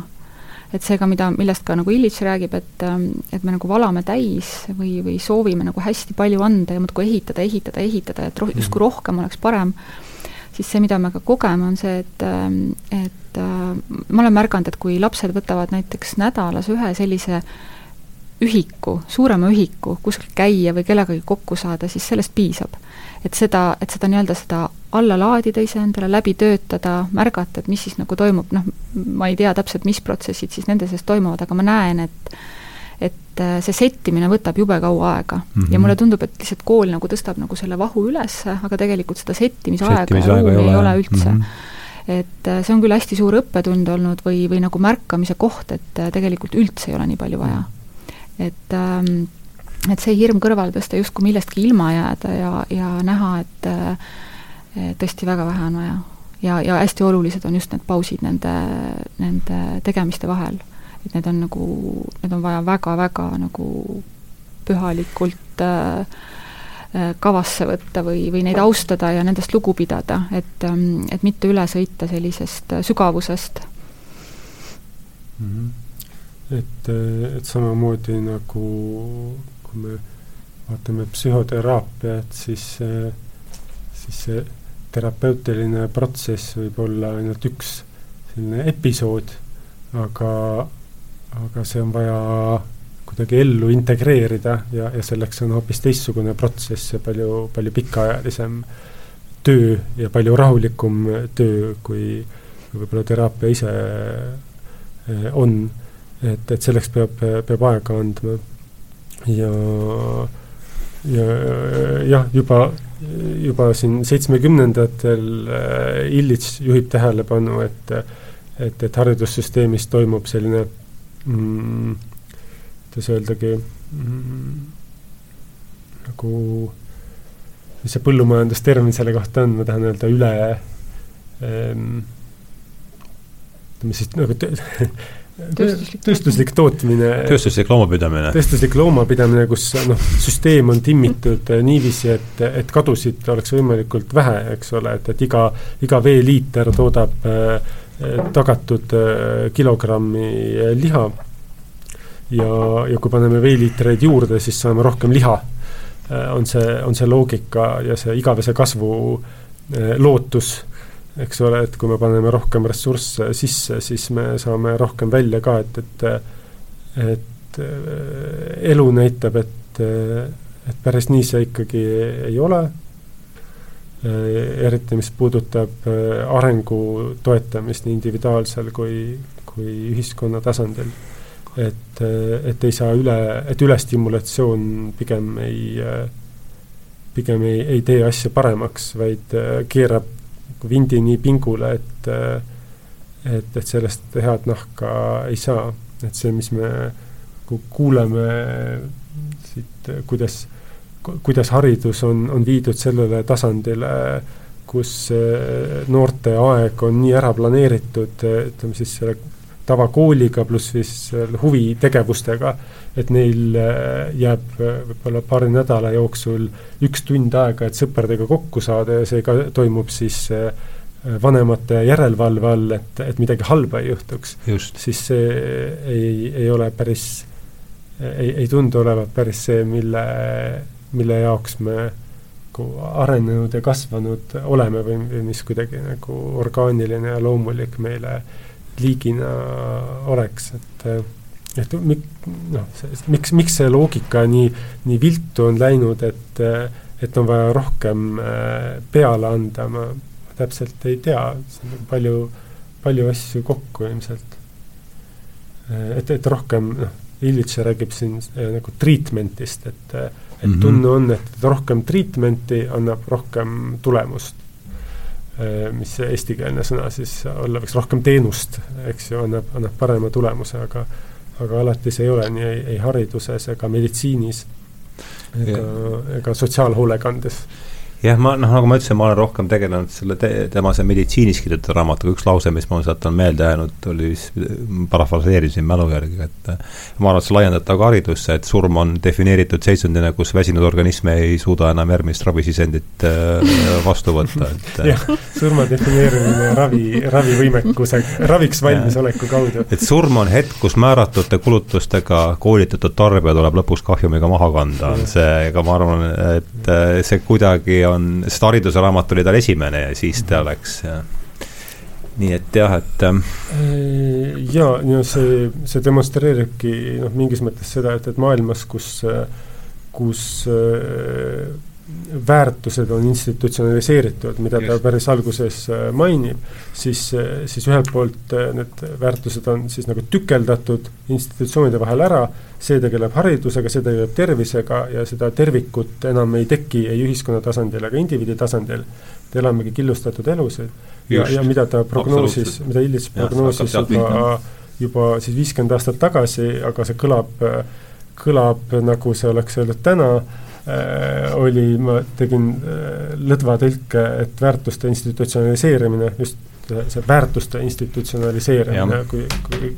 Et seega, mida, millest ka nagu Illich räägib, et, ähm, et me nagu valame täis või, või soovime nagu hästi palju anda ja muudkui ehitada, ehitada, ehitada, et roh-, justkui mhm. rohkem oleks parem, siis see, mida me ka kogeme, on see, et, ähm, et äh, ma olen märganud, et kui lapsed võtavad näiteks nädalas ühe sellise ühiku, suurema ühiku kuskil käia või kellegagi kokku saada, siis sellest piisab. Et seda, et seda nii-öelda seda alla laadida iseendale, läbi töötada, märgata, et mis siis nagu toimub, noh, ma ei tea täpselt, mis protsessid siis nende sees toimuvad, aga ma näen, et et äh, see settimine võtab jube kaua aega mm. -hmm. ja mulle tundub, et lihtsalt kool nagu tõstab nagu selle vahu üles, aga tegelikult seda settimise aega ja ruumi ei ole üldse mm. -hmm. et äh, see on küll hästi suur õppetund olnud või, või nagu märkamise koht, et äh, tegelikult üldse ei ole nii palju vaja et ähm, et see hirm kõrvale tõsta, justkui millestki ilma jääda ja, ja näha, et äh, tõesti väga vähe on vaja. ja, ja hästi olulised on just need pausid nende, nende tegemiste vahel. et need on nagu, need on vaja väga-väga nagu pühalikult äh, äh, kavasse võtta või, või neid austada ja nendest lugu pidada, et, ähm, et mitte üle sõita sellisest sügavusest mm. -hmm et, et samamoodi nagu kui me vaatame psühhoteraapiat, siis, siis see terapeutiline protsess võib olla ainult üks selline episood, aga, aga see on vaja kuidagi ellu integreerida ja, ja selleks on hoopis teistsugune protsess ja palju, palju pikaajalisem. töö ja palju rahulikum töö, kui võib-olla teraapia ise on. et, et selleks peab, peab aega andma. Ja, ja jah, juba, juba siin seitsmekümnendatel Illich juhib tähelepanu, et et, et haridussüsteemis toimub selline mm, kuidas öeldagi mm,, nagu mis see põllumajandustermin selle kohta on, ma tahan öelda üle ähm, ütleme siis nagu tööstuslik, tööstuslik tootmine. tööstuslik loomapidamine. tööstuslik loomapidamine, kus noh, süsteem on timmitud niiviisi, et, et kadusid oleks võimalikult vähe, eks ole, et, et iga, iga veeliiter toodab äh, tagatud äh, kilogrammi äh, liha ja, ja kui paneme veeliitreid juurde, siis saame rohkem liha. Äh, on see, on see loogika ja see igavese kasvu äh, lootus, eks ole, et kui me paneme rohkem ressursse sisse, siis me saame rohkem välja ka, et, et et äh, elu näitab, et, et päris nii see ikkagi ei ole. Eriti mis puudutab arengu toetamist nii individuaalsel kui, kui ühiskonna tasandil. Et, et ei saa üle, et ülestimulatsioon pigem ei, pigem ei, ei tee asja paremaks, vaid keerab vindi nii pingule, et et, et sellest head nahka ei saa. et see, mis me kuuleme siit, kuidas, kuidas haridus on, on viidud sellele tasandile, kus noorte aeg on nii ära planeeritud, ütleme siis selle tavakooliga pluss siis huvitegevustega, et neil äh, jääb äh, võib-olla paari nädala jooksul üks tund aega, et sõpradega kokku saada ja see ka toimub siis äh, vanemate järelevalve all, et, et midagi halba ei juhtuks. siis see ei, ei ole päris, ei, ei tundu olevat päris see, mille, mille jaoks me nagu arenenud ja kasvanud oleme või, või mis kuidagi nagu orgaaniline ja loomulik meile liigina oleks, et et mik-, noh, miks, miks see loogika nii, nii viltu on läinud, et et on vaja rohkem äh, peale anda, ma täpselt ei tea, siin on palju, palju asju kokku ilmselt. Äh, et, et rohkem, noh, Illich räägib siin nagu treatment'ist, et et mm -hmm. tunne on, et rohkem treatment'i annab rohkem tulemust mis see eestikeelne sõna siis olla võiks, rohkem teenust, eks ju, annab, annab parema tulemuse, aga aga alati see ei ole nii ei, ei hariduses ega meditsiinis ega, ega sotsiaalhoolekandes jah, ma noh, nagu ma ütlesin, ma olen rohkem tegelenud selle te, tema see meditsiinis kirjutatud raamatuga, üks lause, mis mul sealt on meelde jäänud, oli siis, parafraseerisin mälu järgi, et ma arvan, et see laiendatav ka haridusse, et surm on defineeritud seisundina, kus väsinud organism ei suuda enam järgmist ravisisendit äh, vastu võtta, et jah, surma defineerimine ravi, ravivõimekuse, raviks valmisoleku kaudu. et surm on hetk, kus määratute kulutustega koolitatud tarbija tuleb lõpuks kahjumiga maha kanda, on see, ega ma arvan, et äh, see kuidagi on, sest hariduse raamat oli tal esimene ja siis ta läks ja nii et jah, et ähm, jaa, ja see, see demonstreeribki noh, mingis mõttes seda, et, et maailmas, kus, kus äh, väärtused on institutsionaliseeritud, mida ta päris alguses äh, mainib, siis, siis ühelt poolt äh, need väärtused on siis nagu tükeldatud institutsioonide vahel ära, see tegeleb haridusega, see tegeleb tervisega ja seda tervikut enam ei teki ei ühiskonna tasandil ega indiviidi tasandil. et elamegi killustatud elusid. Ja, ja mida ta prognoosis, mida Illis prognoosis juba, juba siis viiskümmend aastat tagasi, aga see kõlab, kõlab nagu see oleks öeldud täna Äh, oli, ma tegin äh, lõdva tõlke, et väärtuste institutsionaliseerimine, just see väärtuste institutsionaliseerimine, kui, kui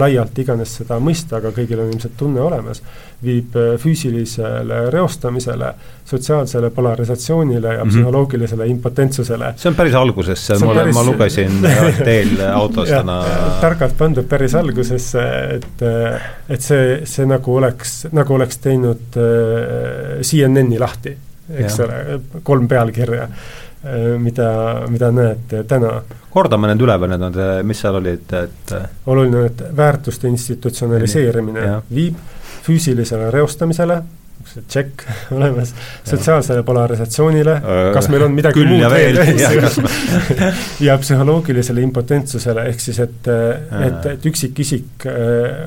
laialt iganes seda mõista, aga kõigil on ilmselt tunne olemas, viib äh, füüsilisele reostamisele, sotsiaalsele polarisatsioonile ja mm -hmm. psühholoogilisele impotentsusele. see on päris alguses, ma, päris... ma lugesin teel autos täna. targalt pandud päris algusesse, et, et see, see nagu oleks, nagu oleks teinud äh, CNN-i lahti, eks ja. ole, kolm pealkirja Äh, mida, mida näete täna. kordame need üle või need on, mis seal olid, et oluline, et väärtuste institutsionaliseerimine ja. viib füüsilisele reostamisele, see tšekk olemas sotsiaalsele polarisatsioonile, kas meil on midagi muud veel, ju, ja psühholoogilisele impotentsusele, ehk siis et, et, et üksikisik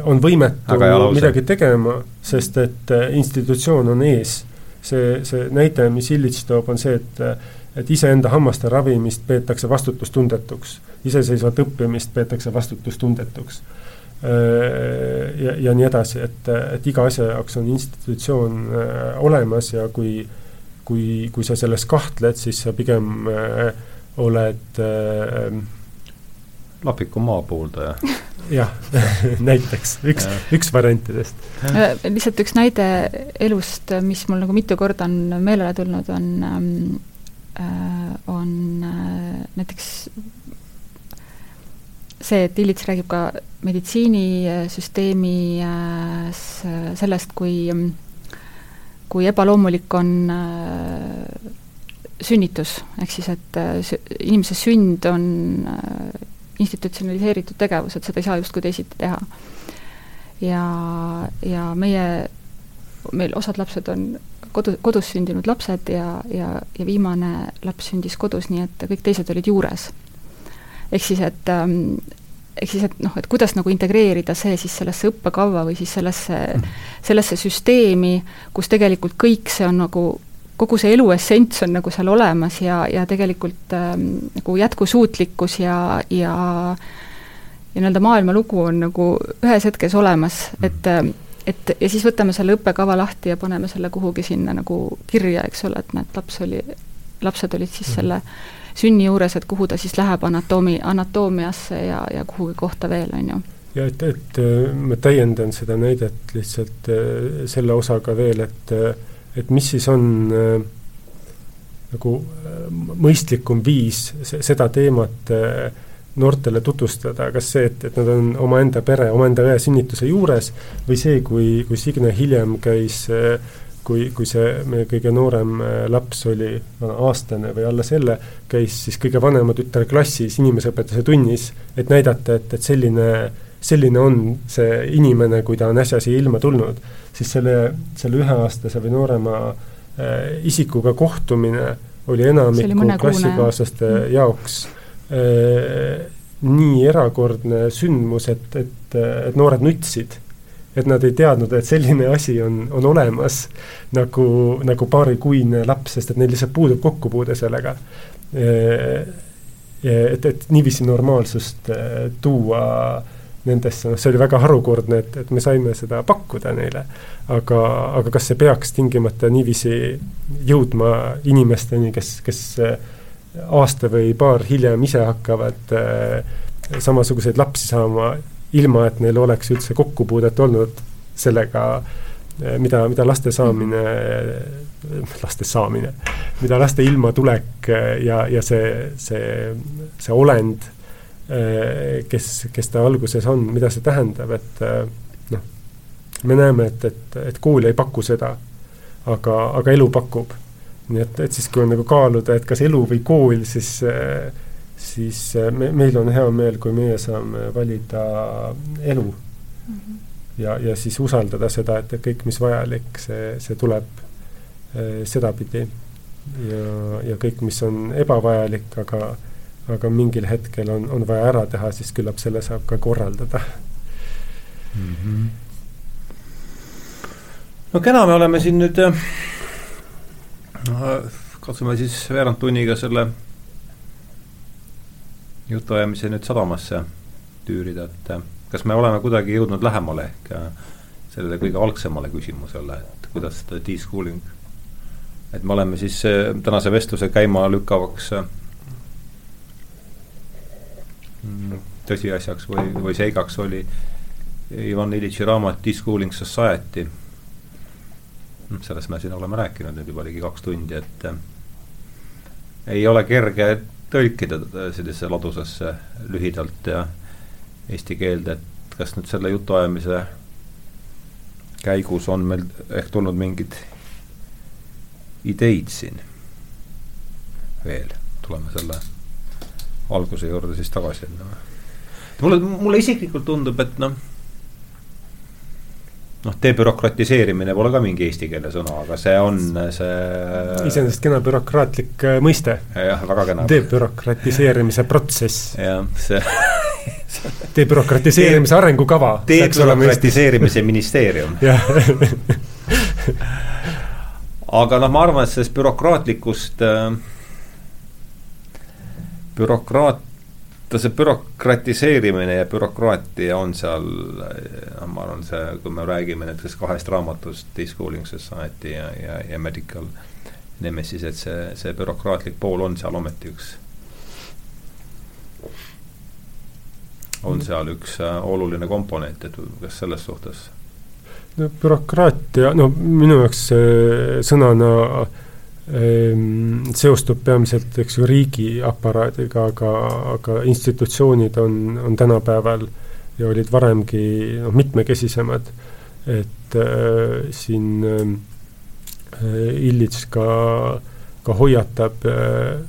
on võimetu midagi tegema, sest et institutsioon on ees. see, see näide, mis Illich toob, on see, et et iseenda hammaste ravimist peetakse vastutustundetuks, iseseisvat õppimist peetakse vastutustundetuks. Äh, ja, ja nii edasi, et, et iga asja jaoks on institutsioon äh, olemas ja kui kui, kui sa selles kahtled, siis sa pigem äh, oled äh, lapiku maapooldaja jah näiteks, üks, üks variantidest. lihtsalt üks näide elust, mis mul nagu mitu korda on meelele tulnud, on ähm, on näiteks see, et Illits räägib ka meditsiinisüsteemi sellest, kui, kui ebaloomulik on äh, sünnitus, ehk siis et äh, inimese sünd on äh, institutsionaliseeritud tegevus, et seda ei saa justkui teisiti teha. ja, ja meie, meil osad lapsed on kodu, kodus sündinud lapsed ja, ja, ja viimane laps sündis kodus, nii et kõik teised olid juures ehk siis, et ähm, ehk siis, et noh, et kuidas nagu integreerida see siis sellesse õppekava või siis sellesse mm., sellesse süsteemi, kus tegelikult kõik see on nagu, kogu see elu essents on nagu seal olemas ja, ja tegelikult ähm, nagu jätkusuutlikkus ja, ja ja nii-öelda maailmalugu on nagu ühes hetkes olemas, et ähm, et ja siis võtame selle õppekava lahti ja paneme selle kuhugi sinna nagu kirja, eks ole, et näed, laps oli, lapsed olid siis mm. selle sünni juures, et kuhu ta siis läheb anatoomi, anatoomiasse ja, ja kuhugi kohta veel, on ju ja et, et äh, ma täiendan seda näidet lihtsalt äh, selle osaga veel, et, äh, et mis siis on nagu mõistlikum viis seda teemat noortele tutvustada, kas see, et, et nad on omaenda pere, omaenda õe sünnituse juures või see, kui, kui Signe hiljem käis äh, kui, kui see meie kõige noorem äh, laps oli aastane või alla selle, käis siis kõige vanema tütre klassis inimeseõpetuse tunnis, et näidata, et, et selline, selline on see inimene, kui ta on äsja siia ilma tulnud, siis selle, selle üheaastase või noorema äh, isikuga kohtumine oli enamiku klassikaaslaste mm. jaoks äh, nii erakordne sündmus, et, et, et noored nutsid et nad ei teadnud, et selline asi on, on olemas nagu, nagu paarikuine laps, sest et neil lihtsalt puudub kokkupuude sellega. et, et niiviisi normaalsust eh, tuua nendesse, noh, see oli väga harukordne, et, et me saime seda pakkuda neile. aga, aga kas see peaks tingimata niiviisi jõudma inimesteni, kes, kes eh, aasta või paar hiljem ise hakkavad äh, samasuguseid lapsi saama ilma et neil oleks üldse kokkupuudet olnud sellega, eh, mida, mida laste saamine, laste saamine, mida laste ilmatulek ja, ja see, see, see olend, kes, kes ta alguses on, mida see tähendab, et noh, me näeme, et, et, et kool ei paku seda, aga, aga elu pakub. Nii et, et siis, kui on nagu kaaluda, et kas elu või kool, siis siis äh, me, meil on hea meel, kui meie saame valida elu mm. -hmm. ja, ja siis usaldada seda, et kõik, mis vajalik, see, see tuleb äh, sedapidi. ja, ja kõik, mis on ebavajalik, aga, aga mingil hetkel on, on vaja ära teha, siis küllap selle saab ka korraldada mm. -hmm. no kena, me oleme siin nüüd äh, katsume siis veerand tunniga selle jutuajamise nüüd sadamasse tüürida, et kas me oleme kuidagi jõudnud lähemale ehk sellele kõige algsemale küsimusele, et kuidas seda de-schooling, et me oleme siis äh, tänase vestluse käima lükkavaks mm, tõsiasjaks või, või seigaks oli Ivan Ilitši raamat De-schooling society. Sellest me siin oleme rääkinud nüüd juba ligi kaks tundi, et äh, ei ole kerge tõlkida sellisesse ladusasse lühidalt ja eesti keelde, et kas nüüd selle jutuajamise käigus on meil ehk tulnud mingeid ideid siin veel, tuleme selle alguse juurde siis tagasi enne või? mulle, mulle isiklikult tundub, et noh, noh, debürokratiseerimine pole ka mingi eesti keele sõna, aga see on see iseenesest kena bürokraatlik äh, mõiste. jah, väga kena. debürokratiseerimise protsess. jah, see debürokratiseerimise arengukava. debürokratiseerimise ministeerium aga noh, ma arvan, et sellest bürokraatlikust äh, bürokraat see bürokratiseerimine ja bürokraatia on seal, noh, ma arvan, see, kui me räägime näiteks kahest raamatust, Discooling Society ja, ja, ja Medical Nemesis, et see, see bürokraatlik pool on seal ometi üks, on seal üks äh, oluline komponent, et kas selles suhtes? no bürokraatia, no minu jaoks sõnana Ehm, seostub peamiselt, eks ju, riigiaparaadiga, aga, aga institutsioonid on, on tänapäeval ja olid varemgi noh, mitmekesisemad. et äh, siin äh, Illits ka, ka hoiatab äh,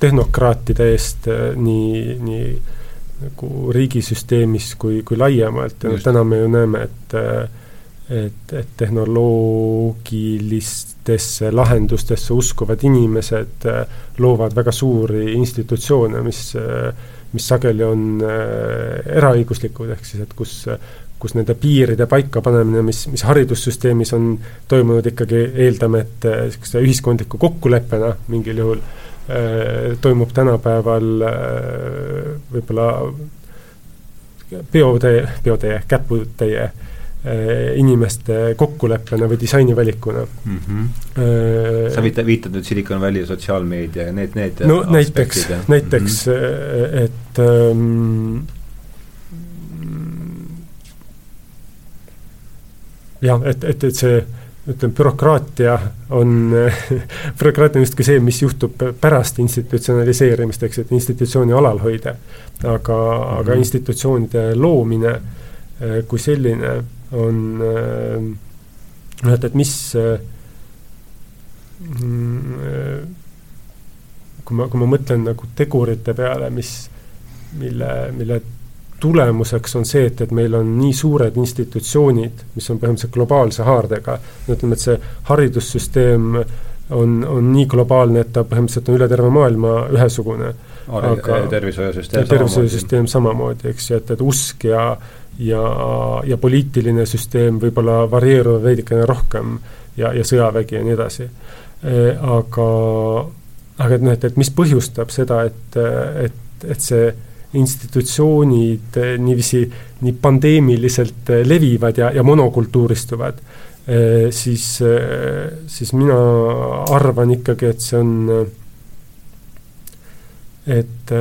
tehnokraatide eest äh, nii, nii nagu riigisüsteemis kui, kui laiemalt ja noh, täna me ju näeme, et äh, et, et tehnoloogilistesse lahendustesse uskuvad inimesed äh, loovad väga suuri institutsioone, mis, äh, mis sageli on äh, eraõiguslikud, ehk siis et kus kus nende piiride paikapanemine, mis, mis haridussüsteemis on toimunud ikkagi, eeldame, et niisuguse ühiskondliku kokkuleppena mingil juhul toimub tänapäeval võib-olla peotee, peotee, käputäie inimeste kokkuleppena või disainivalikuna mm. -hmm. sa viitad, viitad nüüd Silicon Valley sotsiaalmeedia ja need, need no näiteks, näiteks mm, -hmm. et ähm, jah, et, et, et see ütleme, bürokraatia on bürokraatia on justkui see, mis juhtub pärast institutsionaliseerimist, eks, et institutsiooni alalhoide. aga mm, -hmm. aga mhm. institutsioonide loomine kui selline on noh, et, et mis mm, kui ma, kui ma mõtlen nagu tegurite peale, mis, mille, mille tulemuseks on see, et, et meil on nii suured institutsioonid, mis on põhimõtteliselt globaalse haardega, ütleme, et see haridussüsteem on, on nii globaalne, et ta põhimõtteliselt on üle terve maailma ühesugune. aga tervishoiusüsteem tervishoiusüsteem samamoodi, eks ju, et, et usk ja ja, ja poliitiline süsteem võib-olla varieeruvad veidikene rohkem ja, ja sõjavägi ja nii edasi. E, aga, aga et noh, et, et mis põhjustab seda, et, et, et see institutsioonid niiviisi nii pandeemiliselt levivad ja, ja monokultuuristuvad, e, siis, siis mina arvan ikkagi, et see on, et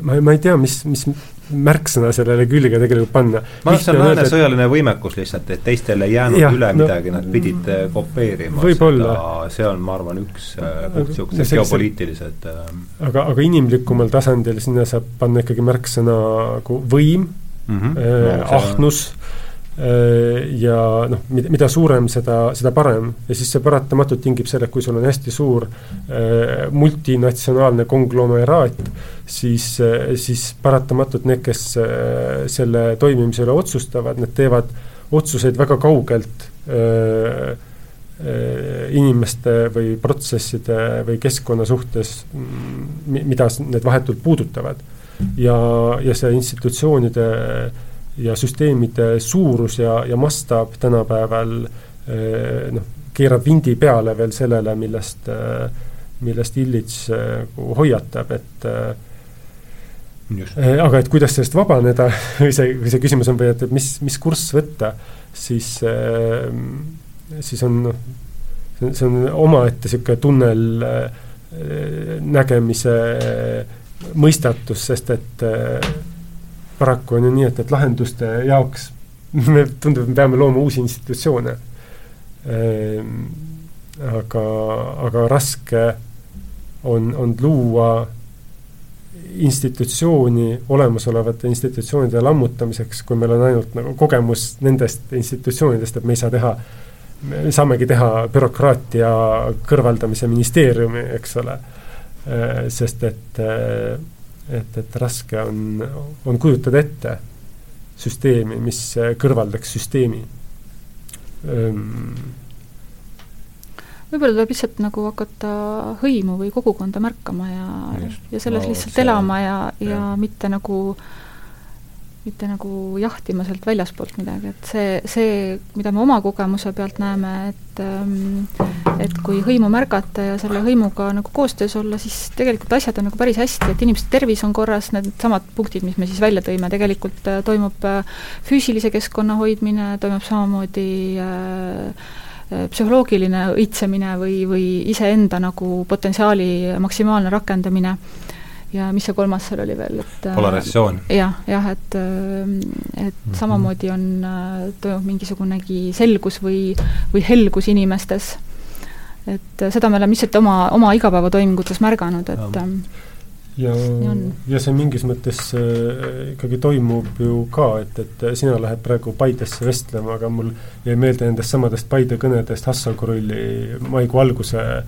ma, ma ei tea, mis, mis märksõna sellele külge tegelikult panna. ma arvan, see on lääne sõjaline võimekus lihtsalt, et teistel ei jäänud ja, üle no, midagi, nad pidid äh, kopeerima seda, see on, ma arvan, üks äh, punkt, niisugused geopoliitilised äh, aga, aga inimlikumal tasandil sinna saab panna ikkagi märksõna nagu võim mm, -hmm. äh, no, ahnus on Äh, ja noh, mida, mida suurem, seda, seda parem. ja siis see paratamatult tingib selle, et kui sul on hästi suur äh, multinatsionaalne konglomeraat, siis äh,, siis paratamatult need, kes äh, selle toimimise üle otsustavad, need teevad otsuseid väga kaugelt äh, äh inimeste või protsesside või keskkonna suhtes, mida need vahetult puudutavad. ja, ja see institutsioonide äh, ja süsteemide suurus ja, ja mastaap tänapäeval eh, noh, keerab vindi peale veel sellele, millest, eh, millest Illits nagu hoiatab, et Just. aga et kuidas sellest vabaneda või see, või see küsimus on või et, et mis, mis kurss võtta, siis, siis on noh, see on omaette niisugune tunnel nägemise mõistatus, sest et paraku on ju nii, et, et lahenduste jaoks me, tundub, me peame looma uusi institutsioone ehm,. aga, aga raske on, on luua institutsiooni olemasolevate institutsioonide lammutamiseks, kui meil on ainult nagu kogemus nendest institutsioonidest, et me ei saa teha, me saamegi teha bürokraatia kõrvaldamise ministeeriumi, eks ole. Ehm, sest et ehm, et, et raske on, on kujutada ette, süsteemi, mis kõrvaldaks süsteemi. võib-olla tuleb lihtsalt nagu hakata hõimu või kogukonda märkama ja, ja selles no, lihtsalt see, elama ja, ja, ja mitte nagu äh, mitte nagu jahtima sealt väljaspoolt midagi, et see, see, mida me oma kogemuse pealt näeme, et ähm, et kui hõimu märgata ja selle hõimuga nagu koostöös olla, siis tegelikult asjad on nagu päris hästi, et inimeste tervis on korras, needsamad punktid, mis me siis välja tõime, tegelikult äh, toimub äh, füüsilise keskkonna hoidmine, toimub samamoodi äh, psühholoogiline õitsemine või, või iseenda nagu potentsiaali maksimaalne rakendamine ja mis see kolmas seal oli veel, et äh, polarisatsioon ja,. jah, jah, et, äh, et mm -hmm. samamoodi on, äh, toimub mingisugunegi selgus või, või helgus inimestes. et seda me oleme lihtsalt oma, oma igapäevatoimingutes märganud, et ja ja, ja see mingis mõttes äh, ikkagi toimub ju ka, et, et sina lähed praegu Paidesse vestlema, aga mul jäi meelde nendest samadest Paide kõnedest Hassel Korulli maikuu alguse Äh,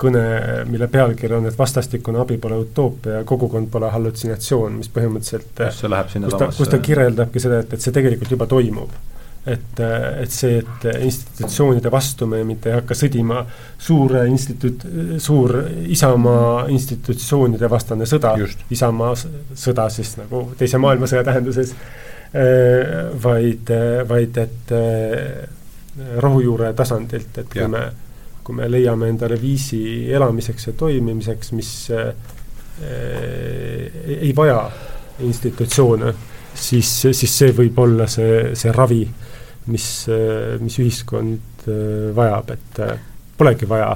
kõne, mille pealkiri on, et vastastikune abi pole utoopia ja kogukond pole hallutsinatsioon, mis põhimõtteliselt kus see läheb sinna kus ta, kus ta kirjeldabki seda, et, et see tegelikult juba toimub. et, et see, et institutsioonide vastu me mitte ei hakka sõdima, suur instituut, suur Isamaa institutsioonide vastane sõda, Isamaa sõda siis nagu Teise maailmasõja tähenduses, äh, vaid, vaid et äh, rohujuure tasandilt, et kui ja. me kui me leiame endale viisi elamiseks ja toimimiseks, mis äh, ei vaja institutsioone, siis, siis see võib olla see, see ravi, mis, mis ühiskond äh, vajab, et äh, polegi vaja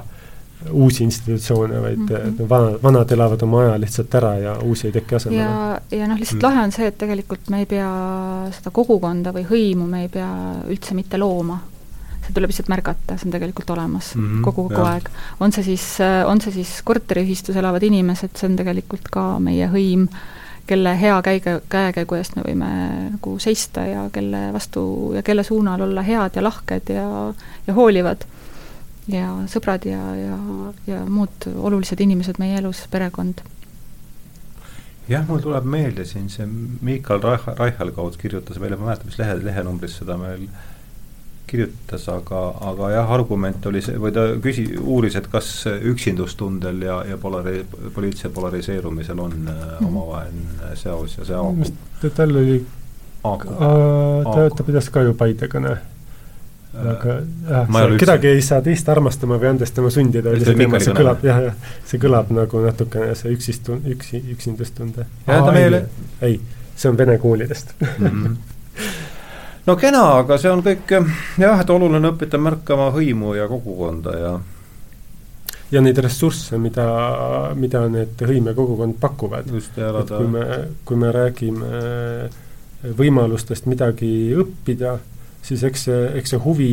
uusi institutsioone, vaid mm -hmm. vanad, vanad elavad oma aja lihtsalt ära ja uusi ei teki asemele. ja, ja noh, lihtsalt mm. lahe on see, et tegelikult me ei pea seda kogukonda või hõimu, me ei pea üldse mitte looma see tuleb lihtsalt märgata, see on tegelikult olemas mm -hmm, kogu, kogu aeg. on see siis, on see siis korteriühistus elavad inimesed, see on tegelikult ka meie hõim, kelle hea käige, käekäigu eest me võime nagu seista ja kelle vastu ja kelle suunal olla head ja lahked ja, ja hoolivad. ja sõbrad ja, ja, ja muud olulised inimesed meie elus, perekond jah, mul tuleb meelde siin see Miikal Raih-, Raichalgaud kirjutas meile, ma ei mäleta, mis lehe, lehenumbris seda meil kirjutas, aga, aga jah, argument oli see, või ta küsi-, uuris, et kas üksindustundel ja, ja polari-, poliitilise polariseerumisel on mm omavaheline seos ja see haakub. tal oli, ta, ta pidas ka ju Paide kõne aga jah, kedagi ei saa teist armastama või andestama sundida, oli see teema, see kõlab, jah, jah, see kõlab nagu natukene see üksistun-, üksi, üksindustunde. ei, see on vene koolidest. Mm. -hmm no kena, aga see on kõik jah, et oluline õppida märkama hõimu ja kogukonda ja ja neid ressursse, mida, mida need hõim ja kogukond pakuvad. et kui me, kui me räägime võimalustest midagi õppida, siis eks see, eks see huvi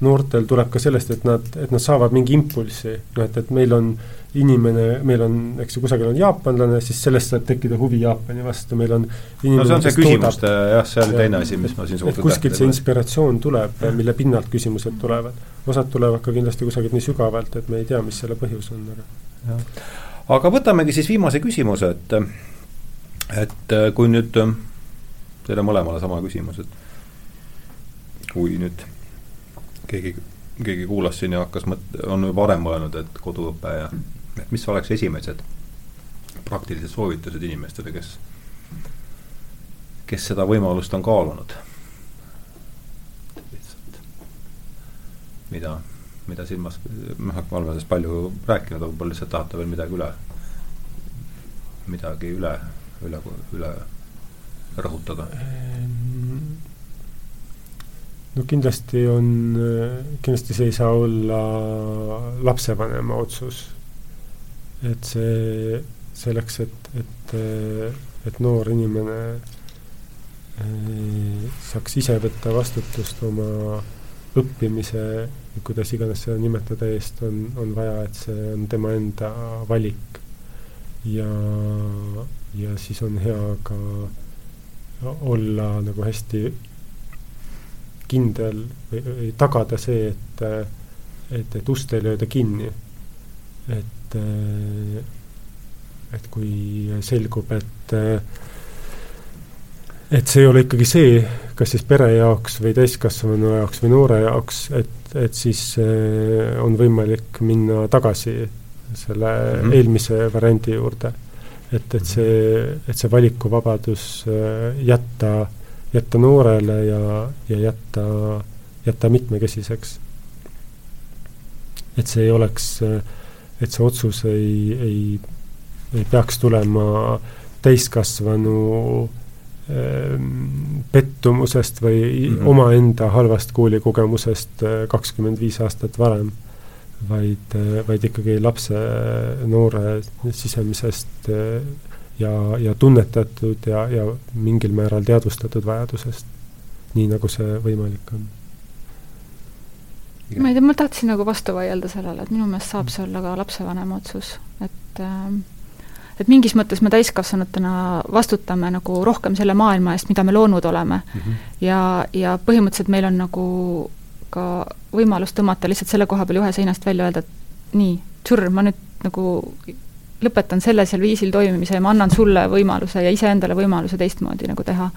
noortel tuleb ka sellest, et nad, et nad saavad mingi impulsi, noh et, et meil on äh, inimene, meil on, eks ju, kusagil on jaapanlane, siis sellest saab tekkida huvi Jaapani vastu, meil on no see on see küsimuste jah, see oli teine asi, mis ma siin suhteliselt kuskilt see inspiratsioon tuleb, mille pinnalt küsimused tulevad. osad tulevad ka kindlasti kusagilt nii sügavalt, et me ei tea, mis selle põhjus on, aga aga võtamegi siis viimase küsimuse, et et kui nüüd, teile mõlemale sama küsimus, et kui nüüd keegi keegi kuulas siin ja hakkas mõt-, on varem mõelnud, et koduõpe ja et mis oleks esimesed praktilised soovitused inimestele, kes, kes seda võimalust on kaalunud? lihtsalt, mida, mida silmas, noh, me oleme sellest palju rääkinud, aga võib-olla lihtsalt tahate veel midagi üle, midagi üle, üle, üle rõhutada? No kindlasti on, kindlasti see ei saa olla lapsevanema otsus et see selleks, et, et, et noor inimene eh, saaks ise võtta vastutust oma õppimise, kuidas iganes seda nimetada, eest, on, on vaja, et see on tema enda valik. ja, ja siis on hea ka olla nagu hästi kindel tagada see, et, et, et ust ei lööda kinni. et et, kui selgub, et et see ei ole ikkagi see, kas siis pere jaoks või täiskasvanu jaoks või noore jaoks, et, et siis äh, on võimalik minna tagasi selle mm -hmm. eelmise variandi juurde. et, et see, et see valikuvabadus äh, jätta, noorele ja, ja jätta, jätta mitmekesiseks. et see ei oleks, et see otsus ei, ei, ei peaks tulema täiskasvanu äh, Ehm, pettumusest või mm -hmm. omaenda halvast koolikogemusest äh, kakskümmend viis aastat varem, vaid, äh, vaid ikkagi lapse, noore sisemisest äh, ja, ja tunnetatud ja, ja mingil määral teadvustatud vajadusest, nii nagu see võimalik on. ma ei tea, ma tahtsin nagu vastu vaielda sellele, et minu meelest saab see olla ka lapsevanema otsus, et äh, et mingis mõttes me täiskasvanutena vastutame nagu rohkem selle maailma eest, mida me loonud oleme mm. -hmm. ja, ja põhimõtteliselt meil on nagu ka võimalus tõmmata lihtsalt selle koha peal ühe seinast välja, öelda, et nii, tšurr, ma nüüd nagu lõpetan sellisel viisil toimimise ja ma annan sulle võimaluse ja iseendale võimaluse teistmoodi nagu teha.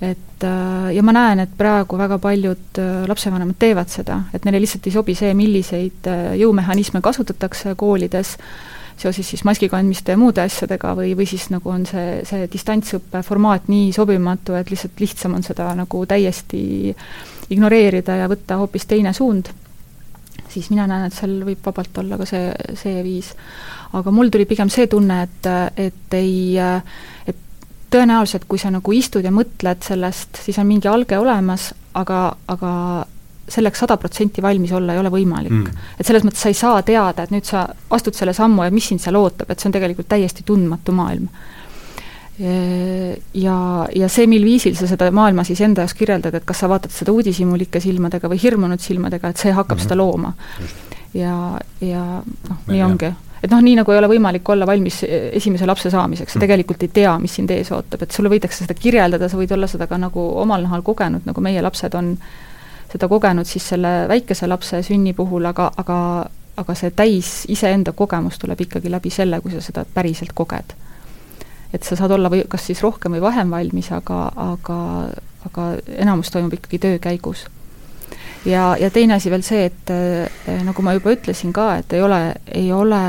et äh, ja ma näen, et praegu väga paljud äh, lapsevanemad teevad seda, et neile lihtsalt ei sobi see, milliseid äh, jõumehhanisme kasutatakse koolides, seoses siis maski kandmiste ja muude asjadega või, või siis nagu on see, see distantsõppe formaat nii sobimatu, et lihtsalt lihtsam on seda nagu täiesti ignoreerida ja võtta hoopis teine suund, siis mina näen, et seal võib vabalt olla ka see, see viis. aga mul tuli pigem see tunne, et, et ei, et tõenäoliselt, kui sa nagu istud ja mõtled sellest, siis on mingi alge olemas, aga, aga selleks sada protsenti valmis olla ei ole võimalik mm.. et selles mõttes sa ei saa teada, et nüüd sa astud selle sammu ja mis sind seal ootab, et see on tegelikult täiesti tundmatu maailm. Ja, ja see, mil viisil sa seda maailma siis enda jaoks kirjeldad, et kas sa vaatad seda uudishimulike silmadega või hirmunud silmadega, et see hakkab mm -hmm. seda looma. ja, ja noh, nii ja. ongi et noh, nii nagu ei ole võimalik olla valmis esimese lapse saamiseks, sa mm. tegelikult ei tea, mis sind ees ootab, et sulle võidakse seda kirjeldada, sa võid olla seda ka nagu omal nahal kogenud, nagu meie lapsed on seda kogenud siis selle väikese lapse sünni puhul, aga, aga aga see täis iseenda kogemus tuleb ikkagi läbi selle, kui sa seda päriselt koged. Et sa saad olla või kas siis rohkem või vähem valmis, aga, aga, aga enamus toimub ikkagi töö käigus. ja, ja teine asi veel see, et eh, nagu ma juba ütlesin ka, et ei ole, ei ole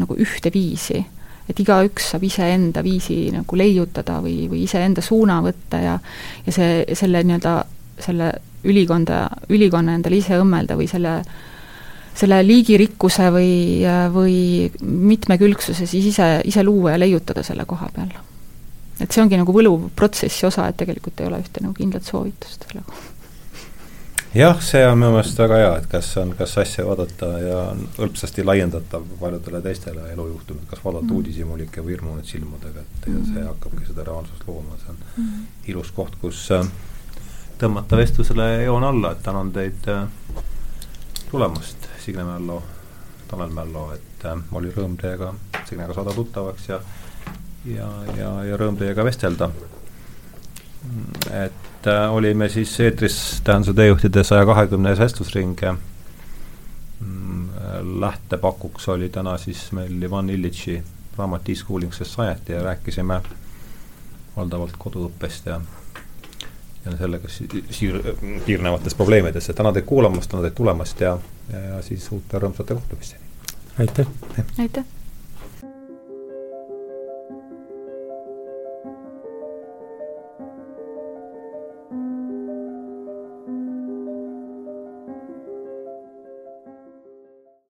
nagu ühte viisi et igaüks saab iseenda viisi nagu leiutada või, või iseenda suuna võtta ja ja see, selle nii-öelda, selle ülikonda, ülikonna endale ise õmmelda või selle, selle liigirikkuse või, või mitmekülgsuse siis ise, ise luua ja leiutada selle koha peal. et see ongi nagu võluv protsessi osa, et tegelikult ei ole ühte nagu kindlat soovitust selle kohta jah, see on minu meelest väga hea, et kas on, kas asja vaadata ja on hõlpsasti laiendatav paljudele teistele elujuhtumid, kas vaadata mm. uudishimulike või hirmunud silmadega, et ja see mm. hakkabki seda reaalsust looma, see on mm. ilus koht, kus äh, tõmmata vestlusele joon alla, et tänan teid äh, tulemast, Signe Mällo, Tanel Mällo, et äh, oli rõõm teiega, Signega saada tuttavaks ja ja, ja, ja rõõm teiega vestelda. et äh, olime siis eetris Tähenduse teejuhtide saja kahekümnes vestlusring. Mm, lähtepakuks oli täna siis meil Ivan Illitši raamat E-Schooling Society ja rääkisime valdavalt koduõppest ja ja sellega siir-, piirnevatest probleemidest, et tänan teid kuulamast, tänan teid tulemast ja, ja, ja siis uute rõõmsate kohtumisteni! aitäh! aitäh!